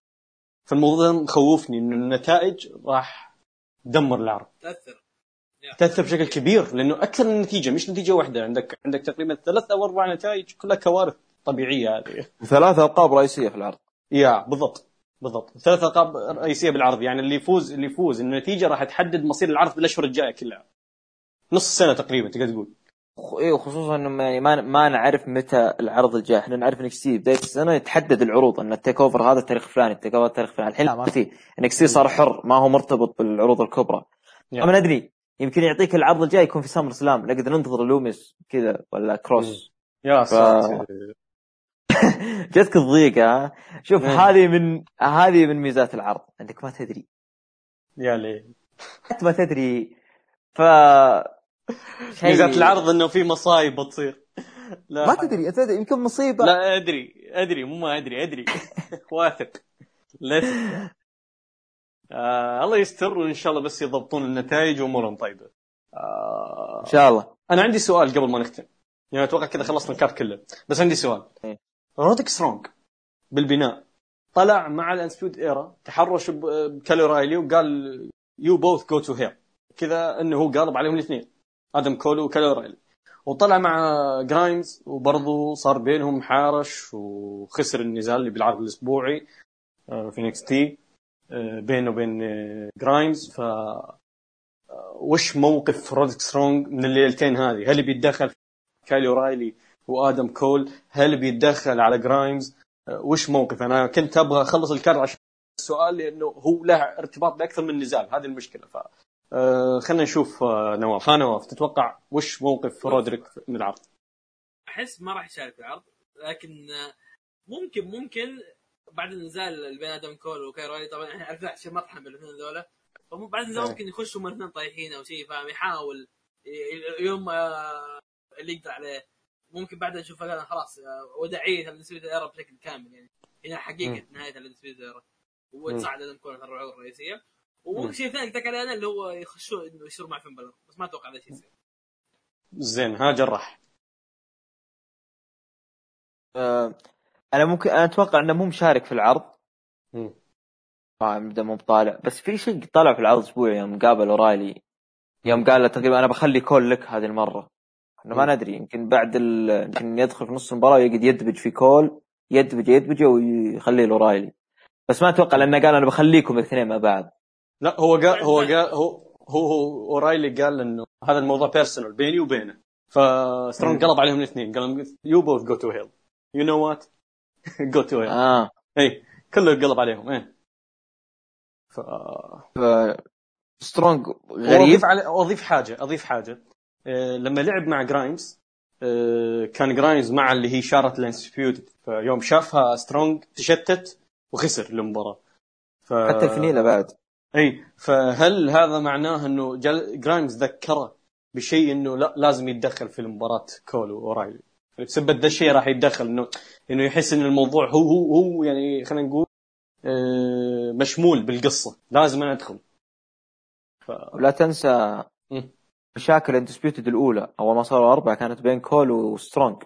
فالموضوع ده مخوفني انه النتائج راح تدمر العرض. تأثر. تأثر بشكل كبير لأنه أكثر من نتيجة مش نتيجة واحدة. عندك عندك تقريبا ثلاث أو أربع نتائج كلها كوارث طبيعية هذه. ثلاث ألقاب رئيسية في العرض. يا بالضبط. بالضبط. ثلاث ألقاب رئيسية بالعرض يعني اللي يفوز اللي يفوز. النتيجة راح تحدد مصير العرض بالأشهر الجاية كلها. نص سنة تقريبا تقدر تقول. إيه وخصوصا إنه يعني ما ما نعرف متى العرض الجاي. إحنا نعرف NXT بداية السنة يتحدد العروض إن ال TakeOver هذا التاريخ الفلاني ال TakeOver التاريخ الفلاني. الحين لا ما في. NXT صار حر ما هو مرتبط بالعروض الكبرى. يا. ما ندري يمكن يعطيك العرض الجاي يكون في SummerSlam. نقدر ننتظر لوميس كذا ولا كروس. يا ساتر جتك الضيقه ها؟ شوف مم. هذه من هذه من ميزات العرض انك ما تدري. يا ليه انت ما تدري ف شيء- ميزات العرض إنه في مصايب بتصير. لا ما تدري انت تدري يمكن مصيبة. لا أدري أدري مو ما أدري أدري. واثق. آه الله يستر وإن شاء الله بس يضبطون النتائج وأمورهم طيبة. آه إن شاء الله. أنا عندي سؤال قبل ما نختم. يعني أتوقع كذا خلصنا الكارت كله. بس عندي سؤال. إيه. رودك سترونج بالبناء. طلع مع ال Undisputed Era تحرش بكايل أورايلي وقال you both go to hell كذا إنه هو قالب عليهم الاثنين آدم كول وكايل أورايلي. وطلع مع جرايمز وبرضه صار بينهم حارش وخسر النزال اللي بالعرض الأسبوعي آه، في NXT بينه وبين آه، جرايمز. ف آه، وش موقف رودريك سترونج من الليلتين هذه؟ هل بيتدخل في كايل أورايلي وآدم كول؟ هل بيتدخل على جرايمز؟ آه، وش موقف؟ أنا كنت أبغى أخلص ال card عشان السؤال لأنه هو له ارتباط بأكثر من نزال هذه المشكلة ف آه، خلينا نشوف آه، نواف ها نواف تتوقع وش موقف رودريك من العرض؟ أحس ما راح يشارك في العرض لكن ممكن ممكن بعد النزال اللي بين آدم كول وكايل أورايلي طبعا إحنا عرفنا عشان ما تحمل الاثنين ذولا فمو- بعد النزال إيه. ممكن يخشوا هم الاثنين طايحين أو شيء فاهم يحاول يوم اللي يقدر عليه ممكن بعدها نشوف فعلاً خلاص آه، وداعية ال Undisputed Era بشكل كامل يعني. هنا حقيقة نهاية ال Undisputed Era وتصعد آدم كول في العروض الرئيسية. وممكن شيء ثاني قلت عليه أنا اللي هو يخشوا إنه يصيروا مع فين بالر بس ما أتوقع هذا الشيء يصير. زين ها جراح. آه، أنا ممكن أنا أتوقع إنه مو مشارك في العرض. مبدا مو بطالع. بس في شيء طلع في العرض الاسبوعي يوم قابل أورايلي. يوم قال له تقريبا أنا بخلي كول لك هذه المرة. إحنا ما. ندري يمكن بعد ال... يمكن يدخل في نص المباراة ويقعد يدبج في كول يدبج يدبج ويخليه لاورايلي بس ما أتوقع لأنه قال أنا بخليكم الاثنين مع بعض. لا هو قال هو قال هو هو, هو اورايلي قال إنه هذا الموضوع personal بيني وبينه. فسترونج قلب عليهم الاثنين قال لهم you both go to hell you know what go to hell آه. اي كله قلب عليهم إيه. ف ف... سترونج غريب. واضيف على أضيف حاجة أضيف حاجة. لما لعب مع جرايمز آه، كان جرايمز مع اللي هي شارة ال Undisputed فيوم شافها سترونج تشتت وخسر المباراة. ف... حتى الفنيلة بعد. إي فهل هذا معناه إنه جل... جرايمز ذكره بشيء إنه لا لازم يتدخل في المباراة كول واورايلي بسبب ذا الشيء راح يتدخل إنه إنه يحس إن الموضوع هو هو هو يعني خلينا نقول آه، مشمول بالقصة. لازم أنا أدخل. ف... ولا تنسى. مشاكل Undisputed الأولى. أول ما صاروا أربعة كانت بين كول وسترونج.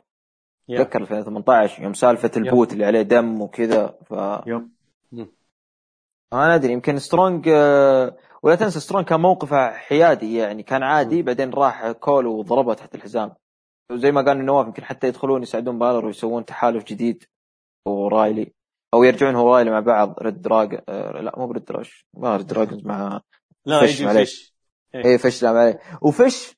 yeah. تذكر 2018 يوم سالفة ال boot اللي عليه دم وكذا ف yep ما ندري يمكن سترونج آه، ولا تنسى سترونج كان موقفه حيادي يعني كان عادي بعدين راح كول وضربه تحت الحزام. وزي ما قال نواف يمكن حتى يدخلون يساعدون بالر ويسوون تحالف جديد ورايلي أو يرجعون هو رايلي مع بعض ريد دراج آه، لا مو بريد دراج ما ريد دراجونز مع لا فش يجي معليش. فش إيه. إيه فش لا عليه وفش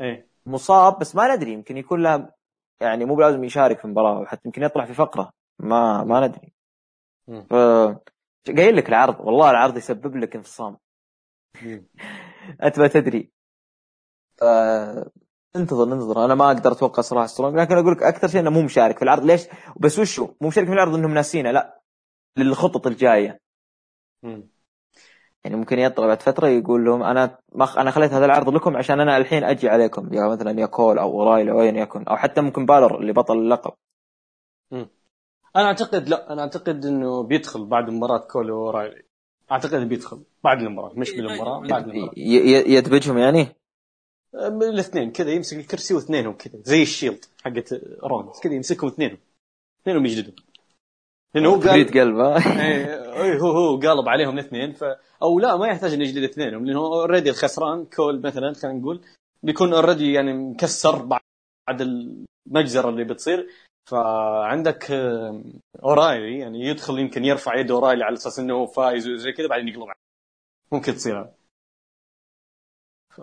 إيه. مصاب بس ما ندري يمكن يكون له يعني مو بلازم يشارك في المباراة حتى يمكن يطلع في فقرة. ما ما ندري. ف قايل لك العرض. والله العرض يسبب لك انفصام. أنت ما تدري. ف... ننتظر ننتظر أنا ما أقدر أتوقع صراحة سترونج لكن أقول لك أكثر شيء إنه مو مشارك في العرض. ليش؟ بس وشو؟ مو مشارك في العرض إنهم ناسينه لا. للخطط الجاية. يعني ممكن يطلع بعد فترة يقول لهم أنا ما أنا خليت هذا العرض لكم عشان أنا الحين أجي عليكم. يا مثلا يا كول أو أورايلي أو ايا يكن أو حتى ممكن بالر اللي بطل اللقب. أنا أعتقد لا أنا أعتقد إنه بيدخل بعد مباراة كول ورايلي أعتقد بيدخل بعد المباراة مش بالمباراة بعد المباراة. يدبجهم يعني؟ الاثنين كذا يمسك الكرسي واثنينهم كذا زي الشيلد حقت رولينز كذا يمسكهم اثنينهم. اثنينهم يجلدهم لأنه هو قال كبريت قلب ها؟ إيه، إيه، هو هو قالب عليهم الاثنين. ف أو لا ما يحتاج إنه يجلد اثنينهم لأنه already الخسران كول مثلا خلينا نقول بيكون already يعني مكسر بعد المجزرة اللي بتصير. فعندك آه، أورايلي يعني يدخل يمكن يرفع يد أورايلي على أساس إنه هو فايز وزي كذا بعدين يقلب. ممكن تصير. ف...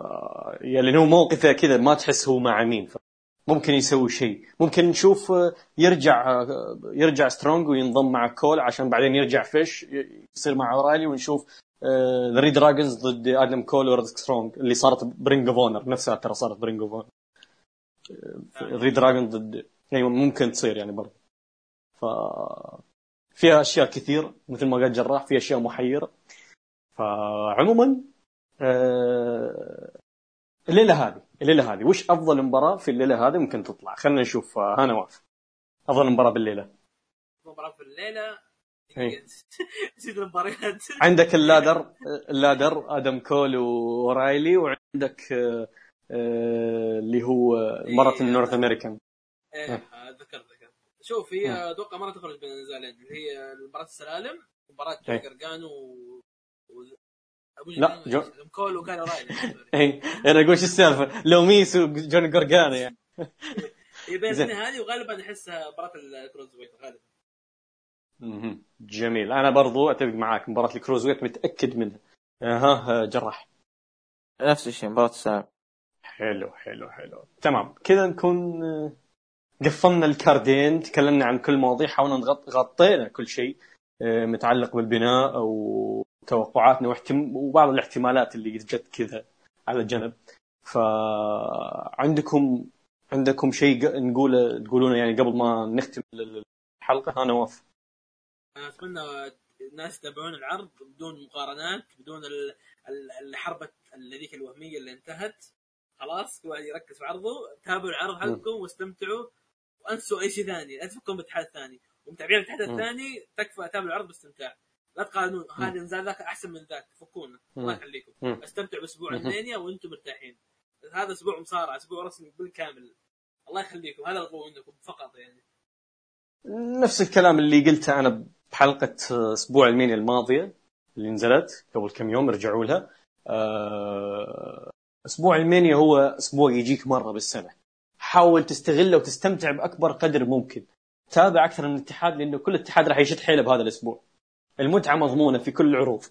يعني لأنه موقفه كذا ما تحس هو مع مين. ف... ممكن يسوي شيء. ممكن نشوف آه، يرجع آه، يرجع سترونج وينضم مع كول عشان بعدين يرجع فيش يصير مع اورايلي ونشوف ذا reDRagon ضد آدم كول ورودريك سترونج اللي صارت ب Ring of Honor. نفسها ترى صارت ب Ring of Honor. reDRagon ضد أيوه ممكن تصير يعني برضه. ف فيها أشياء كثير مثل ما قال جراح في أشياء محيرة. فعموما آه، الليلة هذه. الليلة هذه. وش أفضل مباراة في الليلة هذه ممكن تطلع؟ خلينا نشوف آه، ها نواف. أفضل مباراة بالليلة. مباراة في الليلة؟ إيه. نسيت المباريات. عندك ال ladder ال ladder آدم كول وأورايلي وعندك آه، آه، اللي هو مره النورث أمريكان. إيه آه، ذكرت ذكرت شوف هي أتوقع ما تخرج بين النزالين اللي هي مباراة السلالم مباراة إيه. جرجان و لا، جو- جو... كول وكان اي أنا أقول شو السالفة؟ لو ميس وجون جورجانا يعني هي بين زين. الاثنين هذه وغالبا احسها مباراة الكروز ويت غالبا. جميل. أنا برضو أتفق معاك مباراة الكروز ويت متأكد منها. أها جراح. نفس الشيء مباراة السلام حلو حلو حلو. تمام. كذا نكون آه، قفلنا الكاردين تكلمنا عن كل مواضيع حاولنا نغط غطينا كل شيء آه، متعلق بالبناء أو توقعاتنا واحتم... وبعض الاحتمالات اللي جت كذا على جنب. فعندكم عندكم شيء نقوله تقولونه يعني قبل ما نختم الحلقة؟ أنا واف. أنا اتمنى الناس يتابعون العرض بدون مقارنات بدون ال- ال- الحربة هذيك الوهمية اللي انتهت. خلاص كل واحد يركز في عرضه. تابعوا العرض حقكم واستمتعوا. وأنسوا أي شيء ثاني لا تفكرون بالاتحاد الثاني ومتابعين الاتحاد. الثاني تكفى تابعوا العرض باستمتاع. لا تقارنون. هذا نزال ذاك أحسن من ذاك. فكونا. الله. يخليكم. استمتعوا باسبوع. المانيا وأنتم مرتاحين. هذا أسبوع مصارعه أسبوع رسمي بالكامل. الله يخليكم. هذا القوة عندكم فقط يعني. نفس الكلام اللي قلته أنا بحلقة أسبوع المينيا الماضية اللي نزلت قبل كم يوم رجعوا لها. آه، أسبوع المانيا هو أسبوع يجيك مرة بالسنة. حاول تستغله وتستمتع بأكبر قدر ممكن. تابع أكثر من اتحاد لأنه كل اتحاد راح يشد حيله بهذا الأسبوع. المتعة مضمونة في كل العروض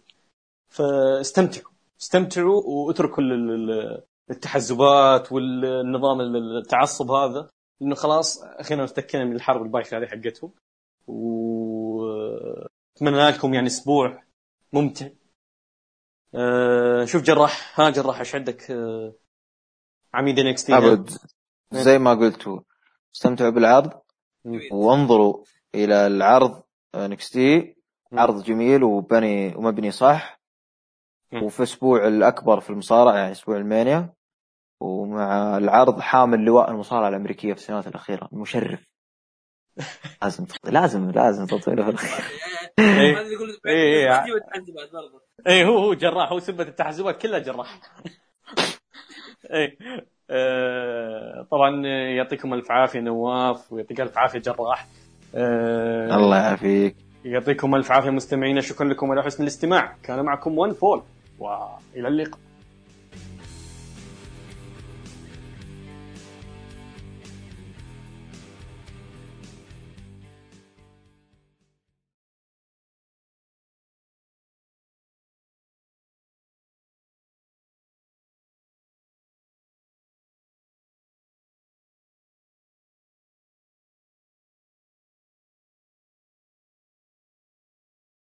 فاستمتعوا. استمتعوا واتركوا ال- ال- التحزبات والنظام التعصب هذا. لأنه خلاص أخيرا استكينا من الحرب البايخة هذه حقتهم. وأتمنى لكم يعني أسبوع ممتع. أه شوف جراح. ها جراح إيش عندك؟ أه عميد NXT أبد زي ما قلتوا. استمتعوا بالعرض وانظروا إلى العرض NXT عرض جميل وبني ومبني صح. مم. وفي أسبوع الأكبر في المصارعة يعني أسبوع ال Mania. ومع العرض حامل لواء المصارعة الأمريكية في السنوات الأخيرة المشرف. لازم لازم لازم تطويله في الأخير. إيه. اللي يقول إيه، إيه. برضه. اي هو هو جراح هو سبة التحزبات كلها جراح. اي آه طبعا يعطيكم الف عافية نواف ويعطيك الف عافية جراح. آه الله يعافيك. يعطيكم ألف عافية مستمعينا شكرا لكم على حسن الاستماع. كان معكم ون فول. وإلى اللقاء.